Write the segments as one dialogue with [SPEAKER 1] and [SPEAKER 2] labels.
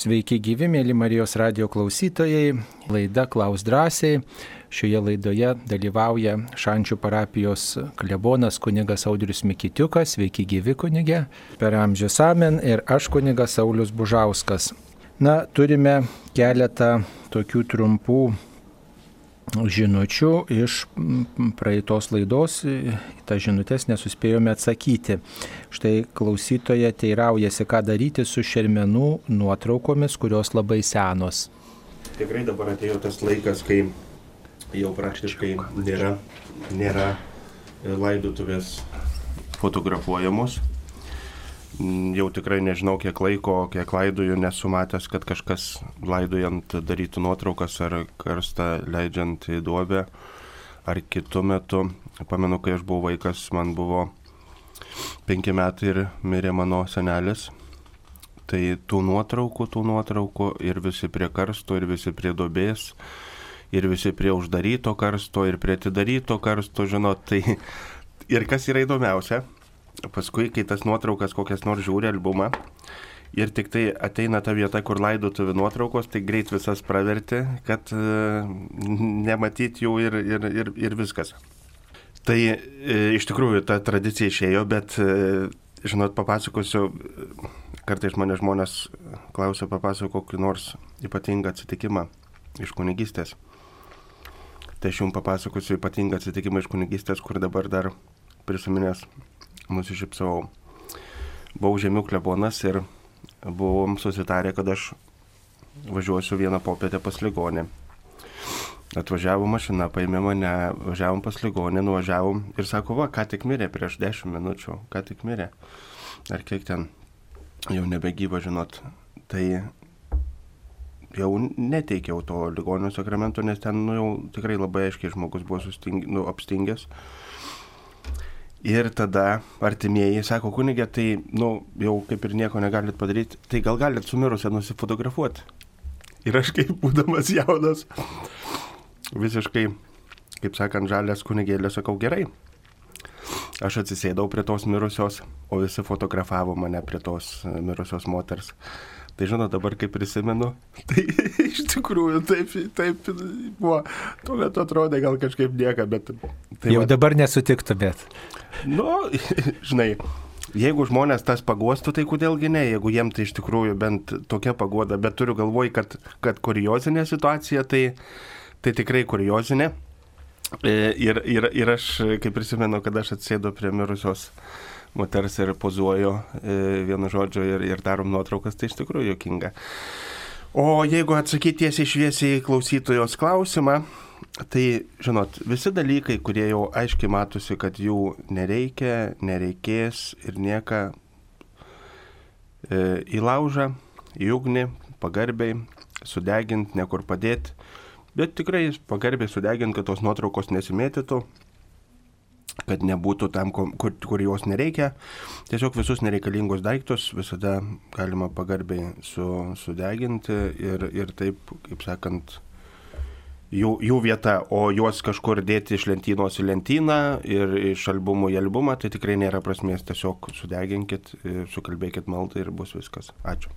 [SPEAKER 1] Sveiki gyvi, mėly Marijos radio klausytojai. Laida Klaus drąsiai. Šioje laidoje dalyvauja Šančių parapijos klebonas kunigas Audrius Mikitiukas. Sveiki gyvi kunigė. Per amžius amen ir aš kunigas Saulis Bužauskas. Na, turime keletą tokių trumpų žinučių iš praeitos laidos, tą žinutės nesuspėjome atsakyti. Štai klausytoje teiraujasi, ką daryti su šermenų nuotraukomis, kurios labai senos.
[SPEAKER 2] Tikrai dabar atėjo tas laikas, kai jau praktiškai nėra, nėra laidutuvės fotografuojamos jau tikrai nežinau, kiek laiko, kiek laidoju, nesu matęs, kad kažkas laidojant darytų nuotraukas ar karstą leidžiant į duobę ar kitų metų. Pamenu, kai aš buvau vaikas, man buvo penki metai ir mirė mano senelis. Tai tų nuotraukų, tų nuotraukų ir visi prie karsto, ir visi prie duobės, ir visi prie uždaryto karsto, ir prie atidaryto karsto, žinot, tai ir kas yra įdomiausia, paskui, kai tas nuotraukas kokias nors žiūri albumą ir tik tai ateina ta vieta, kur laidotuvių nuotraukos, tai greit visas praverti, kad e, nematyt jų ir, ir, ir, ir viskas. Tai e, iš tikrųjų ta tradicija išėjo, bet, e, žinot, papasakosiu, kartais mane žmonės klausia, papasakok kokį nors ypatingą atsitikimą iš kunigystės. Tai aš jums papasakosiu ypatingą atsitikimą iš kunigystės, kur dabar dar prisiminęs nusišypsavau. Buvau žemių klebonas ir buvom susitarę, kad aš važiuosiu vieną popietę pas ligonį. Atvažiavo mašina, paėmė mane, važiavom pas ligonį, nuvažiavom ir sako, va, ką tik mirė prieš 10 minučių, ką tik mirė. Ar kiek ten jau nebegyva, žinot. Tai jau neteikiau to ligonio sakramento, nes ten nu, jau tikrai labai aiškiai žmogus buvo susting, nu, apstingęs. Ir tada artimieji sako, kunigė, tai, nu, jau kaip ir nieko negalit padaryti, tai gal galit sumirusią nusifotografuoti. Ir aš kaip būdamas jaunas, visiškai, kaip sakant, žalės kunigėlė, sakau, gerai. Aš atsisėdau prie tos mirusios, o visi fotografavo mane prie tos mirusios moters. Tai žinot, dabar kaip prisimenu, tai iš tikrųjų taip, taip buvo. Tuo metu atrodė gal kažkaip nieka, bet... Tai
[SPEAKER 1] Jau va, dabar nesutiktumėt.
[SPEAKER 2] Nu, žinai, jeigu žmonės tas paguostų, tai kodėlgi ne, jeigu jiem tai iš tikrųjų bent tokia pagoda, bet turiu galvoj, kad, kad kuriozinė situacija, tai, tai tikrai kuriozinė. E, ir, ir, ir aš, kaip prisimenu, kad aš atsėdu prie mirusios moters ir pozuoju e, vienu žodžiu ir, ir darom nuotraukas, tai iš tikrųjų jokinga. O jeigu atsakyti tiesiai šviesiai klausytojos klausimą, tai, žinot, visi dalykai, kurie jau aiškiai matosi, kad jų nereikia, nereikės ir nieka e, į laužą, į ugnį, pagarbiai, sudeginti, nekur padėti, bet tikrai pagarbiai sudeginti, kad tos nuotraukos nesimėtytų, kad nebūtų tam, kur, kur jos nereikia. Tiesiog visus nereikalingus daiktus visada galima pagarbiai su, sudeginti ir, ir taip, kaip sakant, jų, jų vieta, o juos kažkur dėti iš lentynos į lentyną ir iš albumų į albumą, tai tikrai nėra prasmės, tiesiog sudeginkit, sukalbėkit maldą ir bus viskas. Ačiū.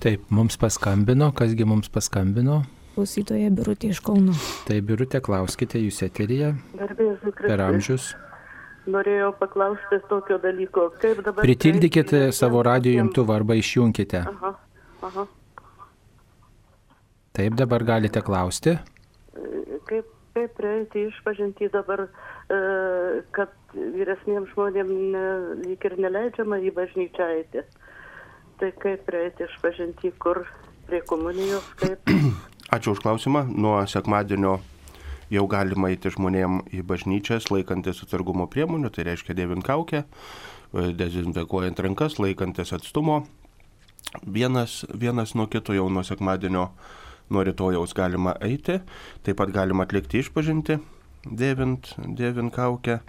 [SPEAKER 1] Taip, mums paskambino, kasgi mums paskambino?
[SPEAKER 3] Klausytoja Birutė iš Kauno.
[SPEAKER 1] Tai Birutė, klauskite jūs eteryje. Per amžius.
[SPEAKER 4] Norėjau paklausti tokio dalyko, kaip dabar.
[SPEAKER 1] Pritildykite savo radio imtuvą arba išjungkite. Aha, aha. Taip, dabar galite klausti.
[SPEAKER 4] Kaip, kaip prieiti išpažinti dabar, e, kad vyresniems žmonėms lyg ir neleidžiama į bažnyčią eiti. Tai kaip prieiti išpažinti, kur prie komunijos, kaip.
[SPEAKER 2] Ačiū už klausimą. Nuo sekmadienio jau galima eiti žmonėm į bažnyčias, laikantis atsargumo priemonių, tai reiškia dėvint kaukę, dezinfekuojant rankas, laikantis atstumo. Vienas, vienas nuo kito jau nuo sekmadienio, nuo rytojaus galima eiti, taip pat galima atlikti išpažinti, dėvint, dėvint kaukę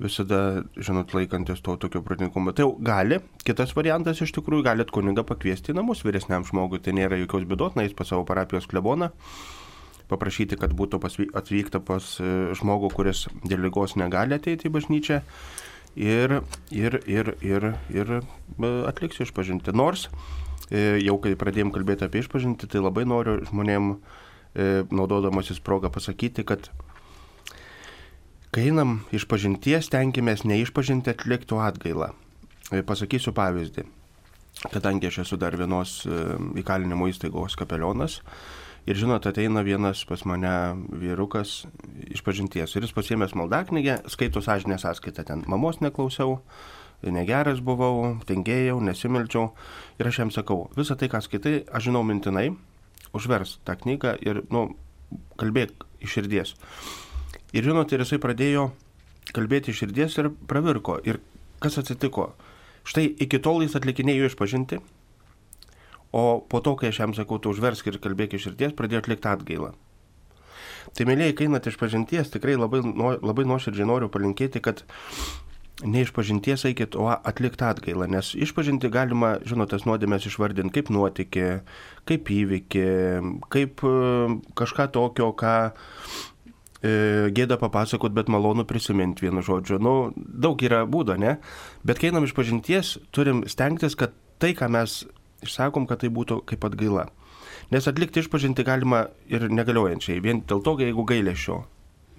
[SPEAKER 2] visada, žinot, laikantis to tokio protingumo. Tai jau gali. Kitas variantas iš tikrųjų galit kunigą pakviesti į namus vyresniam žmogui, tai nėra jokios bėdos, na jis pas savo parapijos kleboną, paprašyti, kad būtų atvykta pas e, žmogų, kuris dėl lygos negali ateiti į bažnyčią ir, ir, ir, ir, ir e, atliks išpažinti. Nors e, jau kai pradėjom kalbėti apie išpažinti, tai labai noriu žmonėm, naudodamasis progą pasakyti, kad kai einam iš pažinties, tenkimės ne išpažinti atliktų atgailą. E, pasakysiu pavyzdį. Kadangi aš esu dar vienos įkalinimo įstaigos kapelionas, Ir žinot, ateina vienas pas mane vyrukas iš pažinties ir jis pasiemęs maldaknygę, skaito sąžinę sąskaitą ten. Mamos neklausiau, negeras buvau, tingėjau, nesimilčiau. Ir aš jam sakau, visą tai, ką skaitai, aš žinau mintinai, užvers tą knygą ir, nu, kalbėk iš širdies. Ir žinot, ir jisai pradėjo kalbėti iš širdies ir pravirko. Ir kas atsitiko? Štai iki tol jis atlikinėjo išpažinti, o po to, kai aš jam sakau, tu užversk ir kalbėk iš širdies, pradėjo atlikti atgailą. Tai, mėlyje, kai einat iš pažinties, tikrai labai, labai nuoširdžiai noriu palinkėti, kad ne iš pažinties eikit, o atlikti atgailą, nes išpažinti galima, žinot, tas nuodėmės išvardinti kaip nuotikį, kaip įvykį, kaip e, kažką tokio, ką gėda papasakot, bet malonu prisiminti vienu žodžiu. Nu, daug yra būdo, ne? Bet kai einam iš pažinties, turim stengtis, kad tai, ką mes išsakom, kad tai būtų kaip atgaila. Nes atlikti išpažinti galima ir negaliojančiai, vien dėl to, jeigu gailėšio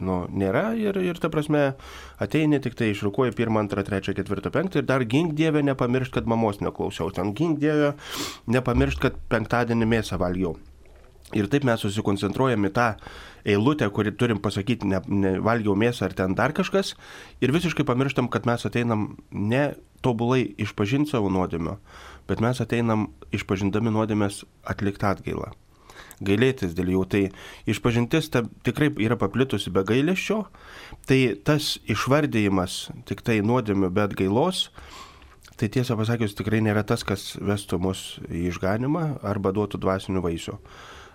[SPEAKER 2] nu, nėra ir, ir ta prasme ateini tik tai išrukuoji pirmą, antrą, trečią, ketvirtą, penktą ir dar gink Dievę nepamiršt, kad mamos neklausiau, ten gink Dievę nepamiršt, kad penktadienį mėsą valgiau. Ir taip mes susikoncentruojam į tą eilutę, kuri turim pasakyti, ne, ne valgiau mėsą ar ten dar kažkas, ir visiškai pamirštam, kad mes ateinam ne tobulai išpažinti savo nuodėmio, bet mes ateinam išpažindami nuodėmės atlikti atgailą gailėtis dėl jų. Tai išpažintis ta, tikrai yra paplitusi be gailėščio, tai tas išvardėjimas tik tai nuodėmių, bet gailos, tai tiesą pasakius tikrai nėra tas, kas vestų mus į išganimą arba duotų dvasinių vaisių.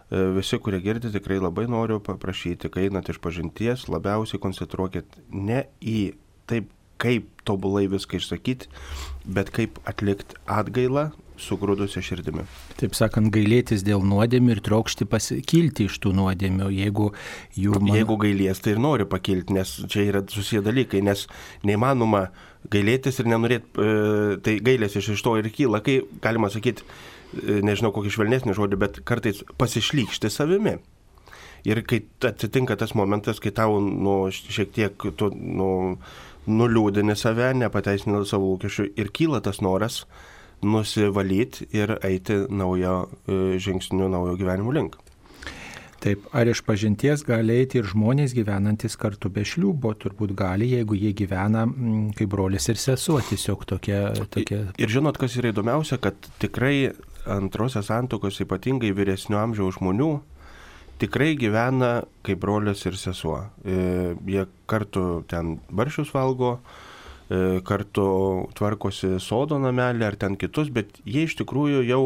[SPEAKER 2] E, visi, kurie girdi, tikrai labai noriu paprašyti, kai einat iš pažinties, labiausiai koncentruokit ne į taip, kaip tobulai viską išsakyti, bet kaip atlikti atgailą sugrūdusią širdimi.
[SPEAKER 1] Taip sakant, gailėtis dėl nuodėmių ir trokšti pasikilti iš tų nuodėmių, jeigu jų...
[SPEAKER 2] Man... Jeigu gailies, tai ir nori pakilti, nes čia yra susiję dalykai, nes neįmanoma gailėtis ir nenorėti, e, tai gailės iš to ir kyla, kai galima sakyti, nežinau kokį švelnesnį žodį, bet kartais pasišlykšti savimi. Ir kai atsitinka tas momentas, kai tau nu, šiek tiek tu nu, nuliūdini save, nepateisini savo lūkesčių ir kyla tas noras nusivalyti ir eiti naujo e, žingsniu, naujo gyvenimo link.
[SPEAKER 1] Taip, ar iš pažinties gali eiti ir žmonės gyvenantis kartu be šliūbo, turbūt gali, jeigu jie gyvena mm, kaip brolis ir sesuo, tiesiog tokia. tokia...
[SPEAKER 2] Ir žinot, kas yra įdomiausia, kad tikrai antrosios santokos, ypatingai vyresnio amžiaus žmonių, tikrai gyvena kaip brolis ir sesuo. E, jie kartu ten baršius valgo, E, kartu tvarkosi sodo namelį ar ten kitus, bet jie iš tikrųjų jau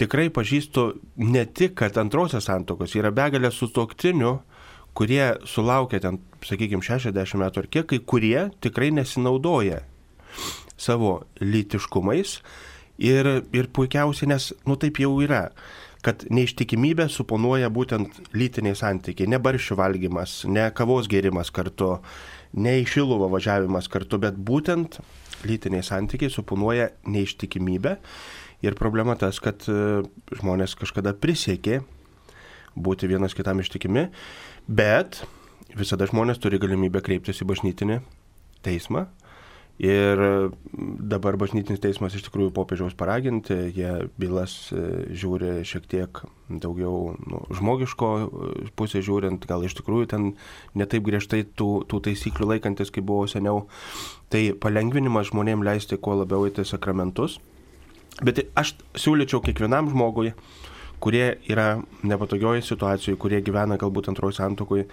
[SPEAKER 2] tikrai pažįstu ne tik, kad antrosios santokos yra begalė sutoktinių, kurie sulaukia ten, sakykime, 60 metų ar kiek, kai kurie tikrai nesinaudoja savo lytiškumais ir, ir puikiausiai, nes, nu taip jau yra kad neištikimybę suponuoja būtent lytiniai santykiai, ne baršių valgymas, ne kavos gėrimas kartu, ne į šiluvą važiavimas kartu, bet būtent lytiniai santykiai suponuoja neištikimybę. Ir problema tas, kad e, žmonės kažkada prisiekė būti vienas kitam ištikimi, bet visada žmonės turi galimybę kreiptis į bažnytinį teismą Ir dabar bažnytinis teismas iš tikrųjų popiežiaus paraginti, jie bylas e, žiūri šiek tiek daugiau nu, žmogiško e, pusė žiūrint, gal iš tikrųjų ten netaip griežtai tų, tų taisyklių laikantis, kaip buvo seniau. Tai palengvinimas žmonėms leisti kuo labiau įti sakramentus. Bet aš siūlyčiau kiekvienam žmogui, kurie yra nepatogioje situacijoje, kurie gyvena galbūt antroji santokui,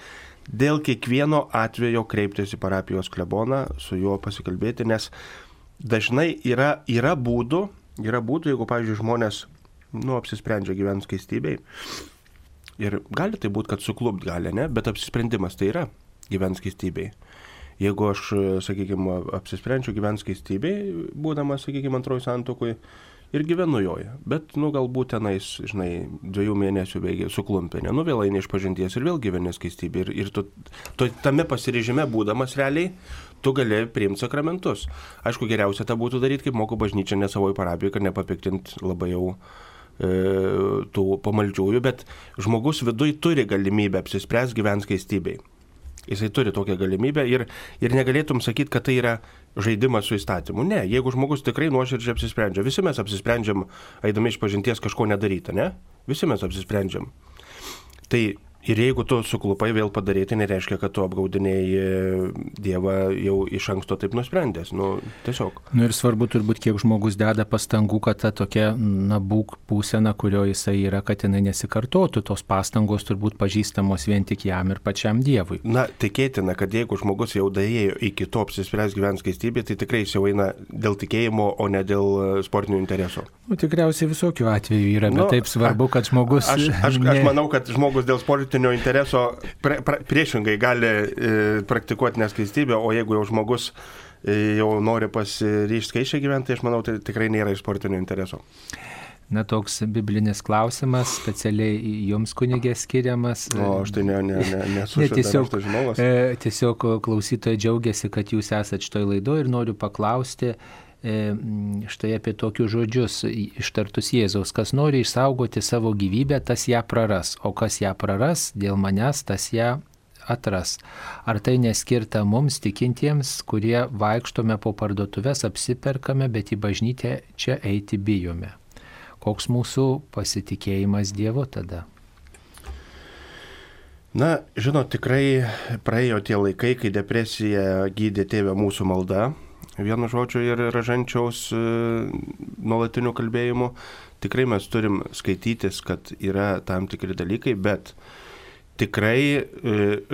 [SPEAKER 2] dėl kiekvieno atvejo kreiptis į parapijos kleboną, su juo pasikalbėti, nes dažnai yra, yra būdų, yra būdų, jeigu, pavyzdžiui, žmonės, nu, apsisprendžia gyventi skaistybei. Ir gali tai būti, kad suklupt gali, ne, bet apsisprendimas tai yra gyventi skaistybei. Jeigu aš, sakykime, apsisprendžiu gyventi skaistybei, būdamas, sakykime, antroji santokui, ir gyvenu joje. Bet, nu, galbūt tenais, žinai, dviejų mėnesių veikia suklumpinė, nu, vėl eini iš pažinties ir vėl gyveni skaistybė. Ir, ir tu, tu tame pasirežime būdamas realiai, tu gali priimti sakramentus. Aišku, geriausia tą būtų daryti, kaip moko bažnyčia ne savoji parapija, kad nepapiktint labai jau e, tų pamaldžiųjų, bet žmogus viduj turi galimybę apsispręs gyventi skaistybei. Jisai turi tokią galimybę ir, ir negalėtum sakyti, kad tai yra žaidimas su įstatymu. Ne, jeigu žmogus tikrai nuoširdžiai apsisprendžia, visi mes apsisprendžiam, eidami iš pažinties kažko nedaryti, ne? Visi mes apsisprendžiam. Tai Ir jeigu tu suklupai vėl padaryti, tai nereiškia, kad tu apgaudinėjai Dievą jau iš anksto taip nusprendęs. Nu, tiesiog.
[SPEAKER 1] Nu ir svarbu turbūt, kiek žmogus deda pastangų, kad ta tokia, na, būk būsena, kurio jisai yra, kad jinai nesikartotų. Tos pastangos turbūt pažįstamos vien tik jam ir pačiam Dievui.
[SPEAKER 2] Na, tikėtina, kad jeigu žmogus jau daėjo iki to apsispręs gyventi skaistybė, tai tikrai jis jau eina dėl tikėjimo, o ne dėl e, sportinių interesų.
[SPEAKER 1] Nu, tikriausiai visokių atvejų yra, bet nu, taip svarbu, kad žmogus...
[SPEAKER 2] Aš, aš, ne... aš manau, kad žmogus dėl sportinių politinio intereso pre, pra, priešingai gali e, praktikuoti neskaistybę, o jeigu jau žmogus e, jau nori pasiryšti skaičiai gyventi, tai aš manau, tai tikrai nėra iš sportinio intereso.
[SPEAKER 1] Na, toks biblinis klausimas, specialiai jums kunigė skiriamas.
[SPEAKER 2] O, aš tai ne, ne, ne, nesu
[SPEAKER 1] ne, tiesiog, žinovas. E, tiesiog klausytojai džiaugiasi, kad jūs esate šitoj laidoje ir noriu paklausti, štai apie tokius žodžius ištartus Jėzaus, kas nori išsaugoti savo gyvybę, tas ją praras, o kas ją praras dėl manęs, tas ją atras. Ar tai neskirta mums tikintiems, kurie vaikštome po parduotuvės, apsiperkame, bet į bažnytę čia eiti bijome? Koks mūsų pasitikėjimas Dievu tada?
[SPEAKER 2] Na, žinot, tikrai praėjo tie laikai, kai depresija gydė tėvę mūsų malda, vienu žodžiu ir ražančiaus e, nuolatiniu kalbėjimu. Tikrai mes turim skaitytis, kad yra tam tikri dalykai, bet tikrai e,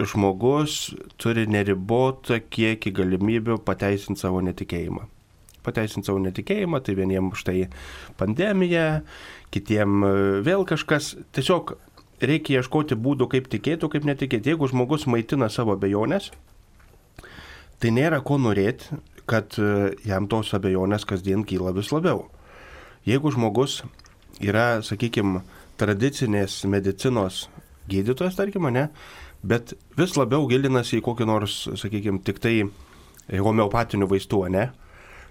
[SPEAKER 2] žmogus turi neribotą kiekį galimybių pateisinti savo netikėjimą. Pateisinti savo netikėjimą, tai vieniems štai pandemija, kitiems e, vėl kažkas. Tiesiog reikia ieškoti būdų, kaip tikėti, kaip netikėti. Jeigu žmogus maitina savo bejonės, tai nėra ko norėti kad e, jam tos abejonės kasdien kyla vis labiau. Jeigu žmogus yra, sakykime, tradicinės medicinos gydytojas, tarkime, ne, bet vis labiau gilinasi į kokį nors, sakykime, tik tai homeopatinių vaistų, ne,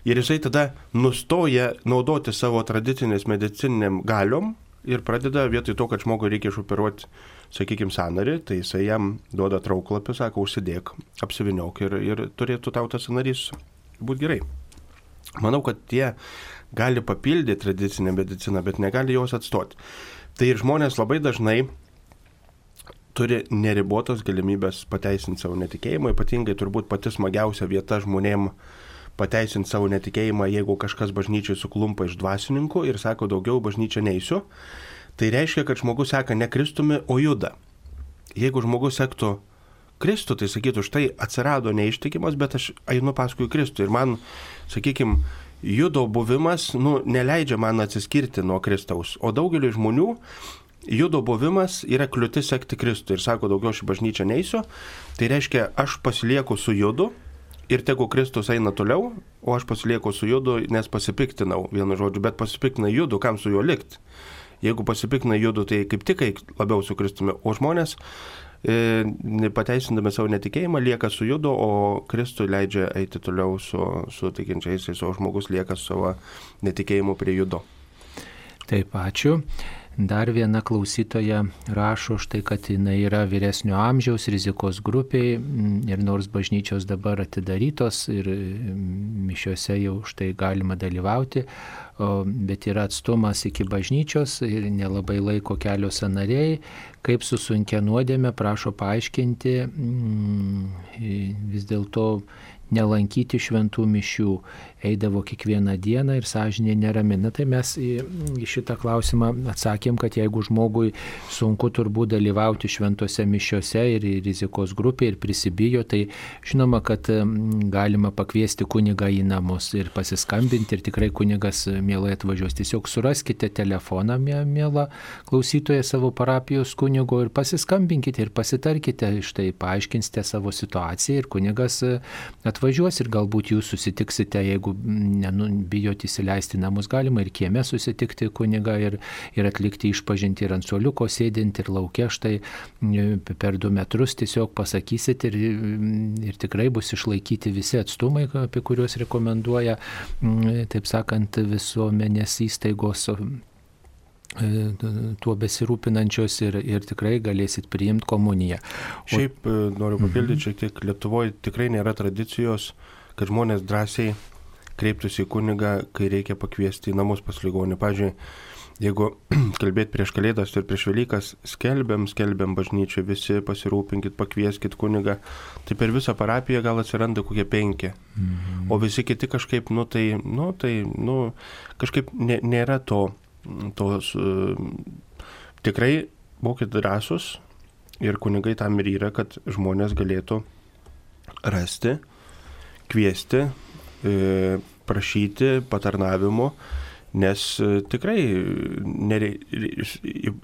[SPEAKER 2] ir jisai tada nustoja naudoti savo tradicinės medicininiam galiom ir pradeda vietoj to, kad žmogui reikia išoperuoti, sakykime, sanarį, tai jisai jam duoda trauklapį, sako, užsidėk, apsiviniok ir, ir turėtų tau tas sanarys būti gerai. Manau, kad tie gali papildyti tradicinę mediciną, bet negali jos atstoti. Tai ir žmonės labai dažnai turi neribotas galimybės pateisinti savo netikėjimą, ypatingai turbūt pati smagiausia vieta žmonėm pateisinti savo netikėjimą, jeigu kažkas bažnyčiai suklumpa iš dvasininkų ir sako, daugiau bažnyčia neįsiu, tai reiškia, kad žmogus seka ne Kristumi, o juda. Jeigu žmogus sektų Kristų, tai sakytų, štai atsirado neištikimas, bet aš einu paskui Kristų. Ir man, sakykime, judo buvimas, nu, neleidžia man atsiskirti nuo Kristaus. O daugeliu žmonių judo buvimas yra kliūtis sekti Kristų. Ir sako, daugiau aš į bažnyčią neįsiu. Tai reiškia, aš pasilieku su judu. Ir tegu Kristus eina toliau, o aš pasilieku su judu, nes pasipiktinau, vienu žodžiu, bet pasipiktina judu, kam su juo likti. Jeigu pasipiktina judu, tai kaip tik labiau su Kristumi, o žmonės pateisindami savo netikėjimą, lieka su judu, o Kristų leidžia eiti toliau su, su tikinčiaisiais, o žmogus lieka su savo netikėjimu prie judo.
[SPEAKER 1] Taip, ačiū. Dar viena klausytoja rašo štai, kad jinai yra vyresnio amžiaus rizikos grupiai ir nors bažnyčios dabar atidarytos ir mišiuose jau štai galima dalyvauti, bet yra atstumas iki bažnyčios ir nelabai laiko kelio sanariai, kaip su sunkia nuodėme prašo paaiškinti vis dėlto nelankyti šventų mišių, eidavo kiekvieną dieną ir sąžinė neramina. Tai mes į, šitą klausimą atsakėm, kad jeigu žmogui sunku turbūt dalyvauti šventose mišiuose ir rizikos grupė ir prisibijo, tai žinoma, kad galima pakviesti kunigą į namus ir pasiskambinti ir tikrai kunigas mielai atvažiuos. Tiesiog suraskite telefoną, mėla klausytoje savo parapijos kunigo ir pasiskambinkite ir pasitarkite, štai paaiškinsite savo situaciją ir kunigas atvažiuos ir galbūt jūs susitiksite, jeigu nenu, bijot įsileisti namus, galima ir kieme susitikti kuniga ir, ir atlikti išpažinti ir ant soliuko sėdinti ir laukia štai per du metrus tiesiog pasakysit ir, ir tikrai bus išlaikyti visi atstumai, apie kuriuos rekomenduoja, taip sakant, visuomenės įstaigos E, tuo besirūpinančios ir, ir tikrai galėsit priimti komuniją.
[SPEAKER 2] O... Šiaip e, noriu papildyti šiek tiek, Lietuvoje tikrai nėra tradicijos, kad žmonės drąsiai kreiptųsi į kunigą, kai reikia pakviesti į namus pas ligonį. Pavyzdžiui, jeigu kalbėti prieš Kalėdas ir prieš Velykas, skelbiam, skelbiam bažnyčią, visi pasirūpinkit, pakvieskit kunigą, tai per visą parapiją gal atsiranda kokie penki. Mhm. O visi kiti kažkaip, nu tai, nu tai, nu, kažkaip nė, nėra to tos tikrai būkite drąsus ir kunigai tam ir yra, kad žmonės galėtų rasti, kviesti, prašyti patarnavimo, nes e, tikrai nerei,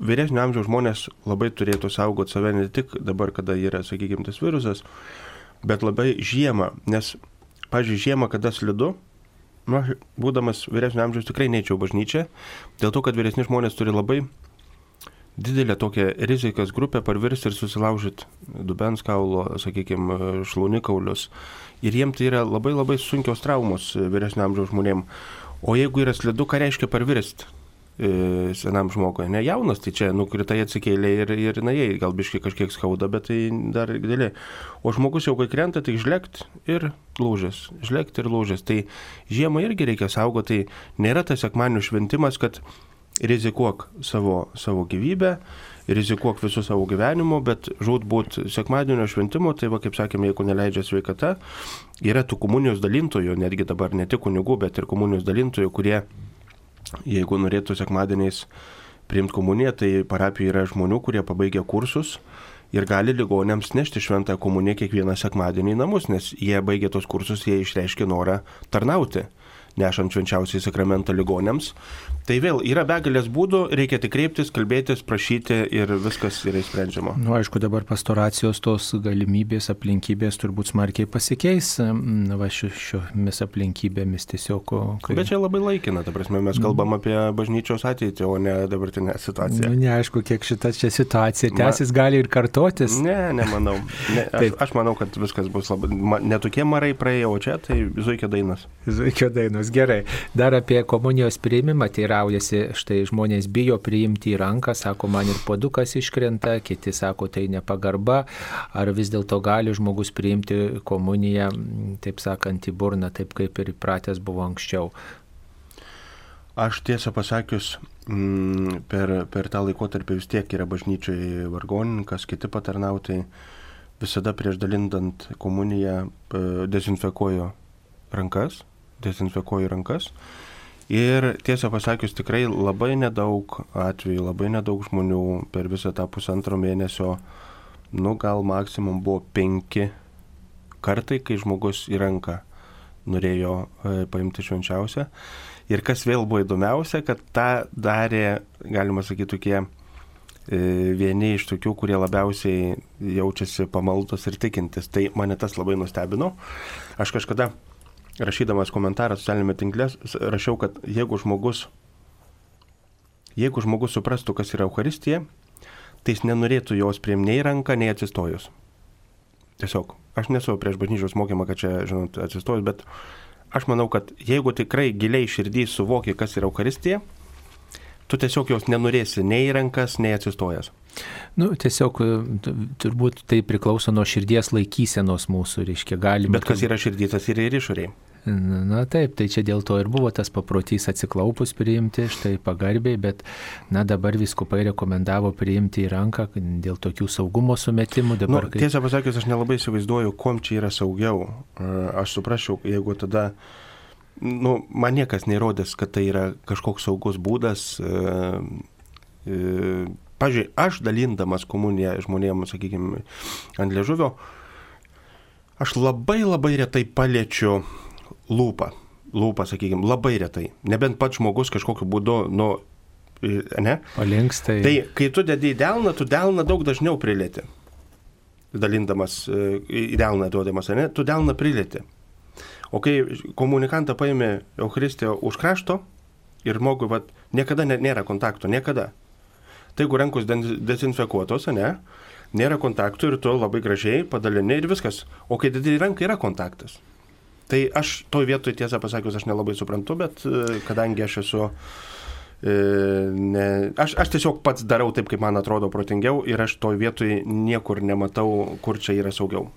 [SPEAKER 2] vyresnio amžiaus žmonės labai turėtų saugoti save ne tik dabar, kada yra, sakykime, tas virusas, bet labai žiemą, nes, pažiūrėjau, žiemą, kada slidu, nu, būdamas vyresnio amžiaus tikrai neičiau bažnyčią, dėl to, kad vyresni žmonės turi labai didelę tokią rizikas grupę parvirsti ir susilaužyti dubens kaulo, sakykime, šlaunikaulius. Ir jiem tai yra labai labai sunkios traumos vyresnio amžiaus žmonėm. O jeigu yra slidu, ką reiškia parvirsti? E, senam žmogui. Ne jaunas, tai čia nukritai atsikėlė ir, ir naėjai, gal biškai kažkiek skauda, bet tai dar didelė. O žmogus jau kai krenta, tai žlegt ir lūžęs. Žlegt ir lūžęs. Tai žiemą irgi reikia saugoti, nėra tas sekmanių šventimas, kad rizikuok savo, savo gyvybę, rizikuok visų savo gyvenimu, bet žūtbūt sekmadienio šventimo, tai va, kaip sakėme, jeigu neleidžia sveikata, yra tų komunijos dalintojų, netgi dabar ne tik kunigų, bet ir komunijos dalintojų, kurie Jeigu norėtų sekmadieniais priimti komuniją, tai parapijoje yra žmonių, kurie pabaigia kursus ir gali ligonėms nešti šventą komuniją kiekvieną sekmadienį į namus, nes jie baigė tos kursus, jie išreiškė norą tarnauti nešant švenčiausiai sakramentą ligonėms. Tai vėl yra begalės būdų, reikia tik kreiptis, kalbėtis, prašyti ir viskas yra įsprendžiama.
[SPEAKER 1] Na, nu, aišku, dabar pastoracijos tos galimybės, aplinkybės turbūt smarkiai pasikeis, va šiomis aplinkybėmis tiesiog.
[SPEAKER 2] Kai... Bet čia labai laikina, ta prasme, mes kalbam apie bažnyčios ateitį, o ne dabartinę situaciją.
[SPEAKER 1] Nu, neaišku, kiek šita čia situacija tęsis, Ma... gali ir kartotis.
[SPEAKER 2] Ne, nemanau. Ne, aš, aš manau, kad viskas bus labai, netokie marai praėjo, o čia tai zuikio dainas.
[SPEAKER 1] Zuikio dainas komunijos. Gerai. Dar apie komunijos priimimą teiraujasi, štai žmonės bijo priimti į ranką, sako, man ir podukas iškrenta, kiti sako, tai nepagarba, ar vis dėlto gali žmogus priimti komuniją, taip sakant, į burną, taip kaip ir įpratęs buvo anksčiau.
[SPEAKER 2] Aš tiesą pasakius, mm, per, per tą laikotarpį vis tiek yra bažnyčiai vargonininkas, kiti patarnautai, visada prieš dalindant komuniją e, dezinfekuoju rankas, dezinfekuoju rankas. Ir tiesą pasakius, tikrai labai nedaug atvejų, labai nedaug žmonių per visą tą pusantro mėnesio, nu gal maksimum buvo penki kartai, kai žmogus į ranką norėjo e, paimti švenčiausią. Ir kas vėl buvo įdomiausia, kad tą darė, galima sakyti, tokie e, vieni iš tokių, kurie labiausiai jaučiasi pamaldus ir tikintis. Tai mane tas labai nustebino. Aš kažkada rašydamas komentarą socialinėme tinkle, rašiau, kad jeigu žmogus, jeigu žmogus suprastų, kas yra Euharistija, tai jis nenorėtų jos priimti nei ranką, nei atsistojus. Tiesiog, aš nesu prieš bažnyčios mokymą, kad čia, žinot, atsistojus, bet aš manau, kad jeigu tikrai giliai širdį suvoki, kas yra Euharistija, tu tiesiog jos nenorėsi nei rankas, nei atsistojęs.
[SPEAKER 1] Nu, tiesiog turbūt tai priklauso nuo širdies laikysenos mūsų, reiškia, galime.
[SPEAKER 2] Bet kas yra širdys, tas yra ir išoriai.
[SPEAKER 1] Na taip, tai čia dėl to ir buvo tas paprotys atsiklaupus priimti, štai pagarbiai, bet na dabar viskupai rekomendavo priimti į ranką dėl tokių saugumo sumetimų. Dabar,
[SPEAKER 2] nu, tiesą pasakius, aš nelabai įsivaizduoju, kom čia yra saugiau. Aš suprasčiau, jeigu tada nu, man niekas neįrodės, kad tai yra kažkoks saugus būdas. E, e, Pavyzdžiui, aš dalindamas komuniją žmonėms, sakykime, ant ležuvio, aš labai labai retai paliečiu lūpą. Lūpą, sakykime, labai retai. Nebent pats žmogus kažkokiu būdu, nu, ne?
[SPEAKER 1] Palinkstai.
[SPEAKER 2] Tai kai tu dedi į delną, tu delną daug dažniau prilieti. Dalindamas į delną duodamas, ne? Tu delną prilieti. O kai komunikantą paėmė Eucharistiją už krašto ir žmogui, vat, niekada nėra kontakto, niekada. Tai jeigu rankos dezinfekuotos, ne, nėra kontaktų ir tu labai gražiai padalini ir viskas. O kai didį ranką yra kontaktas. Tai aš toj vietoj tiesą pasakius, aš nelabai suprantu, bet e, kadangi aš esu... e, Ne, aš, aš tiesiog pats darau taip, kaip man atrodo protingiau ir aš toj vietoj niekur nematau, kur čia yra saugiau.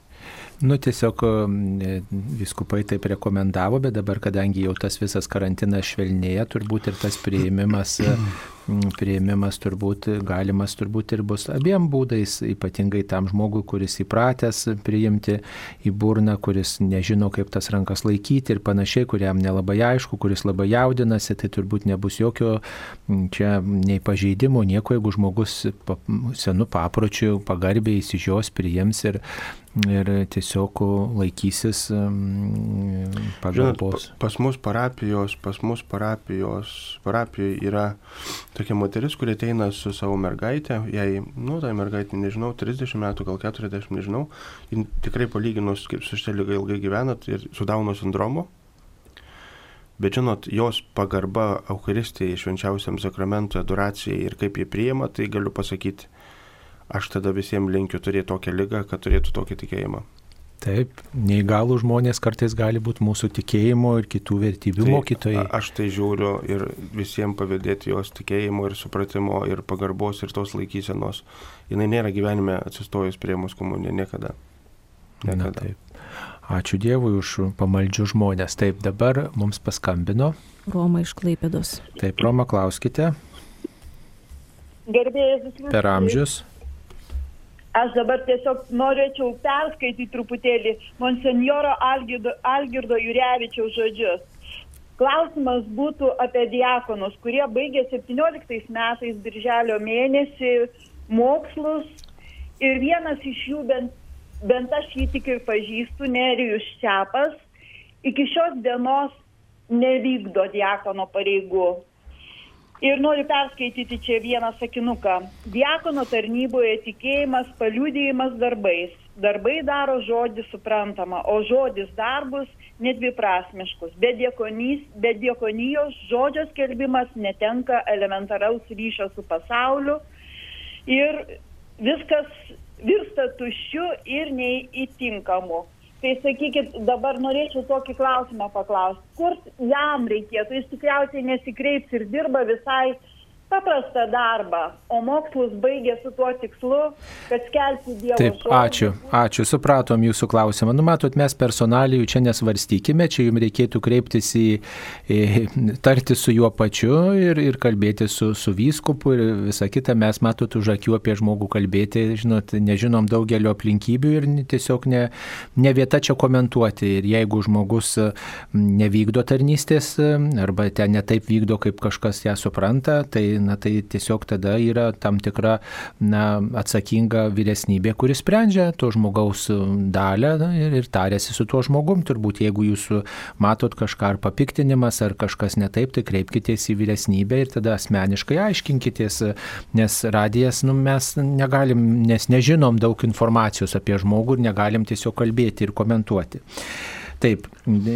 [SPEAKER 1] Nu, tiesiog e, viskupai taip rekomendavo, bet dabar, kadangi jau tas visas karantinas švelnėja, turbūt ir tas prieimimas, e, prieimimas turbūt galimas turbūt ir bus abiem būdais, ypatingai tam žmogui, kuris įpratęs priimti į burną, kuris nežino, kaip tas rankas laikyti ir panašiai, kuriam nelabai aišku, kuris labai jaudinasi, tai turbūt nebus jokio m, čia nei pažeidimo, nieko, jeigu žmogus pa- senų papročių pagarbiai įsižios, priims ir ir tiesiog laikysis mm,
[SPEAKER 2] Žinot,
[SPEAKER 1] pagalbos.
[SPEAKER 2] pa- pas mus parapijos, pas mus parapijos, parapijoje yra tokia moteris, kuri ateina su savo mergaitė, jai, nu, tai mergaitė, nežinau, 30 metų, gal 40, nežinau, ji tikrai palyginus, kaip su šitą lygą ilgai gyvenat ir su Dauno sindromu. Bet žinot, jos pagarba Euharistijai, švenčiausiam sakramentui, adoracijai ir kaip jie priima, tai galiu pasakyti, aš tada visiems linkiu turėti tokią lygą, kad turėtų tokį tikėjimą.
[SPEAKER 1] Taip, neįgalų žmonės kartais gali būti mūsų tikėjimo ir kitų vertybių mokytojai.
[SPEAKER 2] a- Aš tai žiūriu ir visiems pavydėti jos tikėjimo ir supratimo ir pagarbos ir tos laikysenos. Jis nėra gyvenime atsistojus prie mūsų komuniją niekada.
[SPEAKER 1] Na,
[SPEAKER 2] Niekada.
[SPEAKER 1] taip. Ačiū Dievui už pamaldžių žmonės. Taip, dabar mums paskambino.
[SPEAKER 3] Roma iš Klaipėdos.
[SPEAKER 1] Taip, Roma, klauskite
[SPEAKER 5] Gerbėjas Kristus.
[SPEAKER 1] per amžius.
[SPEAKER 5] Aš dabar tiesiog norėčiau perskaityti truputėlį Monsenjoro Algirdo, Algirdo Jurevičiaus žodžius. Klausimas būtų apie diakonus, kurie baigė 17 metais birželio mėnesį mokslus ir vienas iš jų, bent, bent aš jį tik ir pažįstu, Nerijus Čiapas, iki šios dienos nevykdo diakono pareigų. Ir noriu perskaityti čia vieną sakinuką. Diakono tarnyboje tikėjimas, paliūdėjimas darbais. Darbai daro žodį suprantamą, o žodis darbus nedviprasmiškus. Be, diekonys, be diekonijos žodžio skelbimas netenka elementaraus ryšio su pasauliu ir viskas virsta tuščiu ir neįtinkamu. Tai sakykit, dabar norėčiau tokį klausimą paklausti. Kur jam reikėtų? Jis tikriausiai nesikreips ir dirba visai paprastą darbą, o mokslus baigė su tuo tikslu, kad skelbti Dievo
[SPEAKER 1] Taip,
[SPEAKER 5] žodį.
[SPEAKER 1] ačiū, ačiū, supratom jūsų klausimą. Nu, matot, mes personalijų čia nesvarstykime, čia jums reikėtų kreiptis į, į tarti su juo pačiu ir, ir kalbėti su, su vyskupu ir visą kitą. Mes, matot, už akių apie žmogų kalbėti, žinot, nežinom daugelio aplinkybių ir tiesiog ne, ne vieta čia komentuoti. Ir jeigu žmogus nevykdo tarnystės arba ten netaip vykdo, kaip kažkas ją supranta, tai, na, tai tiesiog tada yra tam tikra na, atsakinga vyresnybė, kuris sprendžia to žmogaus dalę na, ir, ir tarėsi su tuo žmogum. Turbūt jeigu jūs matot kažką ar papiktinimas, ar kažkas netaip, tai kreipkitės į vyresnybę ir tada asmeniškai aiškinkitės, nes radijas, nu, mes negalim, nes nežinom daug informacijos apie žmogų ir negalim tiesiog kalbėti ir komentuoti. Taip,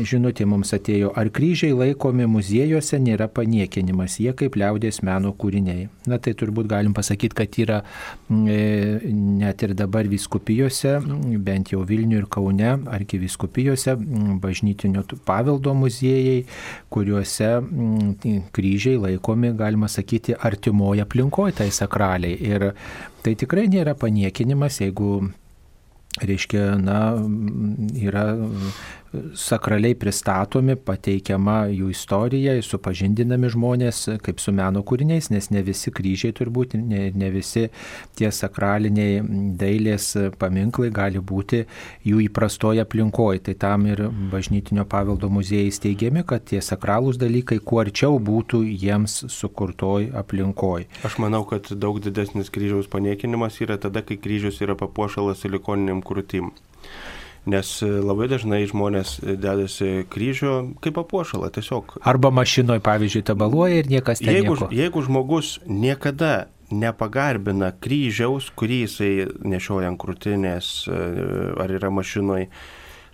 [SPEAKER 1] žinutė mums atėjo, ar kryžiai laikomi muziejuose nėra paniekinimas, jie kaip liaudės meno kūriniai. Na tai turbūt galim pasakyti, kad yra mm, e, net ir dabar viskupijose, bent jau Vilnių ir Kaune, argi viskupijose, mm, bažnytinio paveldo muziejai, kuriuose mm, kryžiai laikomi, galima sakyti, artimoje aplinkoje tai sakraliai. Ir tai tikrai nėra paniekinimas, jeigu reiškia, na, yra sakraliai pristatomi, pateikiama jų istorija, supažindinami žmonės kaip su meno kūriniais, nes ne visi kryžiai turbūt, ne, ne visi tie sakraliniai dailės paminklai gali būti jų įprastoje aplinkoje. Tai tam ir bažnytinio paveldo muziejai steigiami, kad tie sakralūs dalykai kuo arčiau būtų jiems sukurtoj aplinkoje.
[SPEAKER 2] Aš manau, kad daug didesnis kryžiaus paniekinimas yra tada, kai kryžius yra papuošalas silikoniniam krūtim. Nes e, labai dažnai žmonės e, dedasi kryžių kaip papuošalą tiesiog.
[SPEAKER 1] Arba mašinoje, pavyzdžiui, tabaluoja ir niekas
[SPEAKER 2] Jeigu,
[SPEAKER 1] nieko.
[SPEAKER 2] jeigu žmogus niekada nepagarbina kryžiaus, kurį jisai nešioja ant krūtinės e, ar yra mašinoje,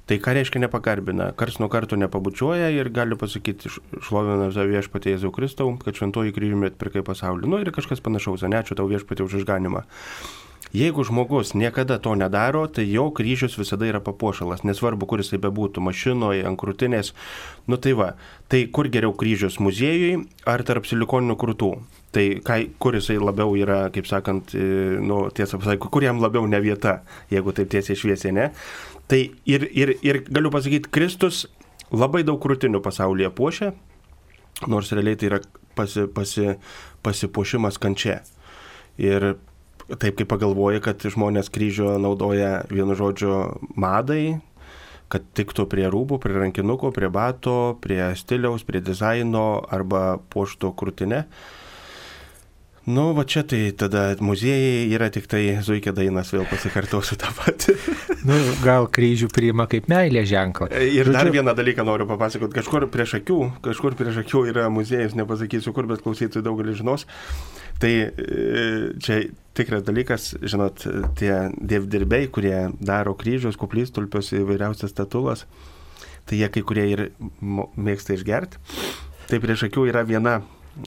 [SPEAKER 2] Tai ką reiškia nepagarbina? Kars nuo karto nepabučiuoja ir gali pasakyti šlovina za viešpatį Jėzau Kristau, kad šventoji kryžiumi atpirkai pasaulį. Nu ir kažkas panašaus, ačiū tau viešpatį už išganimą. Jeigu žmogus niekada to nedaro, tai jo kryžius visada yra papuošalas, nesvarbu, kur jisai bebūtų, mašinoje, ant krūtinės. Nu tai va, tai kur geriau kryžius muziejui ar tarp silikoninių krūtų? Tai kai, kur jisai labiau yra, kaip sakant, e, nu, tiesą pasakyti, kur jam labiau ne vieta, jeigu taip tiesiai šviesiai ne. Tai ir, ir, ir galiu pasakyti, Kristus labai daug krūtinių pasaulyje puošia, nors realiai tai yra pasi, pasi, pasipuošimas kančia. Ir taip kaip pagalvoji, kad žmonės kryžio naudoja vienu žodžiu madai, kad tiktų prie rūbų, prie rankinuko, prie bato, prie stiliaus, prie dizaino arba puošto krūtinę. Nu, va čia tai tada muziejai yra tik tai Zuikė dainas, vėl pasikartosiu tą patį.
[SPEAKER 1] nu, gal kryžių priima kaip meilė ženklą.
[SPEAKER 2] Ir Žodžiu... dar vieną dalyką noriu papasakoti. Kažkur prieš akių, kažkur prieš akių yra muziejus, nepasakysiu kur, bet klausytojai daugelis žinos. Tai e, čia tikras dalykas, žinot, tie dievdirbiai, kurie daro kryžius, kuplystulpius, įvairiausias statulas, tai jie kai kurie ir mėgsta išgerti. Tai prieš akių yra viena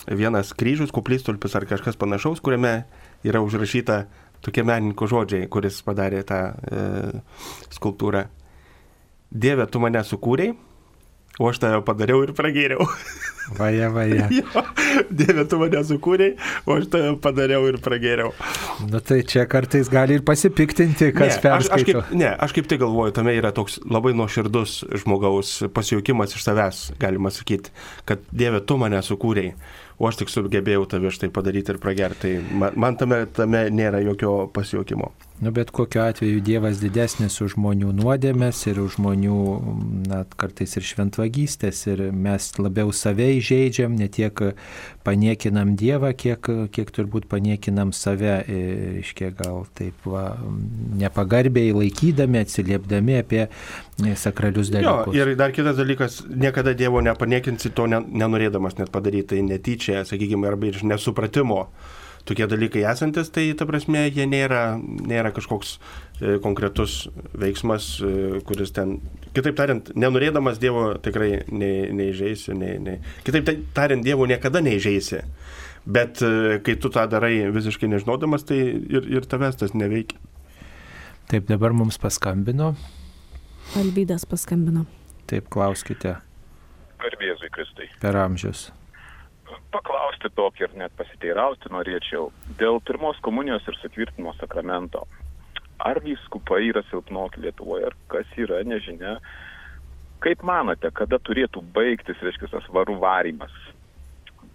[SPEAKER 2] vienas kryžius, kuplystulpis ar kažkas panašaus, kuriame yra užrašyta tokie menininko žodžiai, kuris padarė tą e, skulptūrą. Dieve, tu mane sukūrėjai, o aš tave padariau ir pragėriau.
[SPEAKER 1] Vaja, vaja.
[SPEAKER 2] jo, Dieve, tu mane sukūrėjai, o aš tave padariau ir pragėriau.
[SPEAKER 1] Nu tai čia kartais gali ir pasipiktinti, kas
[SPEAKER 2] kaip, ne, aš kaip tai galvoju, tame yra toks labai nuoširdus žmogaus pasijuokimas iš savęs, galima sakyti, kad Dieve, tu mane sukūrėjai, o aš tik sugebėjau tave štai padaryti ir pragerti. Man, man tame, tame nėra jokio pasijuokimo.
[SPEAKER 1] Nu, bet kokiu atveju Dievas didesnis už žmonių nuodėmės ir už žmonių, na, kartais ir šventvagystės. Ir mes labiau save įžeidžiam, ne tiek paniekinam Dievą, kiek, kiek turbūt paniekinam save. Iškiek gal taip va, nepagarbiai laikydami, atsiliepdami apie sakralius dalykus.
[SPEAKER 2] Jo, ir dar kitas dalykas, niekada Dievo nepaniekinsi to nenorėdamas net padaryti, tai netyčia, sakykime, arba iš nesupratimo tokie dalykai esantis, tai ta prasme jie nėra, nėra kažkoks e, konkretus veiksmas, e, kuris ten, kitaip tariant, nenorėdamas Dievo tikrai nei, neižeisi, nei, nei, kitaip tariant, Dievo niekada neižeisi. Bet e, kai tu tą darai visiškai nežinodamas, tai ir, ir tavęs tas neveikia.
[SPEAKER 1] Taip, dabar mums paskambino.
[SPEAKER 3] Alvydas paskambino.
[SPEAKER 1] Taip, klauskite.
[SPEAKER 6] Garbėzui Kristai.
[SPEAKER 1] Per amžius
[SPEAKER 6] paklausti tokį ir net pasiteirauti norėčiau dėl pirmos komunijos ir sutvirtinimo sakramento. Ar vyskupai yra silpnoki Lietuvoje, ar kas yra, nežinia. Kaip manote, kada turėtų baigtis, reiškia, tas varų varymas?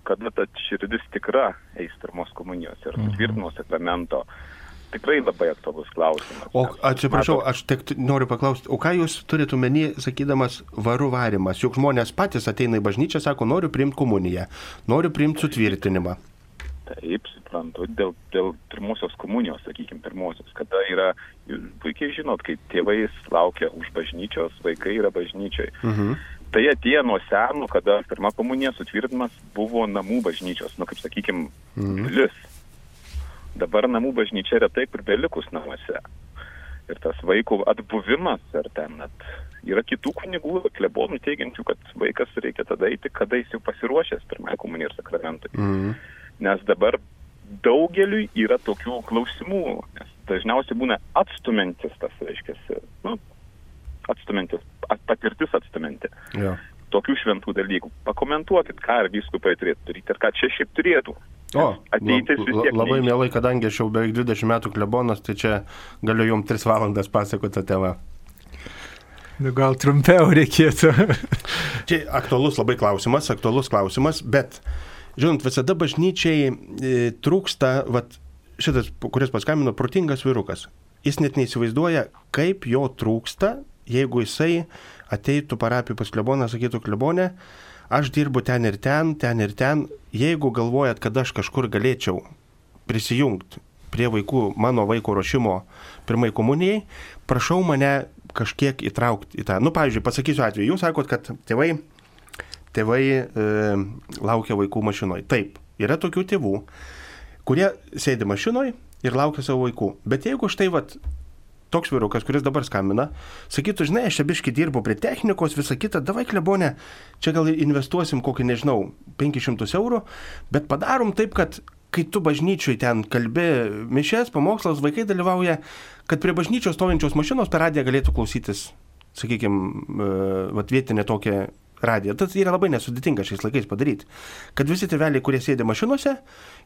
[SPEAKER 6] Kada ta širdis tikra eis pirmos komunijos ir mhm. sutvirtinimo sakramento? Mhm tikrai labai aktualus klausimas.
[SPEAKER 2] O atsiprašau, aš tik noriu paklausti, o ką jūs turite omeny, sakydamas varų varimas? Juk žmonės patys ateina į bažnyčią, sako, noriu priimti komuniją, noriu priimti sutvirtinimą.
[SPEAKER 6] Taip, suprantu, dėl, dėl pirmosios komunijos, sakykime, pirmosios, kada yra, puikiai žinot, kai tėvai laukia už bažnyčios, vaikai yra bažnyčiai. Mhm. Tai atėjo nuo senų, kada pirma komunija sutvirtinimas buvo namų bažnyčios, nu kaip sakykime, mhm. pilis. Dabar namų bažnyčia yra taip ir belikus namuose. Ir tas vaikų atbuvimas, ar ten net yra kitų kunigų, klebonų teigiančių, kad vaikas reikia tada eiti, kada jis jau pasiruošęs pirmąją komuniją ir sakramentui. Mm. Nes dabar daugeliui yra tokių klausimų, nes dažniausiai būna atstumintis tas, reiškia, nu, atstumintis, patirtis atstuminti. Ja. Tokių šventų dalykų. Pakomentuokit, ką vyskupai turėtų daryti ir ką čia šiaip turėtų.
[SPEAKER 2] O, ateitis vis tiek. Labai mielai, kadangi aš jau beveik 20 metų klebonas, tai čia galiu jums 3 valandas pasakoti tą temą.
[SPEAKER 1] Nu, gal trumpiau reikėtų.
[SPEAKER 2] čia aktualus labai klausimas, aktualus klausimas, bet, žinot, visada bažnyčiai e, trūksta, vat, šitas, kuris paskambino, protingas virukas. Jis net neįsivaizduoja, kaip jo trūksta, jeigu jisai ateitų parapijų pas kleboną, sakytų klebonę, aš dirbu ten ir ten, ten ir ten, jeigu galvojat, kad aš kažkur galėčiau prisijungti prie vaikų, mano vaiko ruošimo pirmai komunijai, prašau mane kažkiek įtraukti į tą. Nu, pavyzdžiui, pasakysiu atveju, jūs sakot, kad tėvai, tėvai e, laukia vaikų mašinoje. Taip, yra tokių tėvų, kurie sėdi mašinoje ir laukia savo vaikų. Bet jeigu štai vat toks vyrukas, kuris dabar skambina, sakytų, žinai, aš čia biški dirbu prie technikos, visą kitą, davai klebonė, čia gal investuosim kokį, nežinau, 500 eurų, bet padarom taip, kad kai tu bažnyčiui ten kalbi mišės, pamokslas, vaikai dalyvauja, kad prie bažnyčios stovinčios mašinos per radiją galėtų klausytis, sakykime, vietinė tokia radiją. Tas yra labai nesudėtinga šiais laikais padaryti. Kad visi tėveliai, kurie sėdi mašinuose,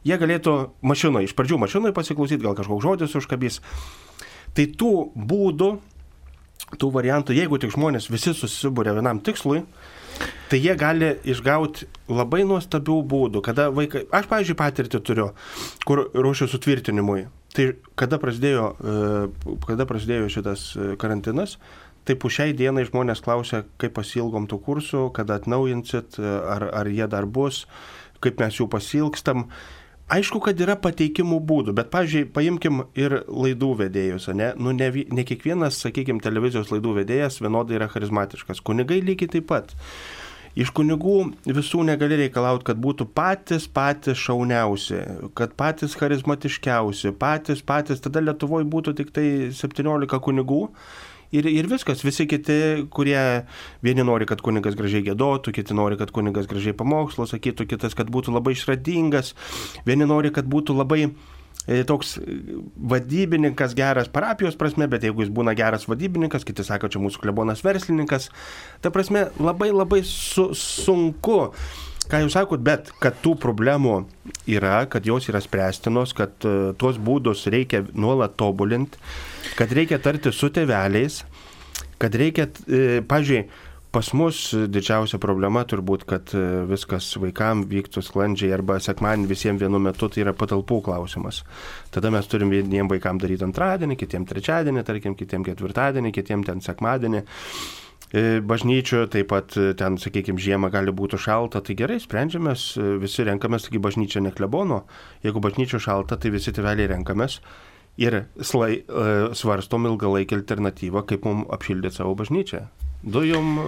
[SPEAKER 2] jie galėtų mašinoje, iš pradžių mašinoje pasiklausyti, gal kažkoks žodis užkabys. Tai tų būdų, tų variantų, jeigu tik žmonės visi susibūrė vienam tikslui, tai jie gali išgauti labai nuostabių būdų, kada vaikai, aš, pavyzdžiui, patirtį turiu, kur ruošiu sutvirtinimui. Tai kada prasidėjo, e, kada prasidėjo šitas e, karantinas, Taip, už šiai dienai žmonės klausia, kaip pasilgom tų kursų, kada atnaujinsit, ar, ar jie dar bus, kaip mes jų pasilgstam. Aišku, kad yra pateikimų būdų, bet, pavyzdžiui, paimkim ir laidų vedėjus, ne? Nu, ne, ne kiekvienas, sakykime, televizijos laidų vedėjas vienodai yra charizmatiškas. Kunigai lygiai taip pat. Iš kunigų visų negali reikalauti, kad būtų patys patys šauniausi, kad patys charizmatiškiausi, patys patys, tada Lietuvoje būtų tik tai 17 kunigų ir, ir viskas. Visi kiti, kurie vieni nori, kad kunigas gražiai gėdotų, kiti nori, kad kunigas gražiai pamokslo sakytų, kitas, kad būtų labai išradingas, vieni nori, kad būtų labai e, toks vadybininkas geras parapijos prasme, bet jeigu jis būna geras vadybininkas, kiti sako, čia mūsų klebonas verslininkas, ta prasme labai labai su, sunku. Ką jūs sakot, bet kad tų problemų yra, kad jos yra spręstinos, kad uh, tuos būdus reikia nuolat tobulinti, kad reikia tarti su teveliais, kad reikia, uh, pažiūrėjau, Pas mus didžiausia problema turbūt, kad e, viskas vaikams vyktų sklandžiai arba sekmanį visiems vienu metu, tai yra patalpų klausimas. Tada mes turim vieniem vaikams daryti antradienį, kitiem trečiadienį, tarkim, kitiem ketvirtadienį, kitiem ten sekmadienį. E, bažnyčioje, taip pat e, ten, sakykime, žiemą gali būti šalta, tai gerai, sprendžiamės, e, visi renkamės, taigi bažnyčia neklebono, jeigu bažnyčia šalta, tai visi tėveliai renkamės ir slai, svarstom ilgalaikį alternatyvą, kaip mums apšildyti savo bažnyčią. Dujom,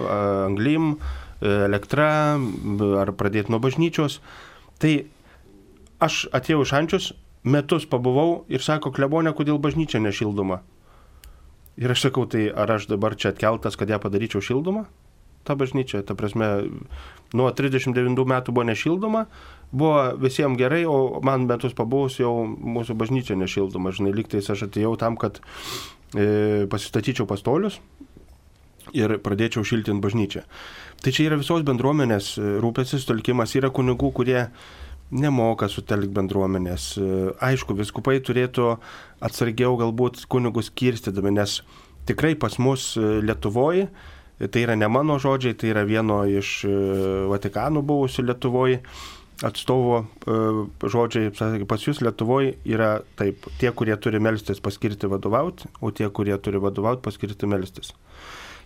[SPEAKER 2] anglim, elektra, ar pradėti nuo bažnyčios. Tai aš atėjau iš Ančius, metus pabuvau ir sako, klebonė, kodėl bažnyčia nešildoma. Ir aš sakau, tai ar aš dabar čia atkeltas, kad ją padaryčiau šildomą? Ta bažnyčia, ta prasme, nuo 39 metų buvo nešildoma, buvo visiems gerai, o man metus pabuvus jau mūsų bažnyčia nešildoma. Žinai, lygtais aš atėjau tam, kad e, pasistatyčiau pastolius ir pradėčiau šiltinti bažnyčią. Tai čia yra visos bendruomenės e, rūpėsis, tolkimas, yra kunigų, kurie nemoka sutelkti bendruomenės. Aišku, viskupai turėtų atsargiau galbūt kunigus kirstydami, nes tikrai pas mus Lietuvoje, tai yra ne mano žodžiai, tai yra vieno iš e, Vatikanų buvusių Lietuvoje atstovo e, žodžiai, pas jūs Lietuvoje yra taip, tie, kurie turi melstis paskirti vadovauti, o tie, kurie turi vadovauti paskirti melstis.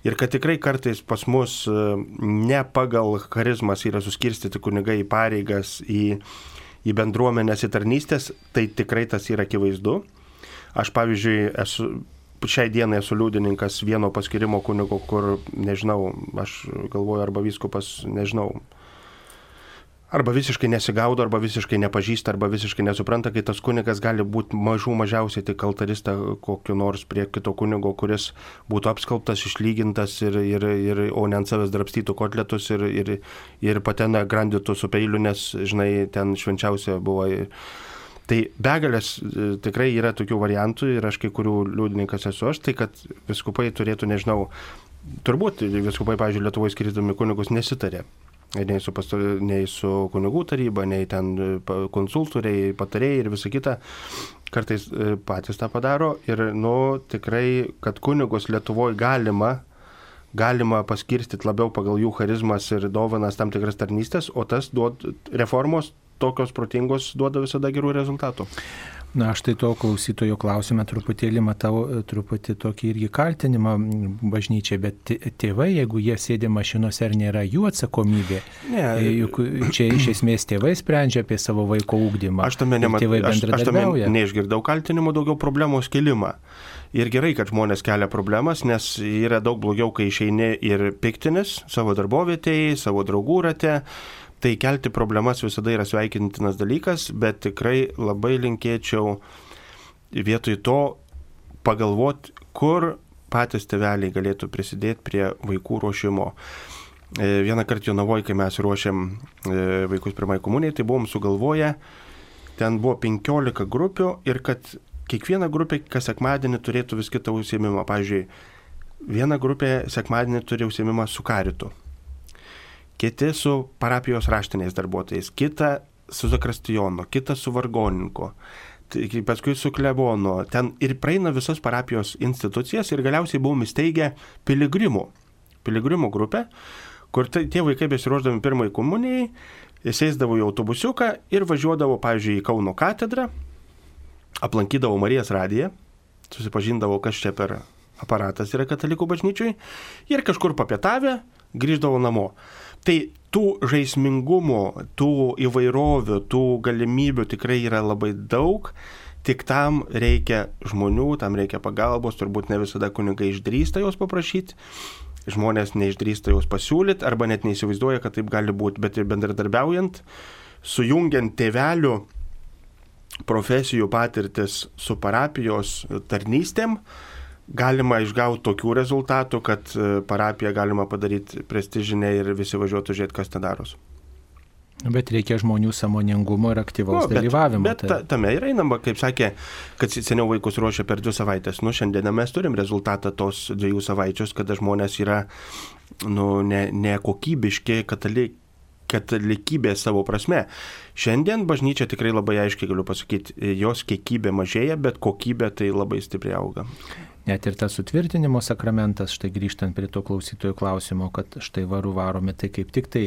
[SPEAKER 2] Ir kad tikrai kartais pas mus e, ne pagal charizmas yra suskirstyti kunigai į pareigas, į, į bendruomenės, į tarnystės, tai tikrai tas yra akivaizdu. Aš pavyzdžiui esu šiai dienai esu liudininkas vieno paskirimo kunigo, kur, nežinau, aš galvoju, arba viskupas, nežinau, arba visiškai nesigaudo, arba visiškai nepažįsta, arba visiškai nesupranta, kai tas kunigas gali būti mažų mažiausiai tik altarista kokiu nors prie kito kunigo, kuris būtų apskalbtas, išlygintas, ir, ir, ir, o ne ant savęs drapstytų kotletus ir, ir, ir pateną grandytų su peiliu, nes, žinai, ten švenčiausia buvo. Tai begalės e, tikrai yra tokių variantų ir aš kai kurių liudininkas esu aš, tai kad viskupai turėtų, nežinau, turbūt viskupai, pavyzdžiui, Lietuvoje skirdami kunigus nesitarė nei su, pasto, nei su kunigų taryba, nei ten e, konsultoriai, patarėjai ir visa kita. Kartais e, patys tą padaro ir, nu, tikrai, kad kunigus Lietuvoje galima galima paskirstyti labiau pagal jų charizmas ir dovanas tam tikras tarnystės, o tas duod, reformos tokios protingos duoda visada gerų rezultatų.
[SPEAKER 1] Na, aš tai to klausytojo klausime truputėlį matau truputį tokį irgi kaltinimą bažnyčiai, bet tėvai, jeigu jie sėdė mašinuose, ar nėra jų atsakomybė? Ne. Juk čia iš esmės tėvai sprendžia apie savo vaiko ūkdymą.
[SPEAKER 2] Aš tame nematau. Aš, aš tame neišgirdau kaltinimų, daugiau problemos kelimą. Ir gerai, kad žmonės kelia problemas, nes yra daug blogiau, kai išeini ir piktinis savo darbovietėje, savo draugų rate Tai kelti problemas visada yra sveikintinas dalykas, bet tikrai labai linkėčiau vietoj to pagalvoti, kur patys tėveliai galėtų prisidėti prie vaikų ruošimo. E, vieną kartą Jonavoje, kai mes ruošiam e, vaikus pirmai komunijai, tai buvom sugalvoję, ten buvo 15 grupių ir kad kiekviena grupė kas sekmadienį turėtų vis kitą užsiemimą. Pavyzdžiui, viena grupė sekmadienį turi užsiemimą su karitu, kiti su parapijos raštiniais darbuotojais, kita su zakrastijonu, kita su vargonininku paskui su klebonu, ten ir praeina visas parapijos institucijas ir galiausiai buvom įsteigę piligrimų, piligrimų grupę, kur tai, tie vaikai besiruoždami pirmai komunijai, sėsdavo į autobusiuką ir važiuodavo, pavyzdžiui, į Kauno katedrą, aplankydavo Marijos radiją, susipažindavo, kas čia per aparatas yra katalikų bažnyčiui ir kažkur papietavę grįždavo namo. Tai tų žaismingumų, tų įvairovių, tų galimybių tikrai yra labai daug. Tik tam reikia žmonių, tam reikia pagalbos, turbūt ne visada kunigai išdrįsta jos paprašyti, žmonės neišdrįsta jos pasiūlyti arba net neįsivaizduoja, kad taip gali būti, bet ir bendradarbiaujant, sujungiant tėvelių profesijų patirtis su parapijos tarnystėm, galima išgauti tokių rezultatų, kad e, parapiją galima padaryti prestižinę ir visi važiuotų žiūrėti, kas ten daros.
[SPEAKER 1] Bet reikia žmonių samoningumo ir aktyvaus nu, bet, dalyvavimo.
[SPEAKER 2] Bet tai. ta, tame yra einama, kaip sakė, kad seniau vaikus ruošia per dvi savaitės. Nu, šiandieną mes turim rezultatą tos dviejų savaičių, kada žmonės yra nu, ne, nekokybiški katalikai katalikybė savo prasme. Šiandien bažnyčia tikrai labai aiškiai galiu pasakyti, jos kiekybė mažėja, bet kokybė tai labai stipriai auga
[SPEAKER 1] net ir tas sutvirtinimo sakramentas, štai grįžtant prie to klausytojų klausimo, kad štai varu varomi, tai kaip tik tai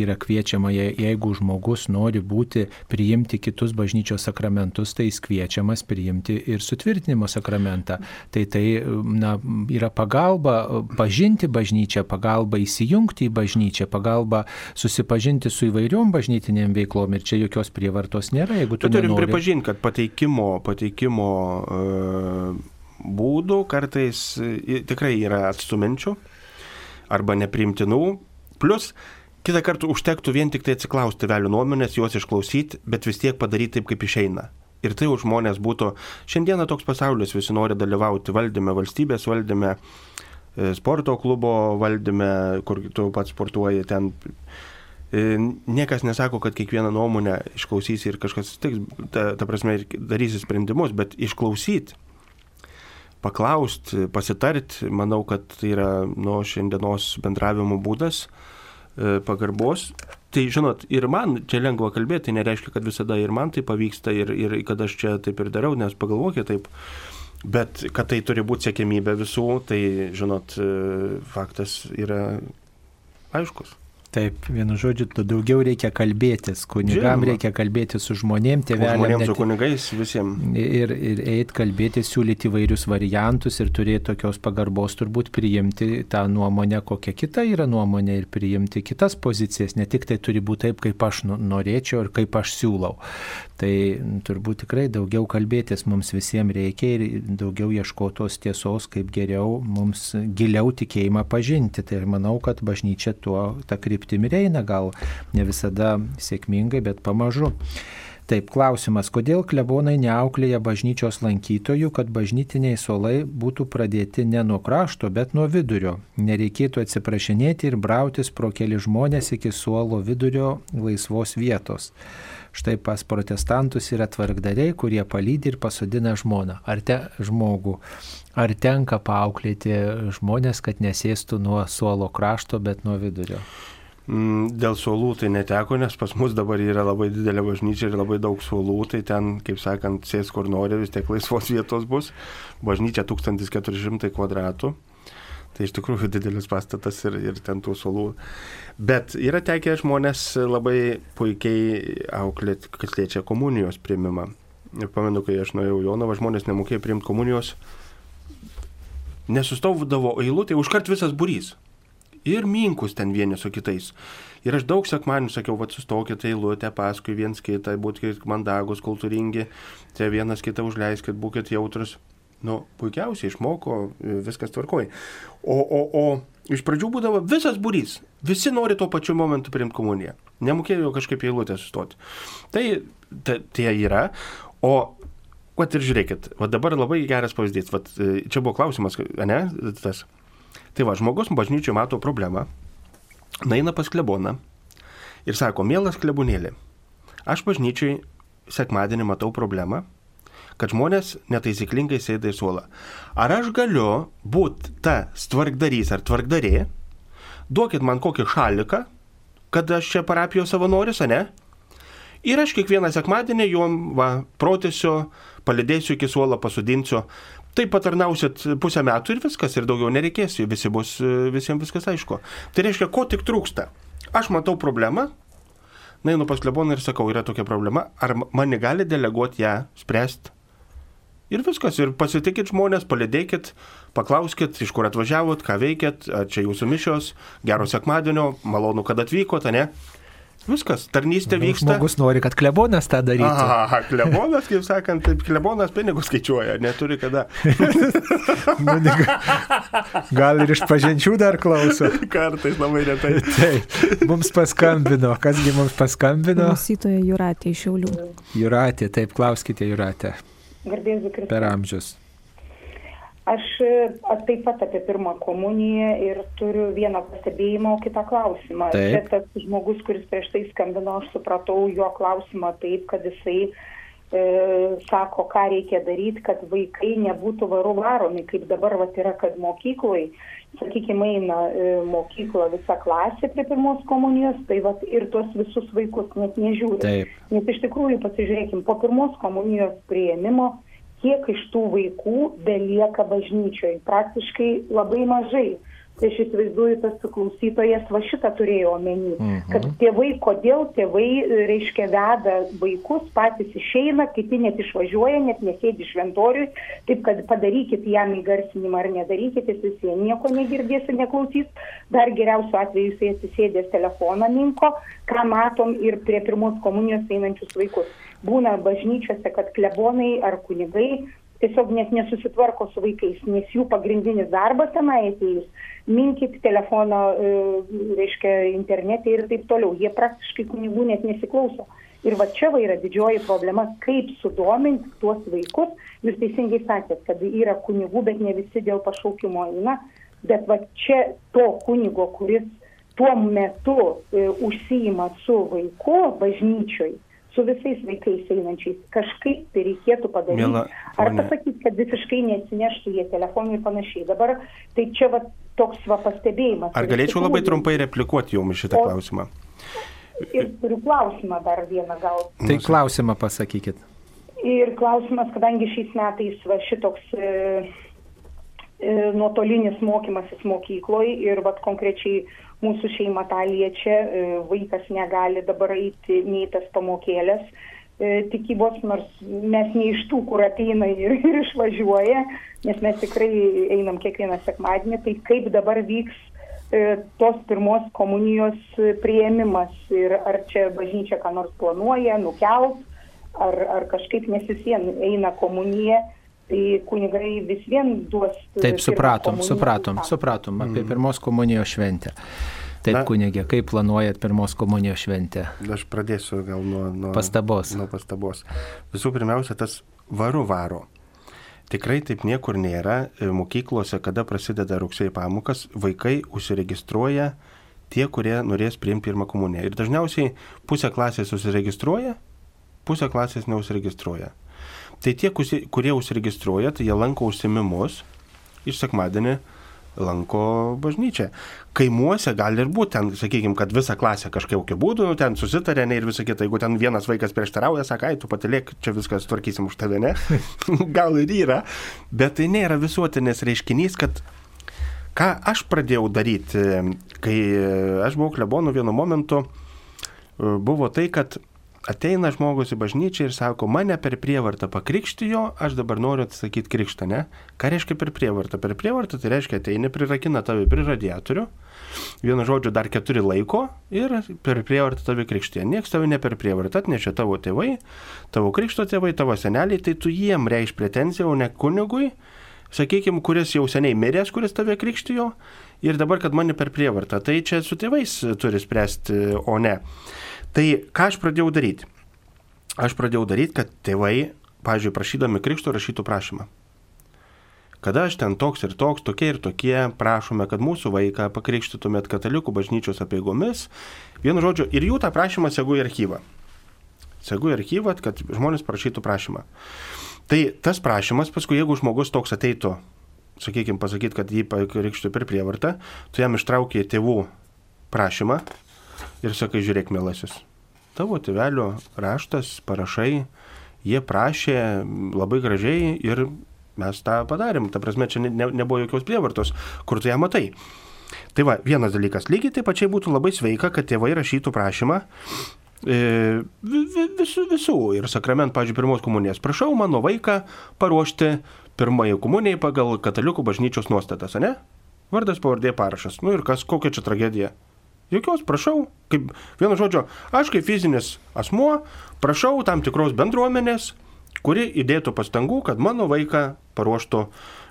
[SPEAKER 1] yra kviečiama, jeigu žmogus nori būti, priimti kitus bažnyčios sakramentus, tai jis kviečiamas priimti ir sutvirtinimo sakramentą. Tai tai na, yra pagalba pažinti bažnyčią, pagalba įsijungti į bažnyčią, pagalba susipažinti su įvairiom bažnytinėm veiklom ir čia jokios prievartos nėra. Jeigu tu
[SPEAKER 2] turim
[SPEAKER 1] nenori...
[SPEAKER 2] pripažinti, kad pateikimo, pateikimo uh būdų kartais tikrai yra atstuminčių arba neprimtinų. Plus, kitą kartą užtektų vien tik tai atsiklausti vėlių nuomonės, juos išklausyti, bet vis tiek padaryti taip, kaip išeina. Ir tai už žmonės būtų, šiandieną toks pasaulis, visi nori dalyvauti valdyme, valstybės valdyme, e, sporto klubo valdyme, kur tu pats sportuoji ten. E, niekas nesako, kad kiekvieną nuomonę išklausysi ir kažkas, tiks, ta, ta prasme, darysi sprendimus, bet išklausyti paklausti, pasitarti, manau, kad tai yra nuo šiandienos bendravimo būdas e, pagarbos. Tai žinot, ir man čia lengva kalbėti, tai nereiškia, kad visada ir man tai pavyksta ir, ir kad aš čia taip ir darau, nes pagalvokit taip. Bet kad tai turi būti sėkmybė visų, tai žinot, e, faktas yra aiškus.
[SPEAKER 1] Taip, vienu žodžiu, daugiau reikia kalbėtis, kunigam Žinoma. reikia kalbėti su žmonėm, tėveliam.
[SPEAKER 2] Žmonėms su kunigais visiems.
[SPEAKER 1] Ir, ir eit kalbėti, siūlyti įvairius variantus ir turėti tokios pagarbos, turbūt priimti tą nuomonę, kokia kita yra nuomonė ir priimti kitas pozicijas. Ne tik tai turi būti taip, kaip aš nu, norėčiau ir kaip aš siūlau. Tai turbūt tikrai daugiau kalbėtis mums visiems reikia ir daugiau ieškotos tiesos, kaip geriau mums giliau tikėjimą pažinti. Tai ir manau, kad bažnyčia tuo kryptį kryptimi eina, gal ne visada sėkmingai, bet pamažu. Taip, klausimas, kodėl klebonai neauklėja bažnyčios lankytojų, kad bažnytiniai suolai būtų pradėti ne nuo krašto, bet nuo vidurio. Nereikėtų atsiprašinėti ir brautis pro keli žmonės iki suolo vidurio laisvos vietos. Štai pas protestantus yra tvarkdariai, kurie palydi ir pasodina žmoną. Ar te žmogų, ar tenka paauklėti žmonės, kad nesėstų nuo suolo krašto, bet nuo vidurio?
[SPEAKER 2] Mm, dėl suolų tai neteko, nes pas mus dabar yra labai didelė bažnyčia ir labai daug suolų, tai ten, kaip sakant, sės kur nori, vis tiek laisvos vietos bus. Bažnyčia 1400 kvadratų. Tai iš tikrųjų didelis pastatas ir, ir ten tų suolų. Bet yra tekę žmonės labai puikiai auklėti, kas liečia komunijos prieimimą. Ir pamenu, kai aš nuėjau Jonavą, žmonės nemokėjo priimti komunijos. Nesustovdavo eilutė, užkart visas burys ir minkus ten vieni su kitais. Ir aš daug sekmanių sakiau, va sustokit eilutę paskui viens kitą, būkit mandagus, kultūringi, tai vienas kitą užleiskit, būkit jautrus. Nu, puikiausiai išmoko, viskas tvarkoj. O, o, o iš pradžių būdavo visas būrys, visi nori tuo pačiu momentu priimti komuniją. Nemokėjo kažkaip eilutę sustoti. Tai ta, tie yra. O vat ir žiūrėkit, va dabar labai geras pavyzdys, vat, e, čia buvo klausimas, ne, tas. Tai va, žmogus bažnyčiai mato problemą, naina pas kleboną ir sako, mielas klebonėlė, aš bažnyčiai sekmadienį matau problemą, kad žmonės netaisyklingai sėda į suolą. Ar aš galiu būti ta tvarkdarys ar tvarkdarė, duokit man kokį šaliką, kad aš čia parapijos savanoris, ne? Ir aš kiekvieną sekmadienį juom va, protėsiu, palidėsiu iki suolo, pasudinsiu. Taip patarnausit pusę metų ir viskas, ir daugiau nereikės, visi bus, visiems viskas aišku. Tai reiškia, ko tik trūksta. Aš matau problemą, na, einu pas kleboną ir sakau, yra tokia problema, ar mane gali deleguoti ją spręsti? Ir viskas, ir pasitikit žmonės, palidėkit, paklauskit, iš kur atvažiavot, ką veikėt, čia jūsų mišios, gero sekmadienio, malonu, kad atvykot, ne? Viskas, tarnystė
[SPEAKER 1] Nu,
[SPEAKER 2] vyksta.
[SPEAKER 1] Žmogus nori, kad klebonas tą darytų.
[SPEAKER 2] Aha, klebonas, kaip sakant, taip, klebonas pinigus skaičiuoja, neturi kada.
[SPEAKER 1] Nu, ne- Gal ir iš pažinčių dar klauso.
[SPEAKER 2] Kartais labai retai.
[SPEAKER 1] Taip, mums paskambino. Kasgi mums paskambino?
[SPEAKER 3] Klausytoja Juratė iš Šiaulių.
[SPEAKER 1] Juratė, taip, klauskite Juratė.
[SPEAKER 7] Garbėsiu Kristus.
[SPEAKER 1] Per amžius.
[SPEAKER 7] Aš taip pat apie pirmą komuniją ir turiu vieną pastebėjimą, o kitą klausimą.
[SPEAKER 1] Taip.
[SPEAKER 7] Čia tas žmogus, kuris prieš tai skambino, aš supratau jo klausimą taip, kad jisai e, sako, ką reikia daryti, kad vaikai nebūtų varų varomi, kaip dabar vat, yra, kad mokyklai, sakykime, eina e, mokykla visa klasė prie pirmos komunijos, tai vat, ir tuos visus vaikus net nežiūri.
[SPEAKER 1] Taip.
[SPEAKER 7] Nes iš tikrųjų, pasižiūrėkim, po pirmos komunijos prieimimo, kiek iš tų vaikų belieka bažnyčioje. Praktiškai labai mažai. Tai aš įsivaizduoju, tas klausytojas va šitą turėjo omeny,
[SPEAKER 1] Mhm.
[SPEAKER 7] kad tėvai, kodėl tėvai, reiškia, veda vaikus, patys išeina, kiti net išvažiuoja, net nesėdi šventoriui, taip kad padarykit jam įgarsinimą ar nedarykit, jis vis vien nieko negirdės ir neklausys. Dar geriausiu atveju jisai atsisėdęs telefoną minko, ką matom ir prie pirmos komunijos einančius vaikus. Būna bažnyčiose, kad klebonai ar kunigai tiesiog net nesusitvarko su vaikais, nes jų pagrindinis darbas tenai ateis, minkit telefono, e, reiškia, internete ir taip toliau. Jie praktiškai kunigų net nesiklauso. Ir va čia va yra didžioji problema, kaip sudominti tuos vaikus. Jūs teisingai sakėt, kad yra kunigų, bet ne visi dėl pašaukimo eina. Bet va čia to kunigo, kuris tuo metu e, užsijima su vaiku bažnyčioj, su visais vaikais einančiais, kažkaip tai reikėtų padaryti.
[SPEAKER 2] Miela
[SPEAKER 7] Ar pasakyti, kad visiškai nesineštų jie telefonų ir panašiai. Dabar tai čia va toks va pastebėjimas.
[SPEAKER 2] Ar galėčiau labai trumpai replikuoti jums šitą
[SPEAKER 7] O-
[SPEAKER 2] klausimą?
[SPEAKER 7] Ir turiu klausimą dar vieną gal.
[SPEAKER 1] Tai klausimą pasakykit.
[SPEAKER 7] Ir klausimas, kadangi šiais metais va šitoks e, e, nuotolinis mokymasis mokykloje ir vat konkrečiai mūsų šeima tą liečia, e, vaikas negali dabar eiti nei tas pamokėlės e, tikybos, nors mes ne iš tų, kur ateina ir, ir išvažiuoja, nes mes tikrai einam kiekvieną sekmadienį, tai kaip dabar vyks e, tos pirmos komunijos prieimimas ir ar čia bažnyčia ką nors planuoja, nukelt, ar, ar kažkaip nesisien eina komunija, tai kunigai vis vien duos. e,
[SPEAKER 1] Taip, supratom, supratom, supratom apie pirmos komunijos šventę. Taip,
[SPEAKER 2] Na-
[SPEAKER 1] kunigė, kaip planuojat pirmos komunijos šventę?
[SPEAKER 2] Aš pradėsiu gal nuo, nuo
[SPEAKER 1] Pastabos.
[SPEAKER 2] Nuo pastabos. Visų pirmiausia, tas varu varo. Tikrai taip niekur nėra. E, Mokyklose, kada prasideda rugsėjo pamokas, vaikai užsiregistruoja tie, kurie norės priimti pirmą komuniją. Ir dažniausiai pusė klasės užsiregistruoja, pusė klasės neužsiregistruoja. Tai tie, kurie užsiregistruoja, tai jie lanko užsimimus iš sekmadienį lanko bažnyčią. Kaimuose gali ir būti ten, sakykime, kad visa klasė kažkokiu būdu, ten susitarė ne, ir visą kitą. Jeigu ten vienas vaikas prieštarauja, sako, ai, tu patilėk, čia viskas tvarkysim už tave, ne? Gal ir yra, bet tai nėra visuotinės reiškinys, kad ką aš pradėjau daryti, kai aš buvau klebonu vienu momentu, buvo tai, kad ateina žmogus į bažnyčią ir sako, mane per prievartą pakrikštijo, aš dabar noriu atsakyti krikštą, ne? Ką reiškia per prievartą? Per prievartą tai reiškia, ateini, prirakina tave prie radiatorių, vienu žodžiu dar keturi laiko ir per prievartą tave krikštė. Niekas tave ne per prievartą atnešė tavo tėvai, tavo krikšto tėvai, tavo seneliai, tai tu jiem reiš pretenziją, o ne kunigui, sakykime, kuris jau seniai miręs, kuris tave krikštijo. Ir dabar, kad mane per prievartą, tai čia su tėvais turi spręsti, o ne. Tai ką aš pradėjau daryti? Aš pradėjau daryti, kad tėvai pažiūrėjau, prašydami krikšto rašytų prašymą. Kada aš ten toks ir toks, tokie ir tokie, prašome, kad mūsų vaiką pakrikštytumėt katalikų bažnyčios apieigomis. Vienu žodžiu, ir jų tą prašymą segu į archyvą. Segu į archyvą, kad žmonės prašytų prašymą. Tai tas prašymas, paskui jeigu žmogus toks ateitų, sakykime, pasakyti, kad jį pakrikštų per prievartą, tu jam ištraukė tėvų prašymą ir sakai, žiūrėk, mielasis, tavo tėvelio raštas, parašai, jie prašė labai gražiai ir mes tą padarėm. Ta prasme, čia ne, ne, nebuvo jokios prievartos, kur tu ją matai. Tai va, vienas dalykas. Lygiai taip pačiai būtų labai sveika, kad tėvai rašytų prašymą e, visų, visų ir sakrament, pažiūrėjau, pirmos komunijos. Prašau mano vaiką paruošti pirmąjį komuniją pagal katalikų bažnyčios nuostatas, ne? Vardas, pavardė, parašas. Nu ir kas, kokia čia tragedija? Jokios, prašau, kaip vienu žodžiu, aš kaip fizinis asmuo prašau tam tikros bendruomenės, kuri įdėtų pastangų, kad mano vaiką paruoštų.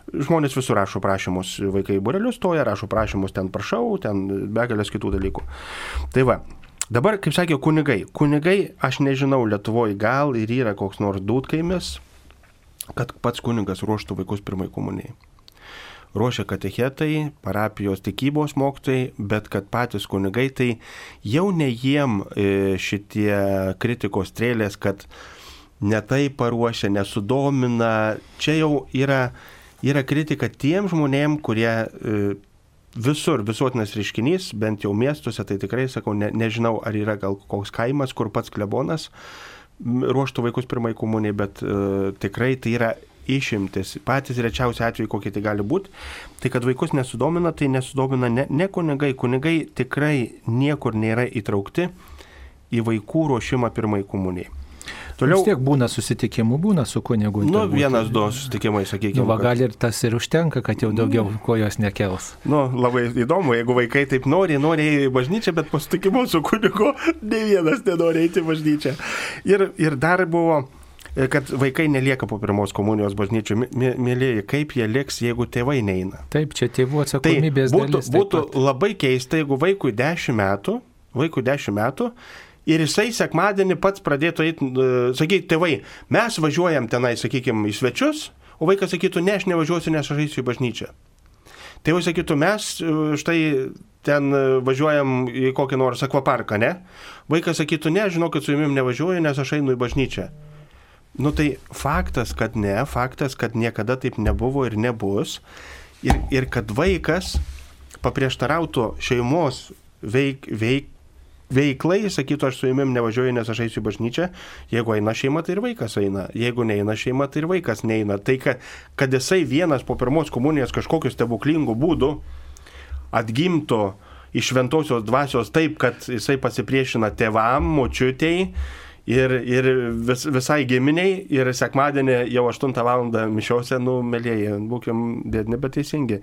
[SPEAKER 2] Žmonės visur rašo prašymus, vaikai burelius stoja, rašo prašymus, ten prašau, ten begalės kitų dalykų. Tai va, dabar, kaip sakė kunigai, kunigai, aš nežinau, Lietuvoje gal ir yra koks nors dūtkaimis, kad pats kunigas ruoštų vaikus pirmai komunijai ruošia katechetai, parapijos tikybos mokytojai, bet kad patys kunigai, tai jau ne jiem e, šitie kritikos strėlės, kad netai paruošia, nesudomina, čia jau yra, yra kritika tiem žmonėm, kurie e, visur visuotinas reiškinys, bent jau miestuose, tai tikrai sakau, ne, nežinau, ar yra gal koks kaimas, kur pats klebonas ruoštų vaikus pirmai komuniai, bet uh, tikrai tai yra išimtis, patys rečiausi atvejai, kokie tai gali būti, tai kad vaikus nesudomina, tai nesudomina ne, ne kunigai. Kunigai tikrai niekur nėra įtraukti į vaikų ruošimą pirmai komunijai.
[SPEAKER 1] Toliau. Vis tiek būna susitikimų, būna su kunigu.
[SPEAKER 2] Nu, turbūt. vienas, du susitikimai, sakykime.
[SPEAKER 1] Nu, va, gal ir tas ir užtenka, kad jau daugiau mm. kojos nekels.
[SPEAKER 2] Nu, labai įdomu, jeigu vaikai taip nori, nori į bažnyčią, bet po susitikimo su kunigu ne vienas nenori eiti į bažnyčią. Ir, ir dar buvo kad vaikai nelieka po pirmos komunijos bažnyčių. Mėlyje, kaip jie liks, jeigu tėvai neina?
[SPEAKER 1] Taip, čia tėvų atsakomybės tai
[SPEAKER 2] būtų,
[SPEAKER 1] dalis.
[SPEAKER 2] Būtų labai keista, jeigu vaikui 10 metų, vaikui 10 metų ir jisai sekmadienį pats pradėtų eiti, sakyti, tėvai, mes važiuojam tenai, sakykime, į svečius, o vaikas sakytų, ne, aš nevažiuosiu, nes aš eisiu į bažnyčią. Tėvai sakytų, mes e, štai ten e, važiuojam į kokį nors akvaparką, ne? Vaikas sakytų, ne, žinau, kad su jumis nevažiuoju, nes aš einu į bažnyčią. Nu tai faktas, kad ne, faktas, kad niekada taip nebuvo ir nebus. Ir, ir kad vaikas paprieštarautų šeimos veik, veik, veiklai, sakytų, aš su jumis nevažiuoju, nes aš eisiu į bažnyčią, jeigu eina šeima, tai ir vaikas eina, jeigu neina šeima, tai ir vaikas neina. Tai kad, kad jisai vienas po pirmos komunijos kažkokiu stebuklingu būdu atgimtų iš šventosios dvasios taip, kad jisai pasipriešina tėvam, močiutėjai, ir, ir vis, visai giminiai ir sekmadienį jau 8 val. mišiuose, nu, mėlyje, būkim dėdini, bet teisingi.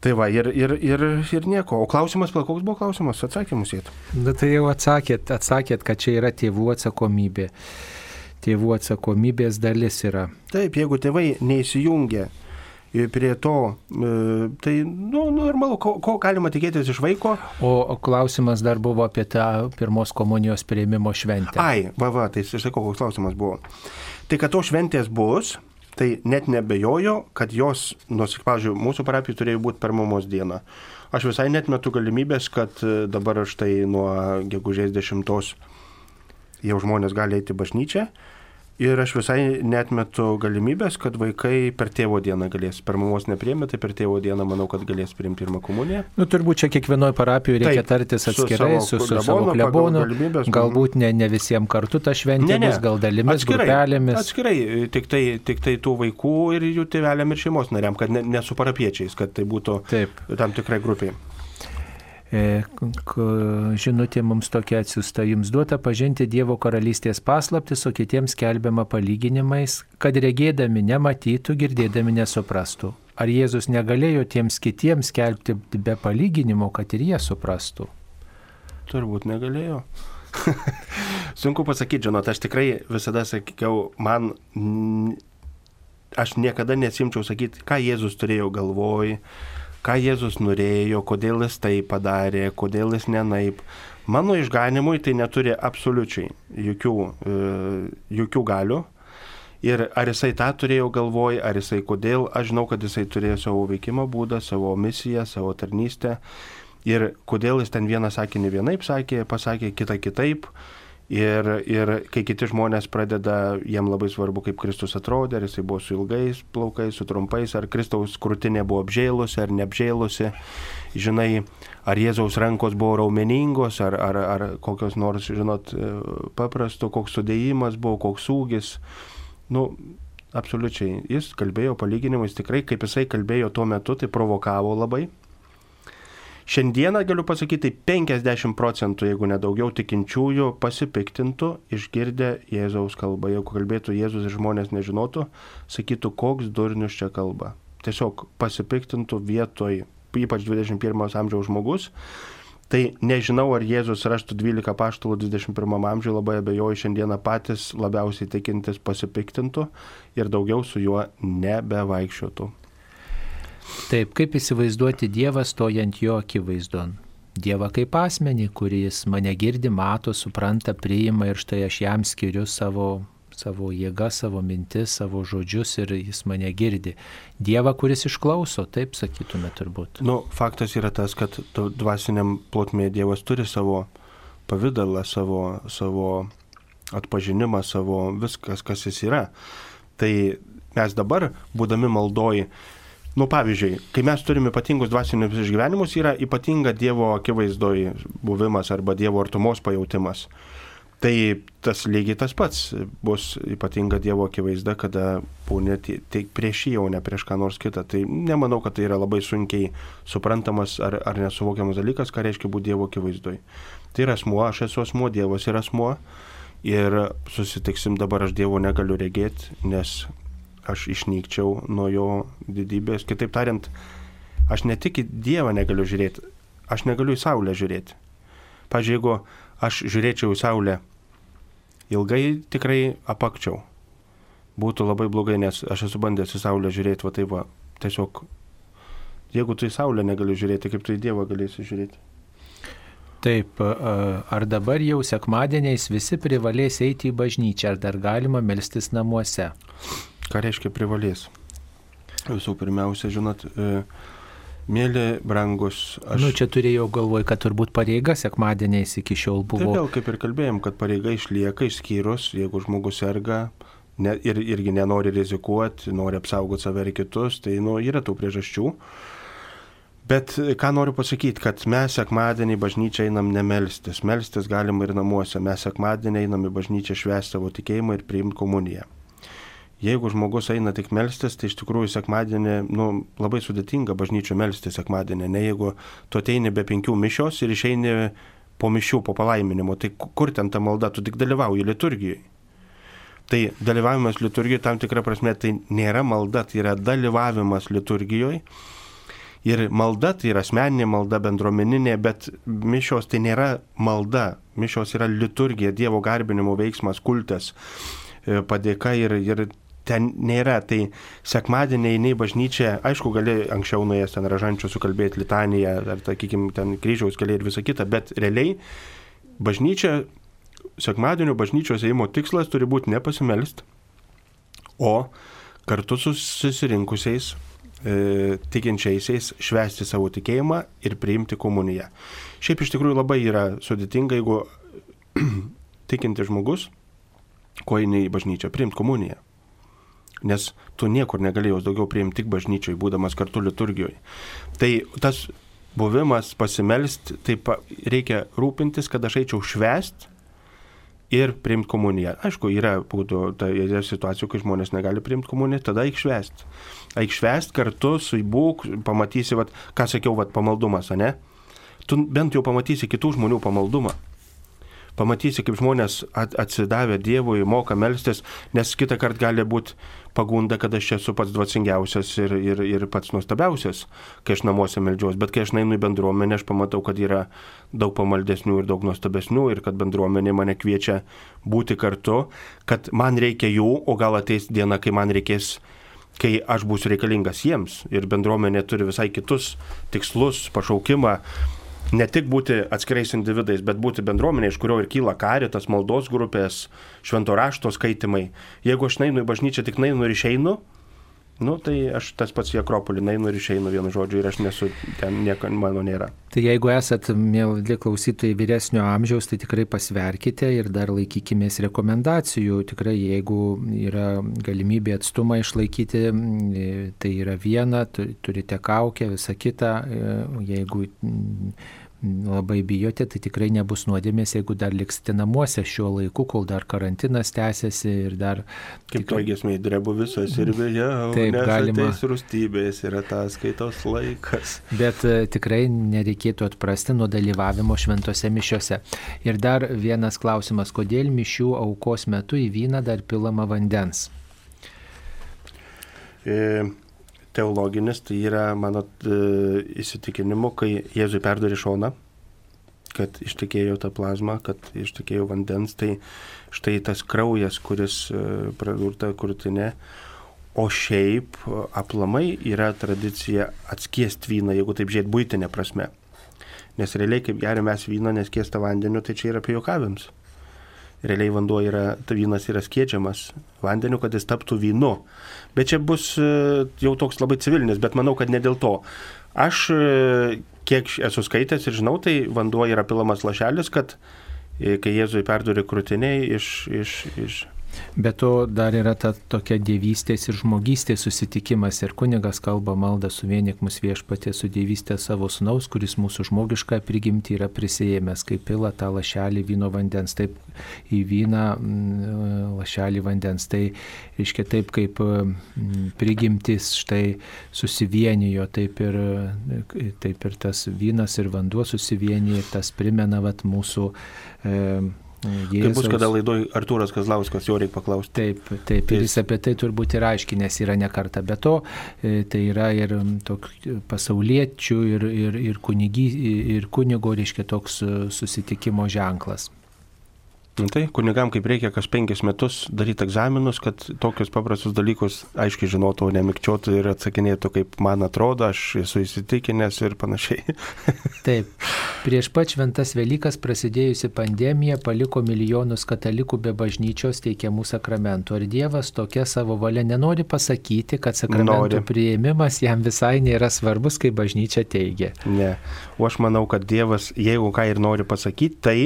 [SPEAKER 2] Tai va, ir, ir, ir, ir nieko. O klausimas, koks buvo klausimas? Atsakymus jėt.
[SPEAKER 1] Na tai jau atsakėt, atsakėt, kad čia yra tėvų atsakomybė. Tėvų atsakomybės dalis yra.
[SPEAKER 2] Taip, jeigu tėvai neįsijungia prie to, e, tai nu, normalu, ko, ko galima tikėtis iš vaiko.
[SPEAKER 1] O klausimas dar buvo apie tą pirmos komunijos prieimimo šventę.
[SPEAKER 2] Ai, va, va, tai aš sakau, koks klausimas buvo. Tai kad to šventės bus, tai net nebejoju, kad jos, nors, pavyzdžiui, mūsų parapijai turėjo būti per mamos dieną. Aš visai net metu galimybės, kad e, dabar štai nuo gegužės 10 jau žmonės gali eiti bažnyčią. Ir aš visai netmetu galimybės, kad vaikai per tėvo dieną galės. Per mamos nepriemė, tai per tėvo dieną manau, kad galės priimti pirmą komuniją.
[SPEAKER 1] Nu, turbūt čia kiekvienoje parapijoje reikia Taip, tartis atskirai su, su, su savo klebonu. Galbūt ne, ne visiems kartu ta šventė, ne, ne. Bus, gal dalimis, atskirai, grupelėmis.
[SPEAKER 2] Atskirai, tik tai, tik tai tų vaikų ir jų tėveliam ir šeimos nariam, kad ne, ne su parapiečiais, kad tai būtų Taip. tam tikrai grupiai.
[SPEAKER 1] E, žinutė mums tokia atsiusta, jums duota pažinti Dievo karalystės paslaptis, o kitiems kelbiama palyginimais, kad regėdami nematytų, girdėdami nesuprastų. Ar Jėzus negalėjo tiems kitiems skelbti be palyginimo, kad ir jie suprastų?
[SPEAKER 2] Turbūt negalėjo. Sunku pasakyti, žinot, aš tikrai visada sakiau, man, aš niekada nesimčiau sakyti, ką Jėzus turėjo galvoj, ką Jėzus norėjo, kodėl jis tai padarė, kodėl jis nenaip. Mano išganimui tai neturi absoliučiai jokių, e, jokių galių. Ir ar jisai tą turėjo galvoj, ar jisai kodėl, aš žinau, kad jisai turėjo savo veikimo būdą, savo misiją, savo tarnystę. Ir kodėl jis ten vieną sakinį vienaip sakė, pasakė kitą kitaip. Ir, ir kai kiti žmonės pradeda, jiem labai svarbu, kaip Kristus atrodė, ar jisai buvo su ilgais plaukais, su trumpais, ar Kristaus krūtinė buvo apžėlusi ar neapžėlusi, žinai, ar Jėzaus rankos buvo raumeningos, ar, ar, ar kokios nors, žinot, paprasto, koks sudėjimas buvo, koks ūgis. Nu, absoliučiai. Jis kalbėjo palyginimais tikrai, kaip jisai kalbėjo tuo metu, tai provokavo labai. Šiandieną galiu pasakyti, 50 procentų, jeigu nedaugiau tikinčiųjų, pasipiktintų išgirdę Jėzaus kalbą. Jeigu kalbėtų Jėzus ir žmonės nežinotų, sakytų, koks durnius čia kalba. Tiesiog pasipiktintų vietoj, ypač 21 amžiaus žmogus. Tai nežinau, ar Jėzus rastų 12 paštalų 21 amžiuje, labai abejoju, šiandieną patys labiausiai tikintis pasipiktintų ir daugiau su juo nebevaikščiotų.
[SPEAKER 1] Taip, kaip įsivaizduoti Dievą stojant jo akivaizdon? Dievą kaip asmenį, kuris mane girdi, mato, supranta, priima ir štai aš jam skiriu savo, savo jėgą, savo mintis, savo žodžius ir jis mane girdi. Dievą, kuris išklauso, taip sakytume turbūt.
[SPEAKER 2] Nu, faktas yra tas, kad dvasiniam plotmėje Dievas turi savo pavydalą, savo, savo atpažinimą, savo viskas, kas jis yra. Tai mes dabar, būdami maldoj, Nu, pavyzdžiui, kai mes turime ypatingus dvasinius išgyvenimus, yra ypatinga Dievo akivaizdoj buvimas arba Dievo artumos pajūtimas. Tai tas lygiai tas pats bus ypatinga Dievo akivaizda, kada būnė tik prieš jį, o ne prieš ką nors kitą. Tai nemanau, kad tai yra labai sunkiai suprantamas ar, ar nesuvokiamas dalykas, ką reiškia būti Dievo akivaizdoj. Tai yra asmuo, aš esu asmuo, Dievas yra asmuo. Ir susitiksim dabar, aš Dievo negaliu regėti, nes aš išnykčiau nuo jo didybės. Kitaip tariant, aš ne tik į Dievą negaliu žiūrėti, aš negaliu į Saulę žiūrėti. Pavyzdžiui, jeigu aš žiūrėčiau į Saulę ilgai, tikrai apakčiau. Būtų labai blogai, nes aš esu bandęs į Saulę žiūrėti, va taip va, tiesiog, jeigu tu į Saulę negali žiūrėti, kaip tu į Dievą galėsi žiūrėti.
[SPEAKER 1] Taip, ar dabar jau sekmadieniais visi privalės eiti į bažnyčią, ar dar galima melstis namuose?
[SPEAKER 2] Ką reiškia privalės? Visų pirmiausia, žinot, e, mėly brangus.
[SPEAKER 1] Aš... Nu, čia turėjau galvoj, kad turbūt pareiga sekmadieniais iki šiol buvo.
[SPEAKER 2] Taip, vėl kaip ir kalbėjom, kad pareiga išlieka išskyrus, jeigu žmogus serga ne, ir, irgi nenori rizikuoti, nori apsaugoti save ir kitus, tai nu, yra tų priežasčių. Bet ką noriu pasakyti, kad mes sekmadienį bažnyčią einam nemelstis. Melstis galima ir namuose. Mes sekmadienį einam į bažnyčią švęsti savo tikėjimą ir priimti komuniją jeigu žmogus eina tik melstis, tai iš tikrųjų sekmadienį, nu, labai sudėtinga bažnyčio melstis sekmadienį, ne jeigu tu ateini be penkių mišios ir išeini po mišių, po palaiminimo, tai kur ten ta malda, tu tik dalyvauji liturgijai. Tai dalyvavimas liturgijoje tam tikrą prasme tai nėra malda, tai yra dalyvavimas liturgijoje. Ir malda tai yra asmeninė malda, bendruomeninė, bet mišios tai nėra malda, mišios yra liturgija, Dievo garbinimo veiksmas, kultas, e, padėka ir, ir ten nėra. Tai sekmadienį eini į bažnyčią, aišku, gali anksčiau nuėjęs ten ražančių sukalbėti litaniją, ar, sakykime, ten kryžiaus keliai ir visa kita, bet realiai bažnyčia, sekmadienio bažnyčios eimo tikslas turi būti nepasimelst, o kartu su susirinkusiais e, tikinčiaisiais švęsti savo tikėjimą ir priimti komuniją. Šiaip iš tikrųjų labai yra sudėtinga, jeigu tikinti žmogus, ko eini į bažnyčią, priimti komuniją nes tu niekur negalėjai daugiau priimti tik bažnyčiai, būdamas kartu liturgijoje. Tai tas buvimas, pasimelst, taip reikia rūpintis, kad aš eičiau švest ir priimti komuniją. Aišku, yra, būtų, ta, yra situacijų, kai žmonės negali priimti komuniją, tada eik švest. Eik švest kartu su įbūk, pamatysi, vat, ką sakiau, vat, pamaldumas, ne? Tu bent jau pamatysi kitų žmonių pamaldumą pamatysi, kaip žmonės atsidavę Dievui, moka melstis, nes kitą kartą gali būti pagunda, kad aš esu pats dvasingiausias ir, ir, ir pats nuostabiausias, kai aš namuose melžiuos, bet kai aš nainu į bendruomenę, aš pamatau, kad yra daug pamaldesnių ir daug nuostabesnių ir kad bendruomenė mane kviečia būti kartu, kad man reikia jų, o gal ateis diena, kai man reikės kai aš būsiu reikalingas jiems. Ir bendruomenė turi visai kitus tikslus, pašaukimą, ne tik būti atskirais individais, bet būti bendruomenė, iš kurio ir kyla karitas, maldos grupės, švento rašto skaitimai. Jeigu aš neinu į bažnyčią, tik neinu ir išeinu, Nu, tai aš tas pats į Akropolį einu ir išeinu vienu žodžiu ir aš nesu, ten nieko mano nėra.
[SPEAKER 1] Tai jeigu esat, mėly klausytojai, vyresnio amžiaus, tai tikrai pasverkite ir dar laikykimės rekomendacijų. Tikrai, jeigu yra galimybė atstumą išlaikyti, tai yra viena, turite kaukę, visa kita. Jeigu labai bijote, tai tikrai nebus nuodėmės, jeigu dar liksite namuose šiuo laiku, kol dar karantinas tęsiasi ir dar...
[SPEAKER 2] Kaip tikrai... to giesmai drebu visas ir vėliau. Taip, galima. Rūstybės yra tas skaitos laikas.
[SPEAKER 1] Bet e, tikrai nereikėtų atprasti nuo dalyvavimo šventose mišiose. Ir dar vienas klausimas, kodėl mišių aukos metu į vyną dar pilama vandens?
[SPEAKER 2] E teologinis, tai yra mano e, įsitikinimu, kai Jėzui perdori šoną, kad ištekėjo tą plazmą, kad ištekėjo vandens, tai štai tas kraujas, kuris e, pradurta krūtinė, o šiaip aplamai yra tradicija atskiesti vyną, jeigu taip žiūrėt būtinė prasme. Nes realiai, kaip geriam mes vyną neskiestą vandeniu, tai čia yra apie juokavimams realiai vanduo yra, vynas yra skėčiamas vandeniu, kad jis taptų vynu. Bet čia bus e, jau toks labai civilinis, bet manau, kad ne dėl to. Aš, e, kiek esu skaitęs ir žinau, tai vanduo yra pilamas lašelis, kad e, kai Jėzui perduri krūtiniai iš, iš, iš
[SPEAKER 1] Bet to dar yra ta tokia dievystės ir žmogystės susitikimas ir kunigas kalba maldą su vienik mus viešpatė su dievystė savo sunaus, kuris mūsų žmogišką prigimtį yra prisėmęs, kaip pila tą lašelį vyno vandens, taip į vyną mm, lašelį vandens. Tai reiškia taip, kaip mm, prigimtis štai susivienijo, taip ir, taip ir tas vynas ir vanduo susivienijo ir tas primena vat, mūsų e,
[SPEAKER 2] Jėzaus. Kaip bus, kada laidoj Artūras Kazlauskas, jo reikia paklausti.
[SPEAKER 1] Taip, taip, ir jis apie tai turbūt ir aiškinės yra nekarta. Be to, e, tai yra ir pasauliečių, ir, ir, ir, kunigy, ir kunigo, reiškia, toks e, susitikimo ženklas.
[SPEAKER 2] Nu tai kunigam kaip reikia kas penkis metus daryti egzaminus, kad tokius paprastus dalykus aiškiai žinotų, nemikčiotų ir atsakinėtų, kaip man atrodo, aš esu įsitikinęs ir panašiai.
[SPEAKER 1] Taip. Prieš pat šventas Velykas prasidėjusi pandemija paliko milijonus katalikų be bažnyčios teikiamų sakramentų. Ar Dievas tokia savo valia nenori pasakyti, kad sakramentų nori. prieimimas jam visai nėra svarbus, kaip bažnyčia teigia?
[SPEAKER 2] Ne. O aš manau, kad Dievas, jeigu ką ir nori pasakyti, tai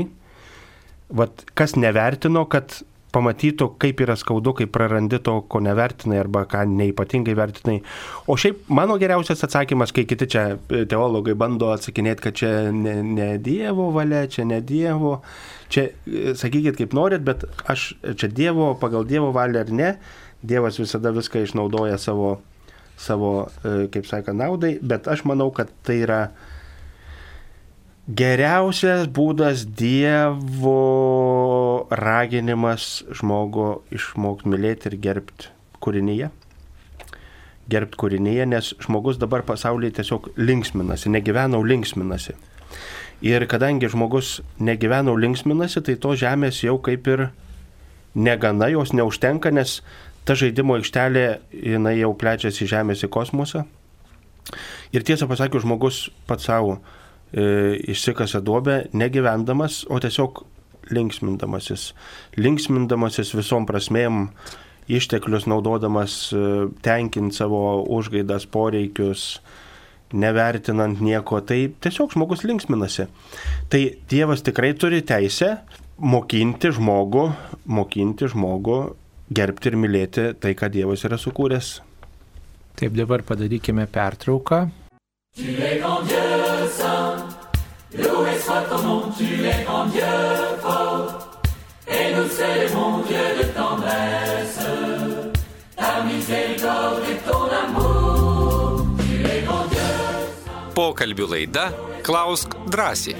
[SPEAKER 2] vat, kas nevertino, kad pamatytų, kaip yra skaudu, kai prarandi to, ko nevertinai arba ką neipatingai vertinai. O šiaip mano geriausias atsakymas, kai kiti čia e, teologai bando atsakinėti, kad čia ne, ne Dievo valia, čia ne Dievo, čia e, sakykit kaip norit, bet aš čia Dievo, pagal Dievo valią ar ne, Dievas visada viską išnaudoja savo, savo e, kaip sakant, naudai, bet aš manau, kad tai yra Geriausias būdas Dievo raginimas žmogų išmokti mylėti ir gerbti kūrinyje. Gerbti kūrinyje, nes žmogus dabar pasaulyje tiesiog linksminasi, negyvenau linksminasi. Ir kadangi žmogus negyvenau linksminasi, tai to žemės jau kaip ir negana, jos neužtenka, nes ta žaidimo aikštelė, jinai jau plečiasi žemės į kosmosą. Ir tiesą pasakius, žmogus pats savo e, išsikasa duobę negyvendamas, o tiesiog linksmindamasis. Linksmindamasis visom prasmėm, išteklius naudodamas e, tenkinti savo užgaidas, poreikius, nevertinant nieko, tai tiesiog žmogus linksminasi. Tai Dievas tikrai turi teisę mokinti žmogų, mokinti žmogų gerbti ir mylėti tai, ką Dievas yra sukūręs.
[SPEAKER 1] Taip dabar padarykime pertrauką. Tu ton nom, tu es grand Dieu fort, et nous célébrons Dieu de tendresse, ta miséricorde et ton amour, tu es grand Dieu. Pokalbių laida Klausk drąsiai.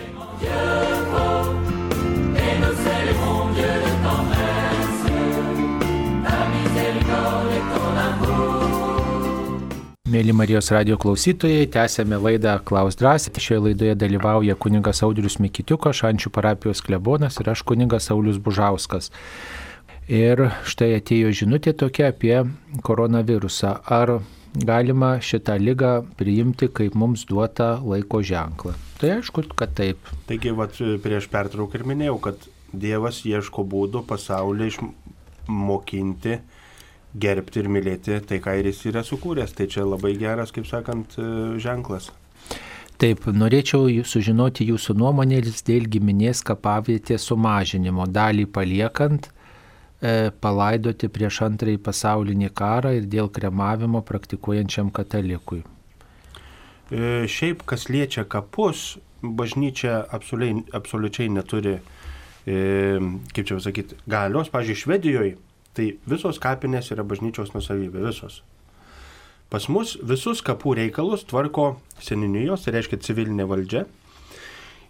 [SPEAKER 1] Et nous célébrons Dieu de tendresse, ta miséricorde et ton amour. Mėly Marijos radio klausytojai, tęsėme laidą Klaus drąsiai. Šioje laidoje dalyvauja kuningas Audrius Mikitiukas, Šančių parapijos klebonas ir aš kuningas Saulis Bužauskas. Ir štai atėjo žinutė tokia apie koronavirusą. Ar galima šitą lygą priimti kaip mums duotą laiko ženklą. Tai aišku, kad taip.
[SPEAKER 2] Taigi, vat, prieš pertrauką ir minėjau, kad Dievas ieško būdų pasaulį išmokinti, gerbti ir mylėti tai, ką ir jis yra sukūręs. Tai čia labai geras, kaip sakant, ženklas.
[SPEAKER 1] Taip, norėčiau sužinoti jūsų nuomonės dėl giminės kapavietės sumažinimo, dalį paliekant, e, palaidoti prieš antrąjį pasaulinį karą ir dėl kremavimo praktikuojančiam katalikui.
[SPEAKER 2] E, šiaip, kas liečia kapus, bažnyčia absoliučiai, absoliučiai neturi E, kaip čia pasakyti, galios, pažiūrėjau, Švedijoje, tai visos kapinės yra bažnyčios nusavybė, visos. Pas mus visus kapų reikalus tvarko seninijos, tai reiškia civilinė valdžia.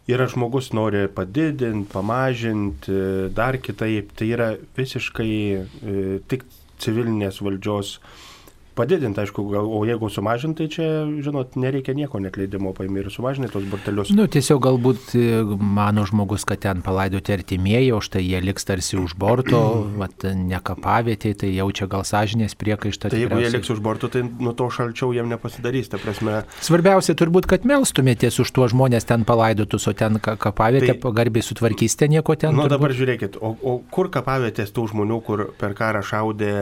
[SPEAKER 2] Ir žmogus nori padidinti, pamažinti, dar kitaip, tai yra visiškai e, tik civilinės valdžios padidinti, aišku, gal, o jeigu sumažinti, tai čia, žinot, nereikia nieko netleidimo paimti ir sumažinti tos bortelius.
[SPEAKER 1] Nu, tiesiog galbūt e, mano žmogus, kad ten palaidoti artimieji, o štai jie liks tarsi už borto, mat, nekapavietė, tai jaučia gal sąžinės priekaištą.
[SPEAKER 2] Tai jeigu jie liks už borto, tai nuo to šalčiau jiem nepasidarys, ta prasme.
[SPEAKER 1] Svarbiausia turbūt, kad melstumėtės už tuos žmonės ten palaidotus, o ten kapavietę tai, pagarbiai sutvarkysite nieko ten.
[SPEAKER 2] Na nu, dabar žiūrėkit, o, o kur kapavietės tų žmonių, kur per karą šaudė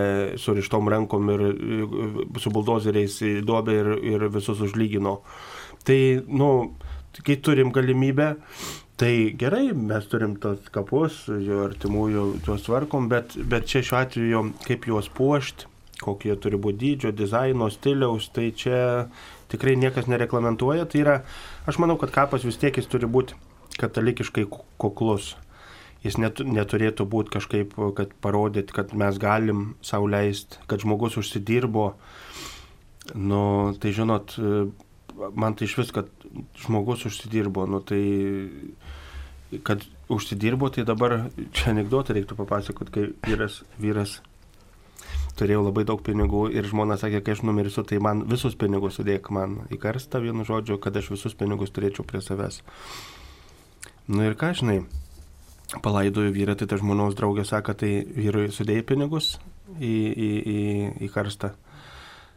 [SPEAKER 2] surištom rankom ir su buldozeriais į duobę ir, ir visus užlygino. Tai, nu, kai turim galimybę, tai gerai, mes turim tos kapus, jo artimųjų tuos tvarkom, bet, bet čia šiuo atveju, kaip juos puošti, kokie turi būti dydžio, dizaino, stiliaus, tai čia tikrai niekas nereglamentuoja. Tai yra, aš manau, kad kapas vis tiek jis turi būti katalikiškai kuklus jis net, neturėtų būti kažkaip, kad parodyti, kad mes galim sauliaisti, kad žmogus užsidirbo. Nu, tai žinot, man tai iš vis, kad žmogus užsidirbo, nu tai kad užsidirbo, tai dabar čia anegdotą reiktų papasakoti, kai vyras, vyras turėjau labai daug pinigų ir žmona sakė, kai aš numirsiu, tai man visus pinigus sudėk man į karstą vienu žodžiu, kad aš visus pinigus turėčiau prie savęs. Nu ir ką žinai, palaidojo vyrą, tai ta žmonos draugė sako, tai vyrui sudėjai pinigus į, į, į, į karstą.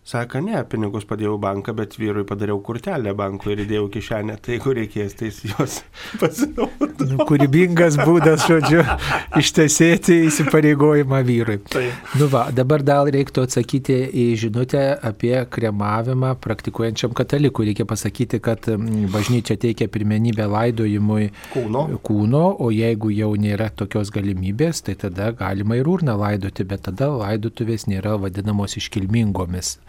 [SPEAKER 2] Sako, ne, pinigus padėjau banką, bet vyrui padariau kurtelę bankui ir įdėjau kišenę, tai kur reikės, tai jos pasinaudojo.
[SPEAKER 1] Nu, kūrybingas būdas, žodžiu, ištesėti įsipareigojimą vyrui. Tai. Nu va, dabar dar reiktų atsakyti į žinutę apie kremavimą praktikuojančiam katalikui. Reikia pasakyti, kad bažnyčia teikia pirmenybę laidojimui
[SPEAKER 2] kūno.
[SPEAKER 1] kūno, o jeigu jau nėra tokios galimybės, tai tada galima ir urną laidoti, bet tada laidotuvės nėra vadinamos iškilmingomis.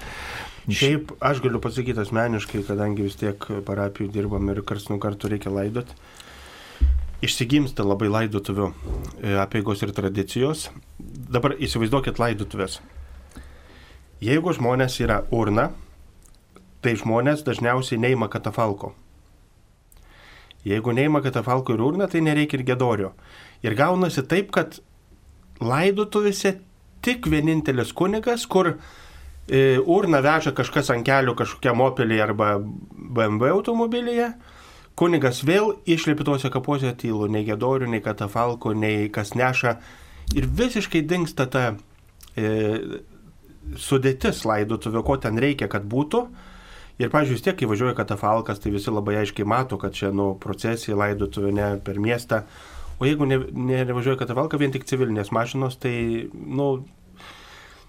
[SPEAKER 2] Šiaip aš galiu pasakyti asmeniškai, kadangi vis tiek parapijų dirbam ir kars nuo karto reikia laidot. Išsigimsta labai laidotuvių e, apėgos ir tradicijos. Dabar įsivaizduokit laidotuvės. Jeigu žmonės yra urna, tai žmonės dažniausiai neima katafalko. Jeigu neima katafalko ir urna, tai nereikia ir gedorio. Ir gaunasi taip, kad laidotuvėse tik vienintelis kunigas, kur urną veža kažkas ant kelių kažkokiam opelį arba BMW automobilyje, kunigas vėl išlipi tuose kapuose tylu, nei gedorių, nei katafalko, nei kas neša ir visiškai dinksta ta e, sudėtis laidotuvio, ko ten reikia, kad būtų. Ir, pažiūrėjau, vis tiek, kai važiuoja katafalkas, tai visi labai aiškiai mato, kad čia, nu, procesija laidotuvė ne per miestą. O jeigu ne, nevažiuoja katafalka, vien tik civilinės mašinos, tai, nu,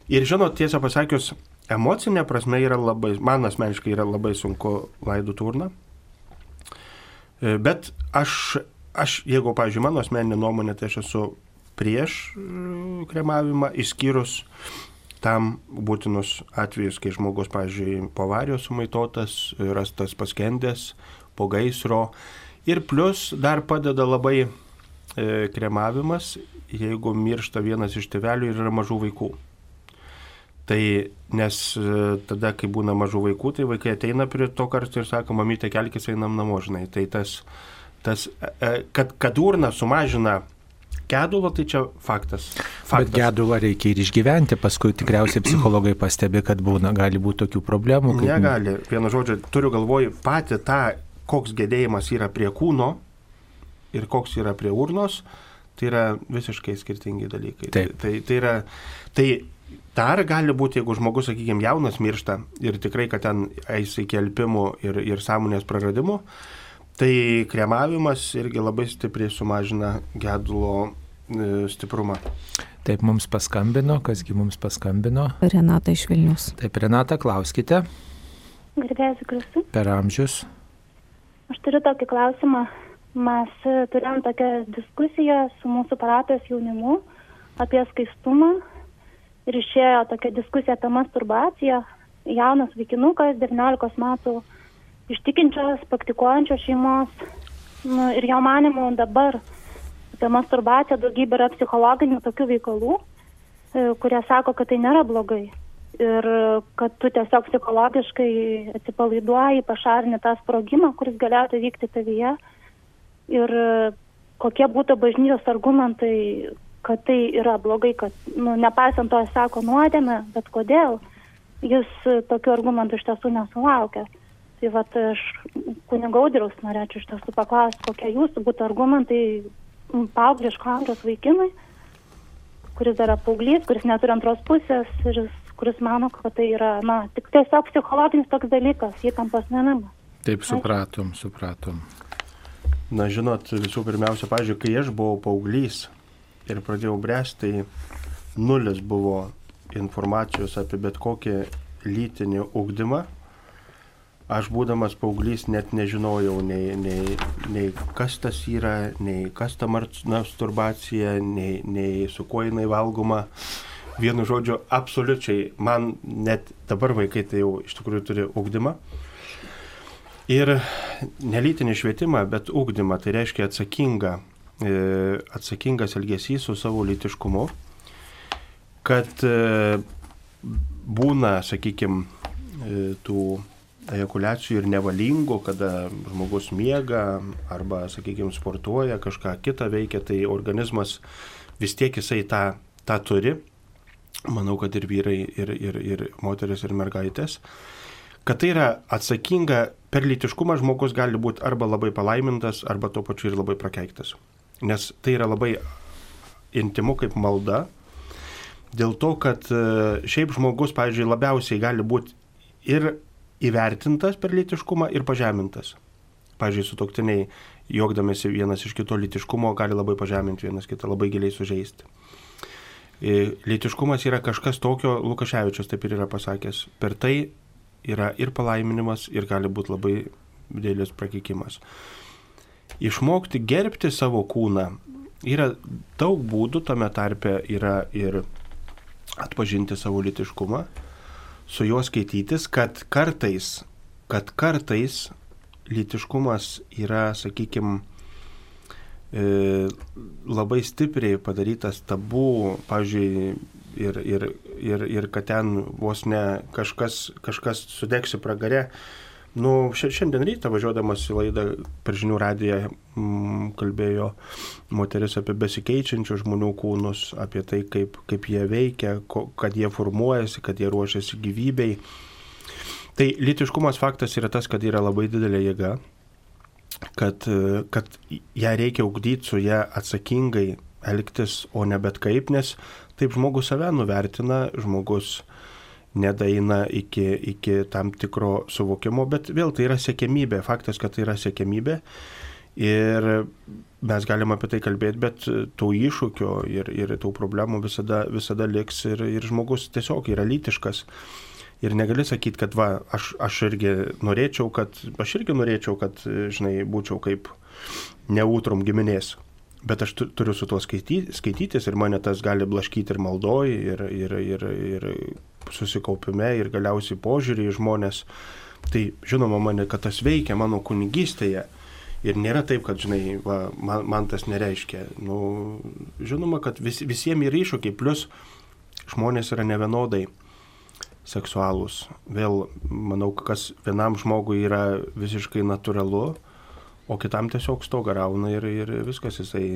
[SPEAKER 2] Ir žinot, tiesą pasakius, emocinė prasme yra labai, man asmeniškai yra labai sunku laidų turną. E, bet aš, aš jeigu, pavyzdžiui, mano asmeninė nuomonė, tai aš esu prieš e, kremavimą, išskyrus tam būtinus atvejus, kai žmogus, pavyzdžiui, po avarijos sumaitotas, rastas paskendęs, po gaisro. Ir plus dar padeda labai e, kremavimas, jeigu miršta vienas iš tėvelių ir yra mažų vaikų. Tai nes e, tada, kai būna mažų vaikų, tai vaikai ateina prie to kartu ir sako, mamytė, kelkis einam namo, žinai. Tai tas, tas e, kad, kad urna sumažina gedulą, tai čia faktas. faktas.
[SPEAKER 1] Bet gedulą reikia ir išgyventi, paskui tikriausiai psichologai pastebi, kad būna, gali būti tokių problemų.
[SPEAKER 2] Kaip... Negali. Vienu žodžiu, turiu galvoj patį tą, koks gedėjimas yra prie kūno ir koks yra prie urnos, tai yra visiškai skirtingi dalykai.
[SPEAKER 1] Taip.
[SPEAKER 2] Tai, tai, tai yra, tai Dar gali būti, jeigu žmogus, sakykime, jaunas miršta ir tikrai, kad ten eis iki alpimų ir, ir sąmonės praradimų, tai kremavimas irgi labai stipriai sumažina gedulo e, stiprumą.
[SPEAKER 1] Taip mums paskambino, kasgi mums paskambino.
[SPEAKER 3] Renata iš Vilnius.
[SPEAKER 1] Taip, Renata, klauskite.
[SPEAKER 8] Gerbėsiu Kristų.
[SPEAKER 1] Per amžius.
[SPEAKER 8] Aš turiu tokį klausimą. Mes turėjom tokią diskusiją su mūsų parapijos jaunimu apie skaistumą ir išėjo tokia diskusija apie masturbaciją. Jaunas vaikinukas, 19 metų, ištikinčios, praktikuojančios šeimos. Nu, ir jo manimų dabar apie masturbaciją daugybė yra psichologinių tokių veikalų, e, kurie sako, kad tai nėra blogai ir kad tu tiesiog psichologiškai atsipalaiduoji, pašarini tą sprogimą, kuris galėtų vykti tavyje. Ir kokie būtų bažnyčios argumentai, kad tai yra blogai, kad, nu, nepaisant to, jis sako nuodėmę, bet kodėl jis tokių argumentų iš tiesų nesulaukia. Tai va, aš kunigaudriaus norėčiau iš tiesų paklausti, kokie jūsų būtų argumentai paaugliško amžiaus vaikinui, kuris dar yra paauglys, kuris neturi antros pusės ir jis kuris mano, kad tai yra, na, tik tiesiog psichologinis toks dalykas, įtampos nenimas.
[SPEAKER 1] Taip, supratom, supratom.
[SPEAKER 2] Na, žinot, visų pirmiausia, pažiūrėjau, kai aš buvau paauglys ir pradėjau bręsti, tai nulis buvo informacijos apie bet kokį lytinį ugdymą. Aš būdamas paauglys net nežinojau nei, nei, nei kas tas yra, nei kas ta masturbacija, nei, nei su kuo jinai valgoma vienu žodžiu, absoliučiai, man net dabar vaikai tai jau iš tikrųjų turi ugdymą. Ir nelytinį švietimą, bet ugdymą, tai reiškia atsakinga, e, atsakingas elgesys su savo lytiškumu, kad e, būna, sakykime, tų ejakulacijų ir nevalingų, kada žmogus miega arba, sakykime, sportuoja, kažką kitą veikia, tai organizmas vis tiek jisai tą, tą turi manau, kad ir vyrai, ir, ir, ir moteris, ir mergaitės, kad tai yra atsakinga, per lytiškumą žmogus gali būti arba labai palaimintas, arba tuo pačiu ir labai prakeiktas. Nes tai yra labai intimu kaip malda, dėl to, kad e, šiaip žmogus, pavyzdžiui, labiausiai gali būti ir įvertintas per lytiškumą, ir pažemintas. Pavyzdžiui, sutoktiniai, juokdamėsi vienas iš kito lytiškumo, gali labai pažeminti vienas kitą, labai giliai sužeisti. Lytiškumas yra kažkas tokio, Lukaševičius taip ir yra pasakęs, per tai yra ir palaiminimas, ir gali būti labai didelis prakikimas. Išmokti gerbti savo kūną yra daug būdų, tame tarpe yra ir atpažinti savo litiškumą, su juo skaitytis, kad kartais, kad kartais litiškumas yra, sakykime, labai stipriai padarytas tabu, pavyzdžiui, ir, ir, ir, ir kad ten vos ne kažkas, kažkas sudegsi pragare. Nu, šiandien rytą važiuodamas į laidą per žinių radiją m, mm, kalbėjo moteris apie besikeičiančių žmonių kūnus, apie tai, kaip, kaip jie veikia, ko, kad jie formuojasi, kad jie ruošiasi gyvybei. Tai litiškumas faktas yra tas, kad yra labai didelė jėga, kad, kad ją reikia ugdyti su ją atsakingai elgtis, o ne bet kaip, nes taip žmogus save nuvertina, žmogus nedaina iki, iki tam tikro suvokimo, bet vėl tai yra sėkmybė, faktas, kad tai yra sėkmybė ir mes galim apie tai kalbėti, bet tų iššūkių ir, ir tų problemų visada, visada liks ir, ir žmogus tiesiog yra lytiškas. Ir negali sakyti, kad va, aš, aš irgi norėčiau, kad, aš irgi norėčiau, kad, žinai, būčiau kaip neutrom giminės. Bet aš turiu su tuo skaityti, skaitytis ir mane tas gali blaškyti ir maldoj, ir, ir, ir, ir susikaupime, ir galiausiai požiūrį į žmonės. Tai žinoma, mane, kad tas veikia mano kunigystėje. Ir nėra taip, kad, žinai, va, man, man tas nereiškia. Nu, žinoma, kad vis, visiems yra iššūkiai, plus žmonės yra nevienodai seksualūs. Vėl manau, kas vienam žmogui yra visiškai natūralu, o kitam tiesiog stogą rauna ir, ir viskas jisai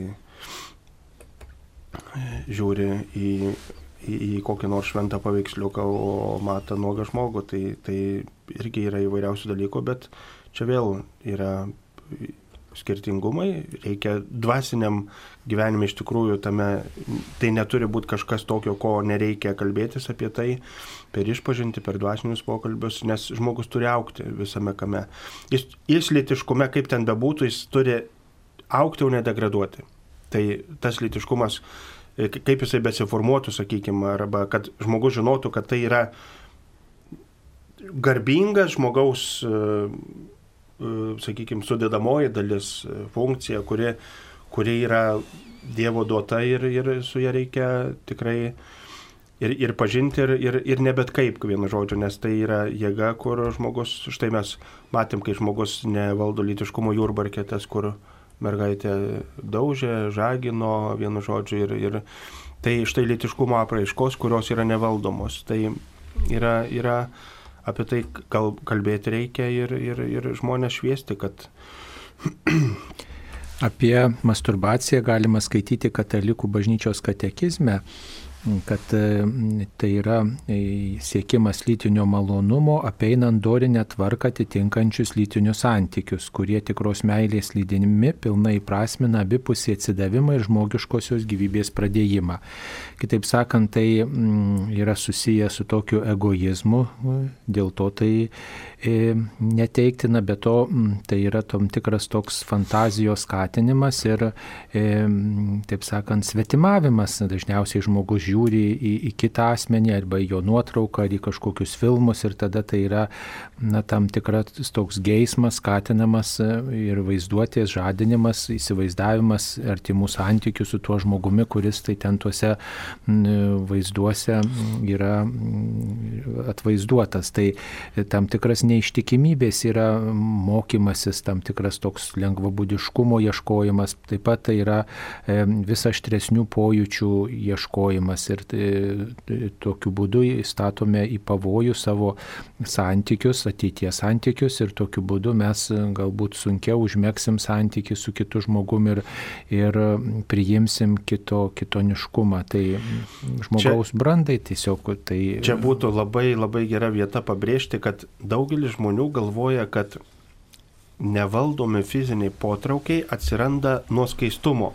[SPEAKER 2] žiūri į, į, į kokį nors šventą paveiksliuką, o mato nuogą žmogų. Tai, tai irgi yra įvairiausių dalykų, bet čia vėl yra skirtingumai, reikia dvasiniam gyvenime iš tikrųjų tame, tai neturi būti kažkas tokio, ko nereikia kalbėtis apie tai per išpažinti, per dvasinius pokalbius, nes žmogus turi aukti visame kame. Jis, jis litiškume, kaip ten bebūtų, jis turi aukti, o ne degraduoti. Tai tas litiškumas, kaip jisai besiformuotų, sakykime, arba kad žmogus žinotų, kad tai yra garbingas žmogaus sakykime, sudėdamoji dalis, e, funkcija, kuri, kuri yra Dievo duota ir, ir su ją reikia tikrai ir, ir pažinti, ir, ir, ir ne bet kaip, vienu žodžiu, nes tai yra jėga, kur žmogus, štai mes matėm, kai žmogus nevaldo lytiškumo jūrbarkė, tas, kur mergaitė daužė, žagino, vienu žodžiu, ir, ir tai štai lytiškumo apraiškos, kurios yra nevaldomos. Tai yra, yra apie tai kalbėti reikia ir, ir, ir žmonės šviesti, kad
[SPEAKER 1] Apie masturbaciją galima skaityti katalikų bažnyčios katekizme, kad e, tai yra e, siekimas lytinio malonumo, apeinant dorinę tvarką atitinkančius lytinius santykius, kurie tikros meilės lydinimi pilnai prasmina abipusį atsidavimą ir žmogiškosios gyvybės pradėjimą. Kitaip sakant, tai mm, yra susiję su tokiu egoizmu, dėl to tai e, neteiktina, bet to tai yra tam tikras toks fantazijos skatinimas ir, taip sakant, svetimavimas. Dažniausiai žmogus žiūri į, į kitą asmenį arba į jo nuotrauką ar į kažkokius filmus ir tada tai yra na, tam tikras toks geismas, skatinamas e, ir vaizduotės žadinimas, įsivaizdavimas artimų santykių su tuo žmogumi, kuris tai ten tuose vaizduose yra atvaizduotas. Tai tam tikras neištikimybės yra mokymasis, tam tikras toks lengvabudiškumo ieškojimas, taip pat tai yra e, vis aštresnių pojūčių ieškojimas ir e, tokiu būdu statome į pavojų savo santykius, ateities santykius ir tokiu būdu mes e, galbūt sunkiau užmėgsim santykių su kitu žmogumi ir, ir priimsim kito, kitoniškumą. Tai žmogaus čia, brandai tiesiog tai...
[SPEAKER 2] Čia būtų labai labai gera vieta pabrėžti, kad daugelis žmonių galvoja, kad nevaldomi fiziniai potraukiai atsiranda nuo skaistumo.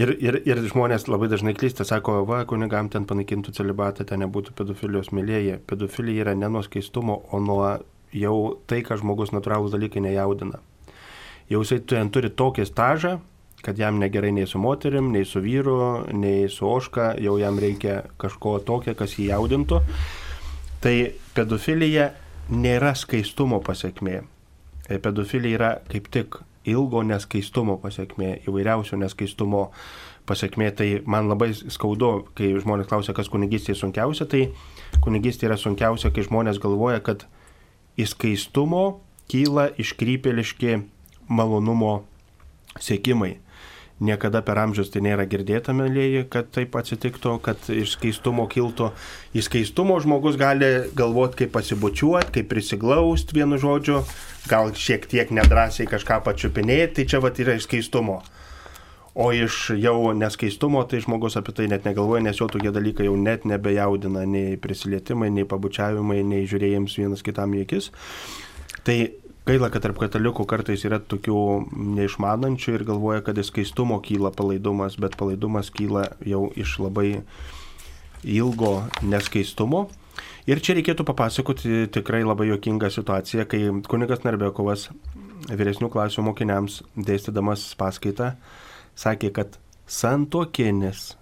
[SPEAKER 2] Ir, ir, ir žmonės labai dažnai klysta, sako, va, kunigam ten panaikintų celibatą, ten nebūtų pedofilijos mylėjai. Pedofilija yra ne nuo skaistumo, o nuo jau tai, ką žmogus natūralūs dalykai nejaudina. Jau jisai ten turi tokį stažą, kad jam negerai nei su moterim, nei su vyru, nei su oška, jau jam reikia kažko tokio, kas jį jaudintų. Tai pedofilija nėra skaistumo pasiekmė. Pedofilija yra kaip tik ilgo neskaistumo pasiekmė, įvairiausio neskaistumo pasiekmė. Tai man labai skaudu, kai žmonės klausia, kas kunigystėje sunkiausia, tai kunigystė yra sunkiausia, kai žmonės galvoja, kad iš skaistumo kyla iškrypeliški malonumo siekimai. Niekada per amžius tai nėra girdėta, mėlyje, kad taip atsitiktų, kad iš skaistumo kiltų. Iš skaistumo žmogus gali galvoti, kaip pasibučiuoti, kaip prisiglaust vienu žodžiu, gal šiek tiek nedrasiai kažką pačiupinėti, tai čia vat yra iš skaistumo. O iš jau neskaistumo, tai žmogus apie tai net negalvoja, nes jo tokie dalykai jau net nebejaudina nei prisilietimai, nei pabučiavimai, nei žiūrėjims vienas kitam į akis. Tai gaila, kad tarp katalikų kartais yra tokių neišmanančių ir galvoja, kad iš skaistumo kyla palaidumas, bet palaidumas kyla jau iš labai ilgo neskaistumo. Ir čia reikėtų papasakoti tikrai labai jokingą situaciją, kai kunigas Narbekovas vyresnių klasių mokiniams dėstydamas paskaitą sakė, kad santokinis,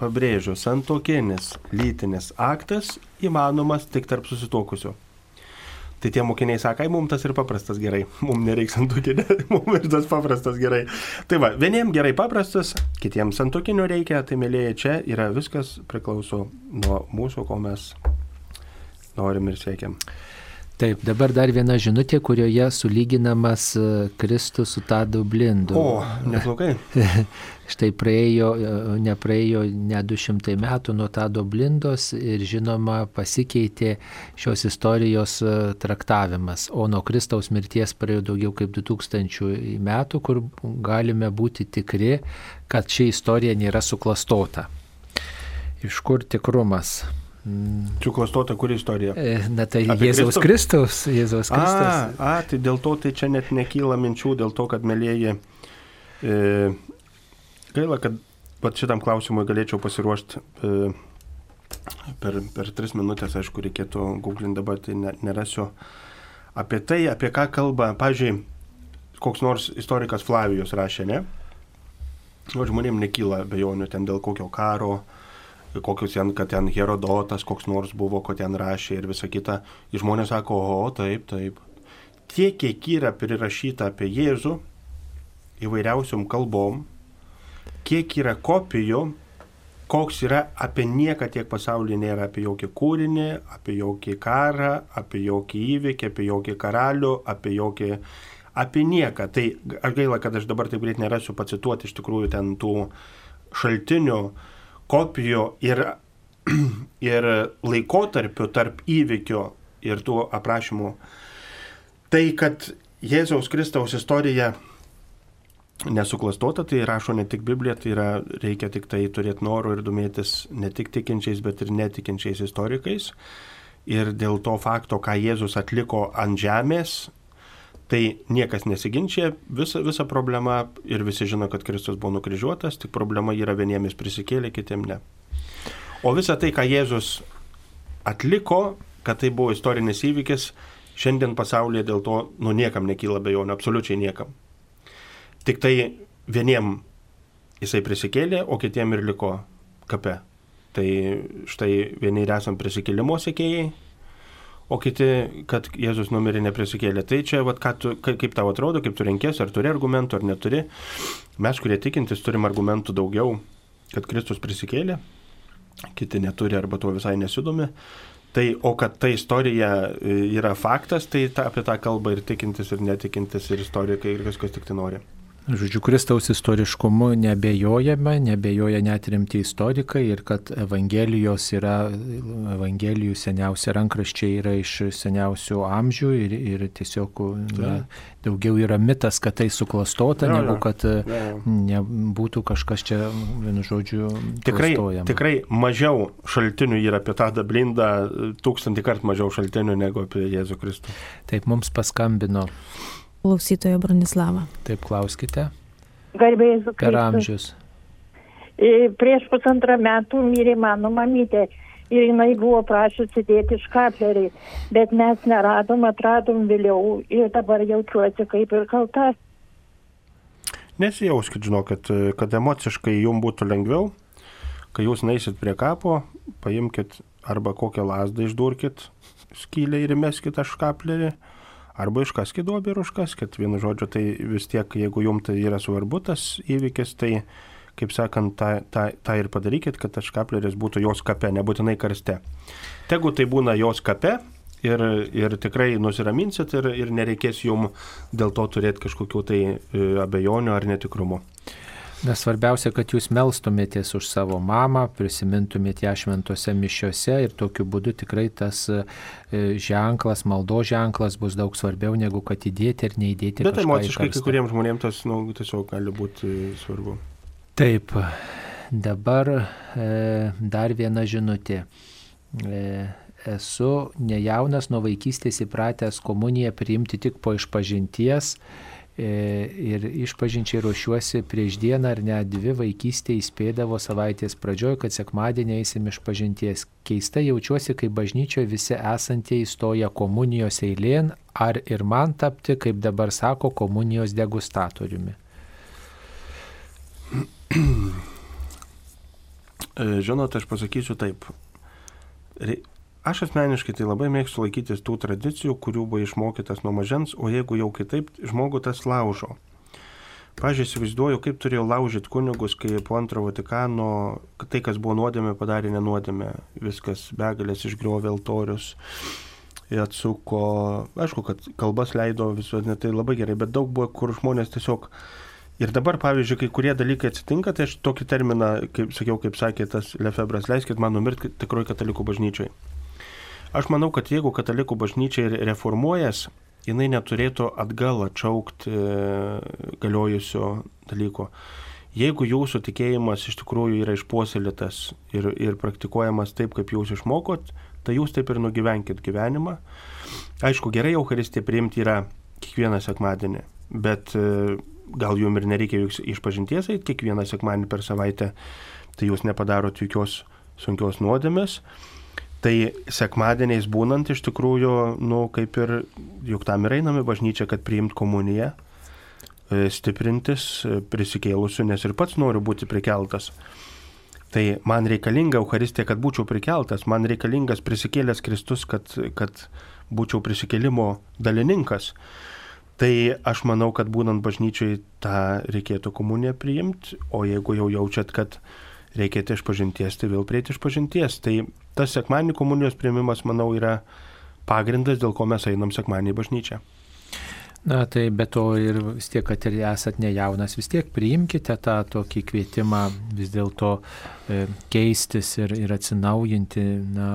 [SPEAKER 2] pabrėžiu, santokinis lytinis aktas įmanomas tik tarp susitokusių. Tai tie mokiniai sakai, mums tas ir paprastas gerai, mums nereiks santokinio, mums ir tas paprastas gerai. Tai va, vieniem gerai paprastas, kitiems santokinio reikia, tai mėlyje čia yra viskas priklauso nuo mūsų, ko mes norim ir siekiam.
[SPEAKER 1] Taip, dabar dar viena žinutė, kurioje sulyginamas e, Kristus su Tadu Blindu.
[SPEAKER 2] O, neblogai.
[SPEAKER 1] Štai praėjo, e, nepraėjo ne 200 metų nuo Tado Blindos ir žinoma pasikeitė šios istorijos e, traktavimas. O nuo Kristaus mirties praėjo daugiau kaip 2000 metų, kur galime būti tikri, kad ši istorija nėra suklastota. Iš kur tikrumas?
[SPEAKER 2] Suklastota kuri istorija?
[SPEAKER 1] E, Na tai
[SPEAKER 2] Apie
[SPEAKER 1] Jėzaus? Kristaus. Jėzaus
[SPEAKER 2] A,
[SPEAKER 1] Kristus.
[SPEAKER 2] a, tai dėl to tai čia net nekyla minčių, dėl to, kad mėlyjeji, e, gaila, kad pat šitam klausimui galėčiau pasiruošti e, per, per tris minutės, aišku, reikėtų googlinti dabar, tai ne, nerasiu. Apie tai, apie ką kalba, pavyzdžiui, koks nors istorikas Flavijus rašė, ne? O žmonėm nekyla bejonių ten dėl kokio karo, kokius ten, kad ten Herodotas koks nors buvo, ko ten rašė ir visa kita. Ir žmonės sako, o taip, taip. Tiek, kiek yra prirašyta apie Jėzų įvairiausiom kalbom, kiek yra kopijų, koks yra apie nieką tiek pasaulyje nėra apie jokį kūrinį, apie jokį karą, apie jokį įvykį, apie jokį karalių, apie jokį... apie nieką. Tai aš gaila, kad aš dabar taip greit nerasiu pacituoti iš tikrųjų ten tų šaltinių, kopijų ir, ir laikotarpių tarp įvykių ir tų aprašymų. Tai, kad Jėzaus Kristaus istorija nesuklastota, tai rašo ne tik Biblija, tai yra, reikia tik tai turėti noro ir domėtis ne tik tikinčiais, bet ir netikinčiais istorikais. Ir dėl to fakto, ką Jėzus atliko ant žemės, tai niekas nesiginčia, visa, visa problema ir visi žino, kad Kristus buvo nukryžiuotas, tik problema yra vieniemis prisikėlė, kitiem ne. O visa tai, ką Jėzus atliko, kad tai buvo istorinis įvykis, šiandien pasaulyje dėl to nu niekam nekyla bejonių, absoliučiai niekam. Tik tai vieniem jisai prisikėlė, o kitiem ir liko kape. Tai štai vieni ir esam prisikėlimo sekėjai, o kiti, kad Jėzus numirė neprisikėlė. Tai čia, vat, tu, kaip tau atrodo, kaip tu renkės, ar turi argumentų, ar neturi. Mes, kurie tikintis, turim argumentų daugiau, kad Kristus prisikėlė, kiti neturi arba tuo visai nesidomi. Tai, o kad ta istorija yra faktas, tai ta, apie tą kalbą ir tikintis, ir netikintis, ir istorikai, ir viskas tik tai nori.
[SPEAKER 1] Žodžiu, Kristaus istoriškumu nebejojame, nebejoja net rimti istorikai ir kad Evangelijos yra, Evangelijų seniausi rankraščiai yra iš seniausių amžių ir, ir tiesiog na, daugiau yra mitas, kad tai suklastota,
[SPEAKER 2] Jo,
[SPEAKER 1] negu kad
[SPEAKER 2] Jo.
[SPEAKER 1] nebūtų kažkas čia, vienu žodžiu,
[SPEAKER 2] Tikrai,
[SPEAKER 1] klastojama.
[SPEAKER 2] tikrai mažiau šaltinių yra apie tą dablindą, tūkstantį kartų mažiau šaltinių negu apie Jėzų Kristų.
[SPEAKER 1] Taip mums paskambino.
[SPEAKER 3] Klausytojo Bronislava.
[SPEAKER 1] Taip klauskite.
[SPEAKER 9] Garbėjus
[SPEAKER 1] Per amžius.
[SPEAKER 9] Prieš pusantrą metų mirė mano mamytė ir jinai buvo prašusi dėti škaplerį, bet mes neradom, atradom vėliau ir dabar jaučiuosi kaip ir kalta.
[SPEAKER 2] Nesijauskit, žinokit, kad emociškai jums būtų lengviau, kai jūs neisit prie kapo, paimkit arba kokią lasdą išdurkit skylę ir įmeskit tą škaplerį, arba iškaskit duobę ir užkaskit. Vienu žodžiu, tai vis tiek, jeigu jums tai yra svarbu tas įvykis, tai, kaip sakant, tą, tą, tą ir padarykit, kad tas škapleris būtų jos kape, nebūtinai karste. Tegu tai būna jos kape, ir, ir tikrai nusiraminsit ir, ir nereikės jum dėl to turėti kažkokių tai e, abejonių ar netikrumo.
[SPEAKER 1] Na, svarbiausia, kad jūs melstumėtės už savo mamą, prisimintumėte ją šventose mišiuose ir tokiu būdu tikrai tas e, ženklas, maldo ženklas bus daug svarbiau negu kad įdėti ar neįdėti.
[SPEAKER 2] Bet emociškai kai kuriems žmonėms tas nu, tiesiog gali būti svarbu.
[SPEAKER 1] Taip, dabar e, dar viena žinutė. E, esu nejaunas nuo vaikystės įpratęs komuniją priimti tik po išpažinties e, ir išpažinčiai ruošiuosi prieš dieną ar net dvi vaikystė įspėdavo savaitės pradžioj, kad sekmadienį eisim išpažinties. Keista jaučiuosi, kai bažnyčioje visi esantieji stoja komunijos eilėn, ar ir man tapti, kaip dabar sako, komunijos degustatoriumi.
[SPEAKER 2] E, Žinot, aš pasakysiu taip. Aš asmeniškai tai labai mėgstu laikytis tų tradicijų, kurių buvo išmokytas nuo mažens, o jeigu jau kitaip, žmogų tas laužo. Pavyzdžiui, įsivaizduoju, kaip turėjo laužyti kunigus, kai po antro Vatikano tai, kas buvo nuodėmė, padarė nenuodėmę. Viskas begalės išgriovė altorius, atsuko. Aišku, kad kalbas leido visuotinai, tai labai gerai, bet daug buvo, kur žmonės tiesiog Ir dabar, pavyzdžiui, kai kurie dalykai atsitinka, tai aš tokį terminą, kaip sakiau, kaip sakė tas Lefebras, leiskit man numirti tikroji katalikų bažnyčiai. Aš manau, kad jeigu katalikų bažnyčia reformuojas, jinai neturėtų atgal atšaukti e, galiojusio dalyko. Jeigu jūsų tikėjimas iš tikrųjų yra išpuoselėtas ir, ir praktikuojamas taip, kaip jūs išmokot, tai jūs taip ir nugyvenkit gyvenimą. Aišku, gerai Eucharistiją priimti yra kiekvieną sekmadienį, bet e, gal jum ir nereikia išpažinties eiti kiekvieną sekmadienį per savaitę, tai jūs nepadarot jokios sunkios nuodėmės. Tai sekmadieniais būnant iš tikrųjų, nu, kaip ir, juk tam ir einame bažnyčia, kad priimt komuniją, e, stiprintis e, prisikėlusiu, nes ir pats noriu būti prikeltas. Tai man reikalinga Euharistija, kad būčiau prikeltas, man reikalingas prisikėlęs Kristus, kad, kad būčiau prisikėlimo dalininkas. Tai aš manau, kad būnant bažnyčiai tą reikėtų komuniją priimti, o jeigu jau jaučiat, kad reikia iš pažinties, tai vėl prieiti iš pažinties. Tai tas sekmanių komunijos prieimimas, manau, yra pagrindas, dėl ko mes einam sekmanį į bažnyčią.
[SPEAKER 1] Na tai be to ir vis tiek, kad ir esat nejaunas, vis tiek priimkite tą tokį kvietimą vis dėlto e, keistis ir, ir atsinaujinti. Na,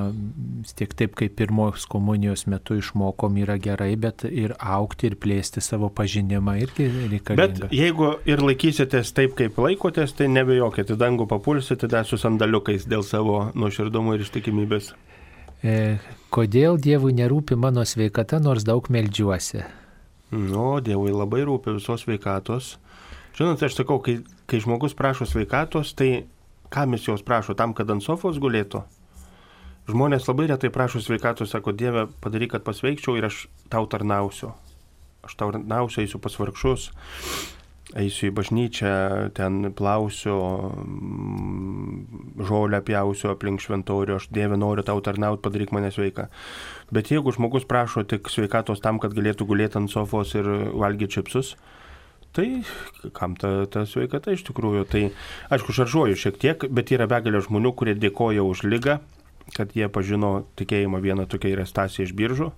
[SPEAKER 1] vis tiek taip kaip pirmos komunijos metu išmokom yra gerai, bet ir aukti ir plėsti savo pažinimą irgi reikalinga.
[SPEAKER 2] Bet jeigu ir laikysitės taip, kaip laikotės, tai nebejokit, į dangų papulsite dar su sandaliukais dėl savo nuoširdumo ir ištikimybės.
[SPEAKER 1] E, kodėl Dievui nerūpi mano sveikata, nors daug melžiuosi?
[SPEAKER 2] Nu, Dievui labai rūpi visos sveikatos. Žinot, aš sakau, kai, kai žmogus prašo sveikatos, tai kam jis jos prašo, tam, kad ant sofos gulėtų? Žmonės labai retai prašo sveikatos, sako, Dieve, padaryk, kad pasveikčiau ir aš tau tarnausiu. Aš tau tarnausiu, eisiu pas vargšus, eisiu į bažnyčią, ten plausiu, mm, žolę pjausiu aplink šventorių, aš Dieve noriu tau tarnauti, padaryk mane sveiką. Bet jeigu žmogus prašo tik sveikatos tam, kad galėtų gulėti ant sofos ir valgyti čipsus, tai kam ta, ta sveikata iš tikrųjų? Tai aišku, šaržuoju šiek tiek, bet yra begalė žmonių, kurie dėkoja už lygą, kad jie pažino tikėjimą. Viena tokia yra Stasija iš biržų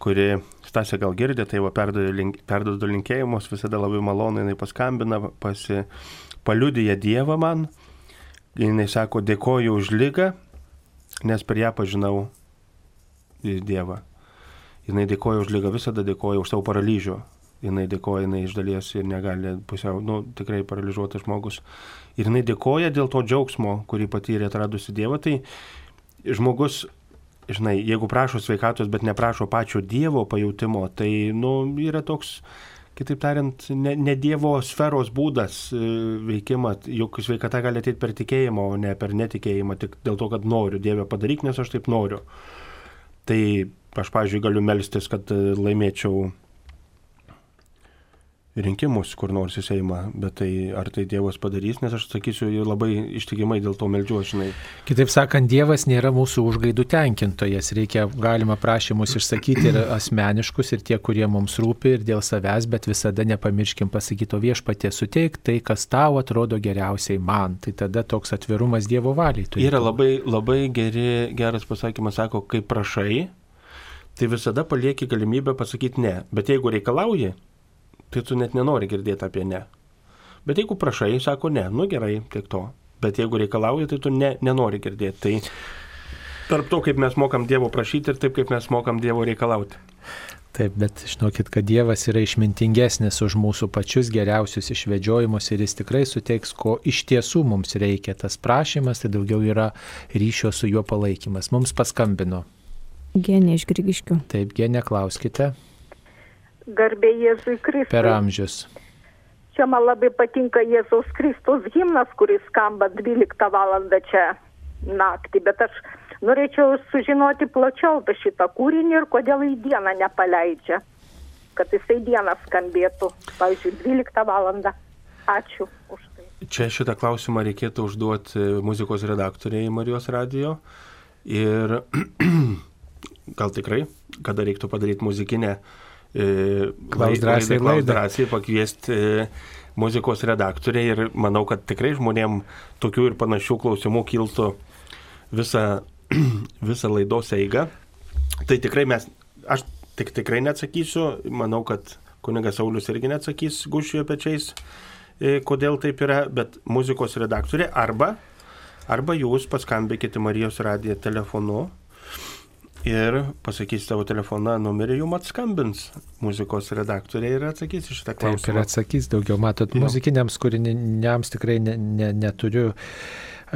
[SPEAKER 2] kuri, Stasė gal girdė, tai va perdodu linkėjimus, visada labai malonai jinai paskambina, pasi, paliudyja Dievą man, jinai sako, dėkoju už lygą, nes per ją pažinau Dievą. Jinai dėkoja už lygą, visada dėkoja už savo paralyžių. Jinai dėkoja, jinai iš dalies ir negali pusiau, nu, tikrai paralyžiuotas žmogus. Ir jinai dėkoja dėl to džiaugsmo, kurį patyrė atradusi Dievą. Tai žmogus žinai, jeigu prašo sveikatos, bet neprašo pačio Dievo pajūtimo, tai, nu, yra toks, kitaip tariant, ne, ne Dievo sferos būdas e, veikimą, juk sveikata gali ateiti per tikėjimą, o ne per netikėjimą, tik dėl to, kad noriu Dievę padaryti, nes aš taip noriu. Tai aš, pavyzdžiui, galiu melstis, kad e, laimėčiau rinkimus kur nors į Seimą, bet tai ar tai Dievas padarys, nes aš sakysiu, labai ištikimai dėl to meldžiu, žinai.
[SPEAKER 1] Kitaip sakant, Dievas nėra mūsų užgaidų tenkintojas, reikia galima prašymus išsakyti ir asmeniškus, ir tie, kurie mums rūpi, ir dėl savęs, bet visada nepamirškim pasakyti, o viešpatė suteik tai, kas tau atrodo geriausiai man. Tai tada toks atvirumas Dievo valiai.
[SPEAKER 2] Yra labai, labai geri, geras pasakymas, sako, kai prašai, tai visada palieki galimybę pasakyti ne, bet jeigu reikalauji, tai tu net nenori girdėti apie ne. Bet jeigu prašai, sako ne, nu gerai, tiek to. Bet jeigu reikalauji, tai tu ne, nenori girdėti. Tai tarp to, kaip mes mokam Dievo prašyti ir taip, kaip mes mokam Dievo reikalauti.
[SPEAKER 1] Taip, bet žinokit, kad Dievas yra išmintingesnis už mūsų pačius geriausius išvedžiojimus ir jis tikrai suteiks, ko iš tiesų mums reikia. Tas prašymas tai daugiau yra ryšio su juo palaikymas. Mums paskambino.
[SPEAKER 3] Genė iš Grigiškių.
[SPEAKER 1] Taip, genė, klauskite.
[SPEAKER 10] Garbė Jėzui Kristui.
[SPEAKER 1] Per amžius.
[SPEAKER 10] Čia man labai patinka Jėzaus Kristus himnas, kuris skamba 12 val. čia naktį, bet aš norėčiau sužinoti plačiau apie šitą kūrinį ir kodėl į dieną nepaleidžia, kad jisai dieną skambėtų, pavyzdžiui, 12 val. Ačiū už tai.
[SPEAKER 2] Čia šitą klausimą reikėtų užduoti muzikos redaktoriai Marijos radio ir gal tikrai, kada reiktų padaryti muzikinę
[SPEAKER 1] Klaus drąsiai laidą.
[SPEAKER 2] Drąsiai pakviesti e, muzikos redaktorė ir manau, kad tikrai žmonėm tokių ir panašių klausimų kiltų visą, visą laidos eigą. Tai tikrai mes, aš tik tikrai neatsakysiu, manau, kad kunigas Saulis irgi neatsakys gušijo pečiais, e, kodėl taip yra, bet muzikos redaktorė arba, arba jūs paskambėkite Marijos radiją telefonu ir pasakys savo telefoną numerį, jums atskambins muzikos redaktorė ir atsakys iš šitą
[SPEAKER 1] Taip ir
[SPEAKER 2] klausimą.
[SPEAKER 1] atsakys daugiau. Matot, muzikiniams kūriniams tikrai ne, ne, neturiu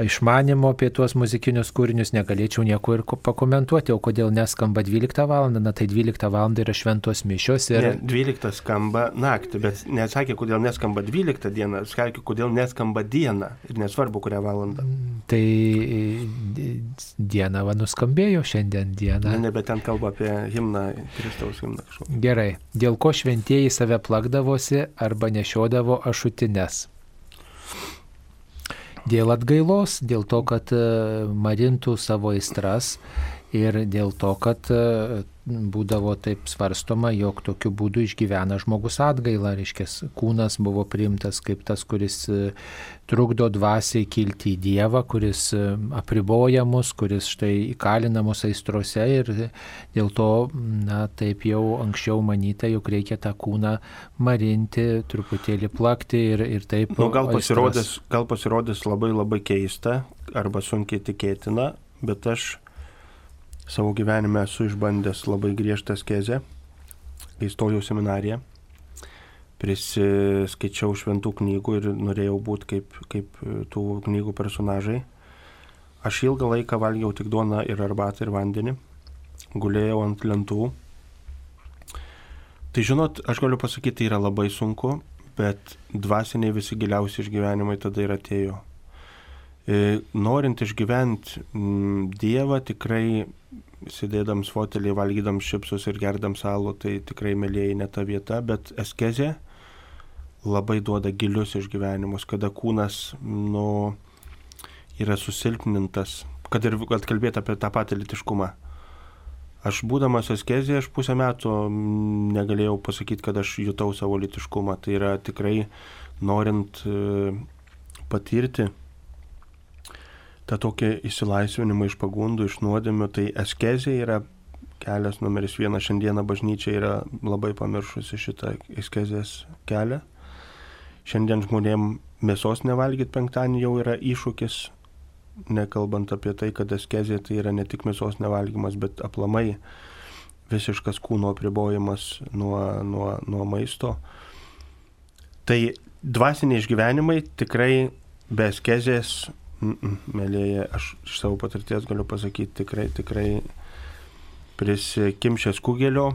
[SPEAKER 1] išmanimo apie tuos muzikinius kūrinius, negalėčiau nieko ir ko- pakomentuoti, o kodėl neskamba 12 val. Na tai 12 val. yra šventos mišios ir...
[SPEAKER 2] Ne, 12 skamba naktį, bet nesakė, kodėl neskamba 12 dieną, sakė, kodėl neskamba dieną ir nesvarbu, kurią valandą.
[SPEAKER 1] Tai e, diena va nuskambėjo šiandien dieną.
[SPEAKER 2] Ne, ne, bet ten kalba apie himną, Kristaus himną kažkokį.
[SPEAKER 1] Gerai. Dėl ko šventieji save plakdavosi arba nešiodavo ašutines? Dėl atgailos, dėl to, kad e, marintų savo aistras ir dėl to, kad e, būdavo taip svarstoma, jog tokiu būdu išgyvena žmogus atgailą, reiškia, kūnas buvo priimtas kaip tas, kuris e, trukdo dvasiai kilti į Dievą, kuris e, apriboja mus, kuris štai įkalina mus aistrose ir dėl to, na, taip jau anksčiau manyta, jog reikia tą kūną marinti, truputėlį plakti ir, ir taip.
[SPEAKER 2] Nu, gal,
[SPEAKER 1] aistras-
[SPEAKER 2] pasirodys, gal pasirodys labai labai keista arba sunkiai tikėtina, bet aš savo gyvenime esu išbandęs labai griežtą skezę, kai stojau seminariją. Prisiskaičiau šventų knygų ir norėjau būti kaip, kaip tų knygų personažai. Aš ilgą laiką valgiau tik duoną ir arbatą ir vandenį, gulėjau ant lentų. Tai žinot, aš galiu pasakyti, tai yra labai sunku, bet dvasiniai visi giliausi išgyvenimai tada ir atėjo. E, Norint išgyventi Dievą, tikrai sėdėdams fotelį, valgydams šipsus ir gerdams salų, tai tikrai mėlyjei ne ta vieta, bet eskezė labai duoda gilius išgyvenimus, kada kūnas nu, yra susilpnintas, kad ir kad kalbėti apie tą patį litiškumą. Aš būdamas askezėje, aš pusę metų negalėjau pasakyti, kad aš jutau savo litiškumą. Tai yra tikrai norint e, patirti tą tokį išsilaisvinimą iš pagundų, iš nuodėmių, tai askezė yra kelias numeris vienas. Šiandieną bažnyčia yra labai pamiršusi šitą askezės kelią. Šiandien žmonėm mėsos nevalgyti penktadienį jau yra iššūkis, nekalbant apie tai, kad askezė tai yra ne tik mėsos nevalgymas, bet aplamai visiškas kūno apribojimas nuo, nuo, nuo maisto. Tai dvasiniai išgyvenimai tikrai be askezės, mėlyje, aš iš savo patirties galiu pasakyti, tikrai, tikrai prisikimšęs kugelio,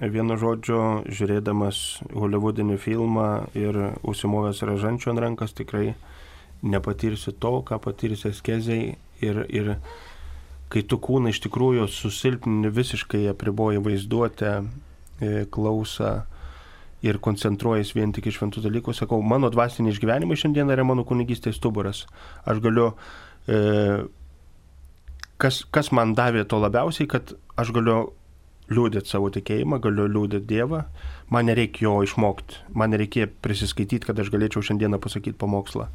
[SPEAKER 2] vienu žodžiu, žiūrėdamas holivudinį filmą ir užsimovęs ražančio ant rankas, tikrai nepatirsi to, ką patirsi askeziai ir, ir kai tu kūną iš tikrųjų susilpnini visiškai apriboji vaizduotę, e, klausą ir koncentruojas vien tik iš šventų dalykų, sakau, mano dvasiniai išgyvenimai šiandien yra mano kunigystės stuburas. Aš galiu, e, kas, kas man davė to labiausiai, kad aš galiu liūdėti savo tikėjimą, galiu liūdėti Dievą, man nereikia jo išmokti, man nereikia prisiskaityti, kad aš galėčiau šiandieną pasakyti pamokslą.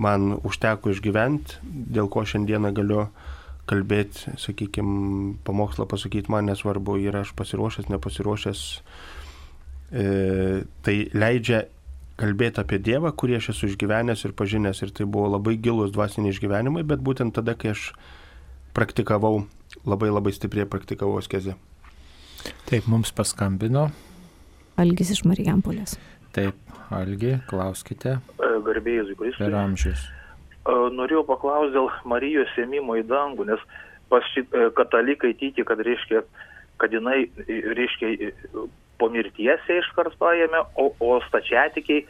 [SPEAKER 2] Man užteko išgyventi, dėl ko šiandieną galiu kalbėti, sakykime, pamokslą pasakyti, man nesvarbu, yra aš pasiruošęs, nepasiruošęs. E, tai leidžia kalbėti apie Dievą, kurį aš esu išgyvenęs ir pažinęs. Ir tai buvo labai gilus dvasiniai išgyvenimai, bet būtent tada, kai aš praktikavau, labai labai stipriai praktikavau askezę.
[SPEAKER 1] Taip, mums paskambino.
[SPEAKER 3] Algis iš Marijampolės.
[SPEAKER 1] Taip, Algi, klauskite.
[SPEAKER 11] Garbėjai
[SPEAKER 1] Per
[SPEAKER 11] Kristui.
[SPEAKER 1] amžius.
[SPEAKER 11] Norėjau paklausti dėl Marijos ėmimo į dangų, nes pas šį- e, katalikai tiki, kad reiškia, kad jinai, e, reiškia, e, po mirties ją iškart paėmė, o, o stačiatikiai,